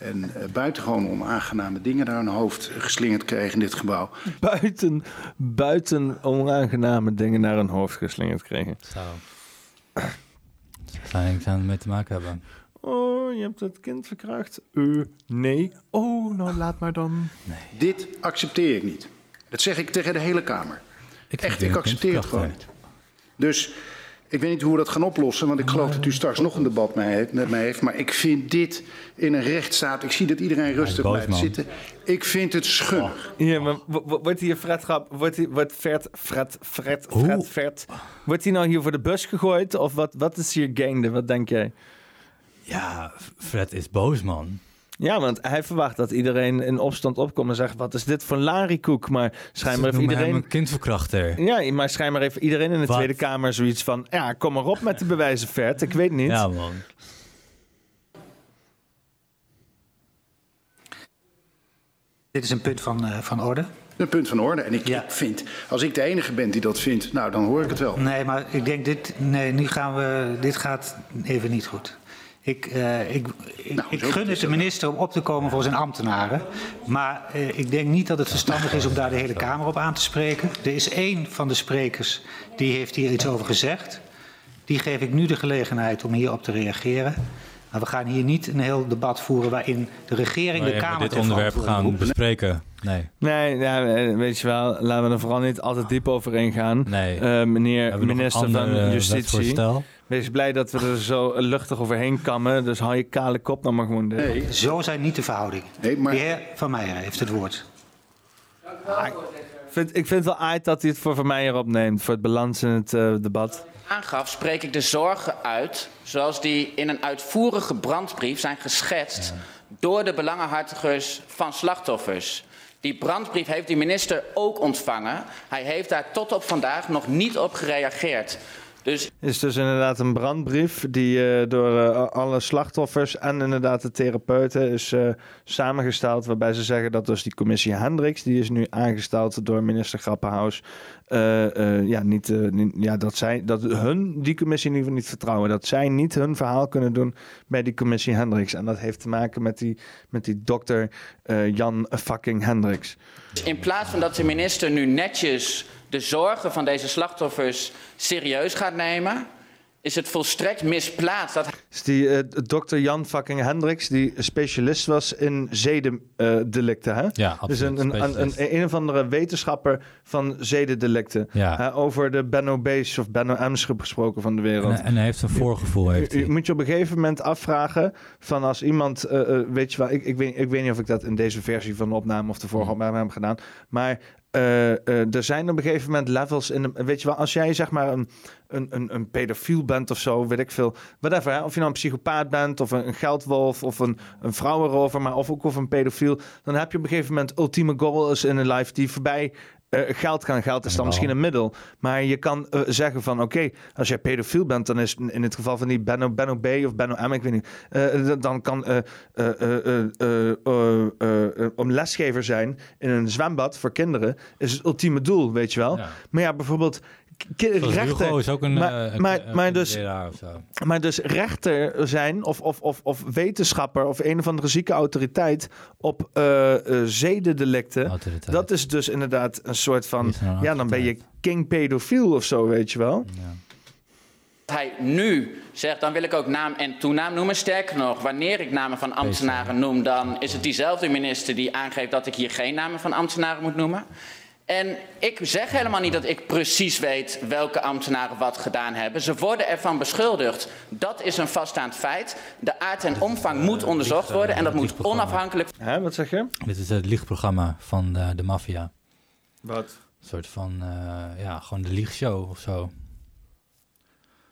En uh, buitengewoon onaangename dingen naar hun hoofd geslingerd kregen in dit gebouw. Buiten, buiten onaangename dingen naar hun hoofd geslingerd kregen. Zo. Zou er niks aan mee te maken hebben. Oh, je hebt het kind verkracht. Uh, nee. Oh, nou laat maar dan. Nee. Dit accepteer ik niet. Dat zeg ik tegen de hele Kamer. Ik Echt, ik accepteer het gewoon niet. Dus ik weet niet hoe we dat gaan oplossen, want ik geloof dat u straks nog een debat met mij heeft. Maar ik vind dit in een rechtsstaat. Ik zie dat iedereen rustig blijft zitten. Ik vind het schunnig. Ja, maar wordt hier Fred grap, wordt hier, wordt Fred, Fred, Fred, Fred, Fred, wordt hij nou hier voor de bus gegooid? Of wat, wat is hier gaande? Wat denk jij? Ja, Fred is boos, man. Ja, want hij verwacht dat iedereen in opstand opkomt en zegt: Wat is dit voor larikoek? Maar schijnbaar heeft iedereen. een kindverkrachter. Ja, maar schijnbaar heeft iedereen in de Tweede Kamer zoiets van: Ja, kom maar op met de bewijzen, Vert. Ik weet niet. Ja, man. Dit is een punt van, uh, van orde. Een punt van orde. En ik, ja. ik, vind, als ik de enige ben die dat vindt, nou dan hoor ik het wel. Nee, maar ik denk dit. Nee, nu gaan we. Dit gaat even niet goed. Ik, uh, ik, nou, ik gun het de minister om op te komen voor zijn ambtenaren. Maar uh, ik denk niet dat het verstandig is om daar de hele Kamer op aan te spreken. Er is één van de sprekers die heeft hier iets over gezegd. Die geef ik nu de gelegenheid om hierop te reageren. Maar we gaan hier niet een heel debat voeren waarin de regering de Kamer dit onderwerp gaan bespreken. Nee. Nee, ja, eh, weet je wel, laten we er vooral niet altijd diep over ingaan. Nee. Uh, meneer minister van Justitie. Wees blij dat we er zo luchtig overheen kammen. Dus hou je kale kop dan maar gewoon. Nee, zo zijn niet de verhoudingen. Nee, maar... De heer Van Meijer heeft het woord. Ah, ik, vind, ik vind het wel aardig dat hij het voor Van Meijer opneemt. Voor het balans in het uh, debat. Aangaf spreek ik de zorgen uit. Zoals die in een uitvoerige brandbrief zijn geschetst. Door de belangenhartigers van slachtoffers. Die brandbrief heeft de minister ook ontvangen. Hij heeft daar tot op vandaag nog niet op gereageerd. Dus... is dus inderdaad een brandbrief die uh, door uh, alle slachtoffers en inderdaad de therapeuten is uh, samengesteld. Waarbij ze zeggen dat dus die commissie Hendricks, die is nu aangesteld door minister Grappenhaus. Ja, niet, niet, ja, dat, zij, dat hun die commissie in ieder geval niet vertrouwen. Dat zij niet hun verhaal kunnen doen bij die commissie Hendricks. En dat heeft te maken met die, met die dokter Jan fucking Hendricks. In plaats van dat de minister nu netjes de zorgen van deze slachtoffers serieus gaat nemen, is het volstrekt misplaatst. Dat... Is die uh, dokter Jan fucking Hendricks, die specialist was in zedendelicten, uh, hè? Ja, absoluut. Dus een, een, een, een, een of andere wetenschapper van zedendelicten. Ja. Uh, over de Benno B's of Benno M's gesproken van de wereld. En, en hij heeft een voorgevoel. Heeft je, je, moet je op een gegeven moment afvragen van als iemand, eh, weet je wel, ik, ik, weet, ik weet niet of ik dat in deze versie van de opname of de vorige opname heb gedaan, maar uh, uh, er zijn op een gegeven moment levels in. De, weet je wel, als jij zeg maar een, een, een, een pedofiel bent of zo, weet ik veel. Whatever, of je nou een psychopaat bent, of een, een geldwolf, of een, een vrouwenrover, maar of ook of een pedofiel. Dan heb je op een gegeven moment ultieme goals in een life die voorbij uh, geld kan. Geld is dan misschien een middel. Maar je kan uh, zeggen van oké, okay, als jij pedofiel bent, dan is in het geval van die Benno, Benno B of Benno M, ik weet niet, uh, dan kan om lesgever zijn in een zwembad voor kinderen is het ultieme doel, weet je wel. Ja. Maar ja, bijvoorbeeld rechter. is ook een, maar, uh, maar, een, maar, een dus, maar dus rechter zijn of, of, of, of wetenschapper of een of andere zieke autoriteit op uh, uh, zedendelicten. Autoriteit. Dat is dus inderdaad een soort van. Een ja, dan ben je king pedofiel of zo, weet je wel. Ja. Hij nu zegt, dan wil ik ook naam en toenaam noemen. Sterker nog, wanneer ik namen van ambtenaren noem, dan is het diezelfde minister die aangeeft dat ik hier geen namen van ambtenaren moet noemen. En ik zeg helemaal niet dat ik precies weet welke ambtenaren wat gedaan hebben. Ze worden ervan beschuldigd. Dat is een vaststaand feit. De aard en omvang moet onderzocht worden en dat moet onafhankelijk. Hè, wat zeg je? Dit is het liegprogramma van de, de maffia. Wat? Een soort van, uh, ja, gewoon de liegshow of zo.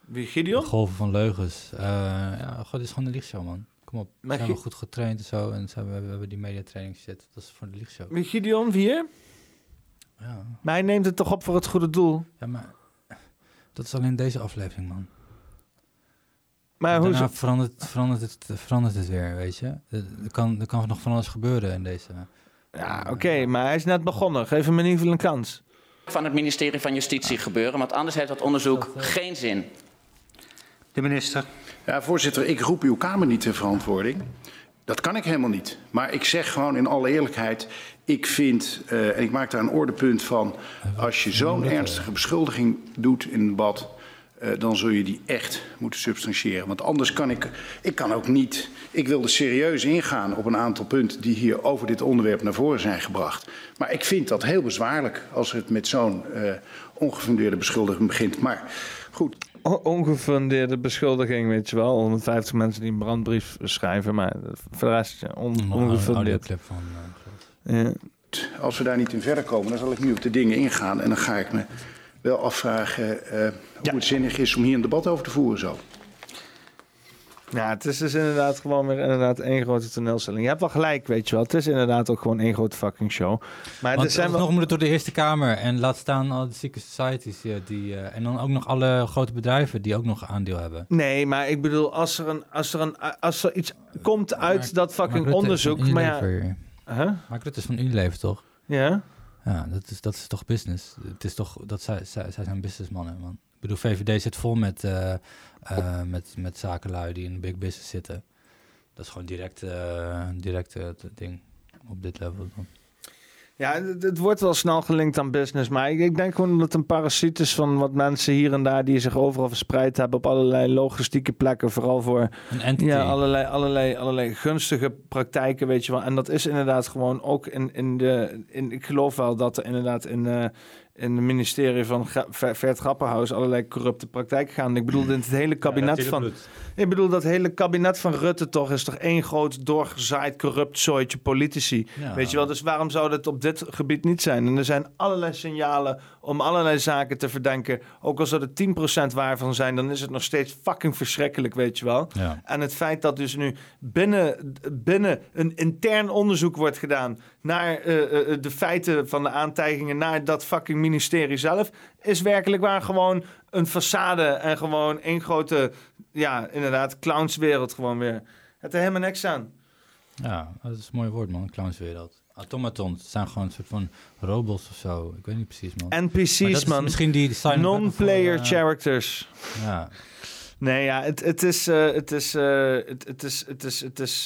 Wie, Gideon? De golven van leugens. Uh, ja, het is gewoon de liegshow, man. Kom op, we zijn we goed getraind en zo. En we, we hebben die mediatraining gezet. Dat is voor de liegshow. Wie, Gideon, hier? Ja. Maar hij neemt het toch op voor het goede doel? Ja, maar dat is alleen deze aflevering, man. Maar hoe zo... verandert, verandert, het, verandert het weer, weet je? Er, kan, er kan nog van alles gebeuren in deze... Ja, oké, okay, maar hij is net begonnen. Geef hem in ieder geval een kans. Van het ministerie van Justitie gebeuren, want anders heeft dat onderzoek geen zin. De minister. Ja, voorzitter, ik roep uw Kamer niet ter verantwoording. Dat kan ik helemaal niet. Maar ik zeg gewoon in alle eerlijkheid, ik vind, uh, en ik maak daar een ordepunt van, als je zo'n ernstige beschuldiging doet in een debat, uh, dan zul je die echt moeten substantiëren. Want anders kan ik, ik kan ook niet, ik wilde serieus ingaan op een aantal punten die hier over dit onderwerp naar voren zijn gebracht. Maar ik vind dat heel bezwaarlijk als het met zo'n uh, ongefundeerde beschuldiging begint. Maar goed. Ongefundeerde beschuldiging, weet je wel. 150 mensen die een brandbrief schrijven, maar voor de rest on, ongefundeerd. Van, uh. Als we daar niet in verder komen, dan zal ik nu op de dingen ingaan. En dan ga ik me wel afvragen uh, hoe ja. het zinnig is om hier een debat over te voeren zo. Ja, het is dus inderdaad gewoon weer inderdaad één grote toneelstelling. Je hebt wel gelijk, weet je wel. Het is inderdaad ook gewoon één grote fucking show. Maar Want er zijn wel... nog moet het door de Eerste Kamer en laat staan al de secret societies die, die uh, en dan ook nog alle grote bedrijven die ook nog aandeel hebben. Nee, maar ik bedoel als er een als er een als er iets komt uit maar, dat fucking onderzoek, maar ja. Huh? Maar Rutte is van Unilever toch? Ja. Ja, dat is, dat is toch business. Het is toch dat zij, zij, zij zijn businessmannen, man. Ik bedoel, VVD zit vol met, uh, uh, met, met zakenlui die in big business zitten. Dat is gewoon direct, uh, direct het ding op dit level. Dan. Ja, het, het, wordt wel snel gelinkt aan business. Maar ik, ik, denk gewoon dat het een parasiet is van wat mensen hier en daar die zich overal verspreid hebben op allerlei logistieke plekken. Vooral voor ja, allerlei, allerlei, allerlei gunstige praktijken, weet je wel. En dat is inderdaad gewoon ook in, in de. In, ik geloof wel dat er inderdaad in. Uh, in het ministerie van Vert Grapperhaus allerlei corrupte praktijken gaan. Ik bedoel, het hele kabinet ja, van. Ik bedoel, dat hele kabinet van Rutte toch is toch één groot doorgezaaid corrupt zooitje politici. Ja. Weet je wel, dus waarom zou dat op dit gebied niet zijn? En er zijn allerlei signalen om allerlei zaken te verdenken. Ook al zou er 10% waarvan zijn, dan is het nog steeds fucking verschrikkelijk, weet je wel. Ja. En het feit dat dus nu binnen, binnen een intern onderzoek wordt gedaan naar uh, uh, de feiten van de aantijgingen, naar dat fucking ministerie zelf, is werkelijk waar gewoon een façade en gewoon één grote, ja, inderdaad, clownswereld gewoon weer. Het er helemaal niks aan. Ja, dat is een mooi woord, man, clownswereld. Automatons, het zijn gewoon een soort van robots of zo. Ik weet niet precies, man. NPC's, man. Misschien die Non-player uh, characters. Ja. Nee, ja, het, het is, het is, het is, het is, het is,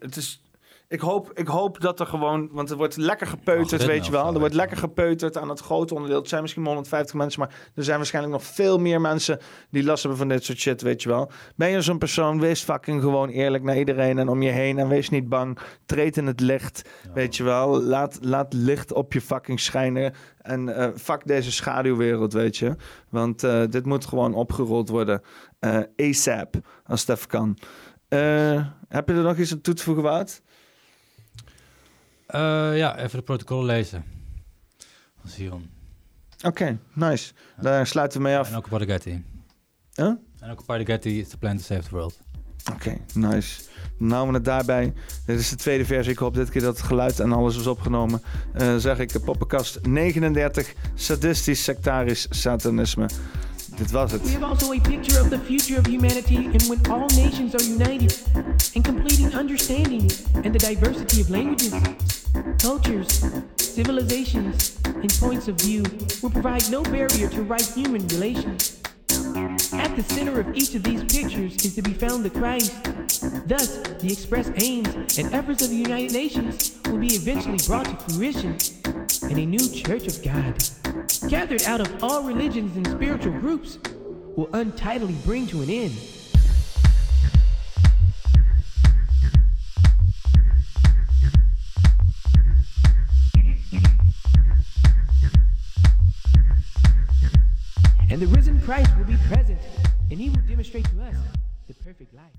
het is ik hoop, ik hoop dat er gewoon, want er wordt lekker gepeuterd, weet je wel. Er wordt lekker gepeuterd aan het grote onderdeel. Het zijn misschien maar 150 mensen, maar er zijn waarschijnlijk nog veel meer mensen die last hebben van dit soort shit, weet je wel. Ben je zo'n persoon, wees fucking gewoon eerlijk naar iedereen en om je heen en wees niet bang. Treed in het licht, weet je wel. Laat, laat licht op je fucking schijnen en uh, fuck deze schaduwwereld, weet je. Want uh, dit moet gewoon opgerold worden. Uh, ASAP, als het even kan. heb je er nog iets aan toe te voegen, Wout? Uh, ja, even de protocol lezen. Van Sion. Oké, okay, nice. Daar sluiten we mee af. En ook op Getty. Huh? En ook op Getty is the plan to save the world. Oké, okay, nice. Nou we het daarbij. Dit is de tweede versie. Ik hoop dit keer dat het geluid en alles is opgenomen. Uh, zeg ik Poppenkast 39. Sadistisch, sectarisch satanisme. Dit was het. We have also a picture of the future of humanity and when all nations are united and completing understanding and the diversity of languages, cultures, civilizations, and points of view will provide no barrier to right human relations. At the center of each of these pictures is to be found the Christ. Thus, the express aims and efforts of the United Nations will be eventually brought to fruition in a new church of God, gathered out of all religions and spiritual groups, will untidily bring to an end. And the risen Christ will be present, and he will demonstrate to us the perfect life.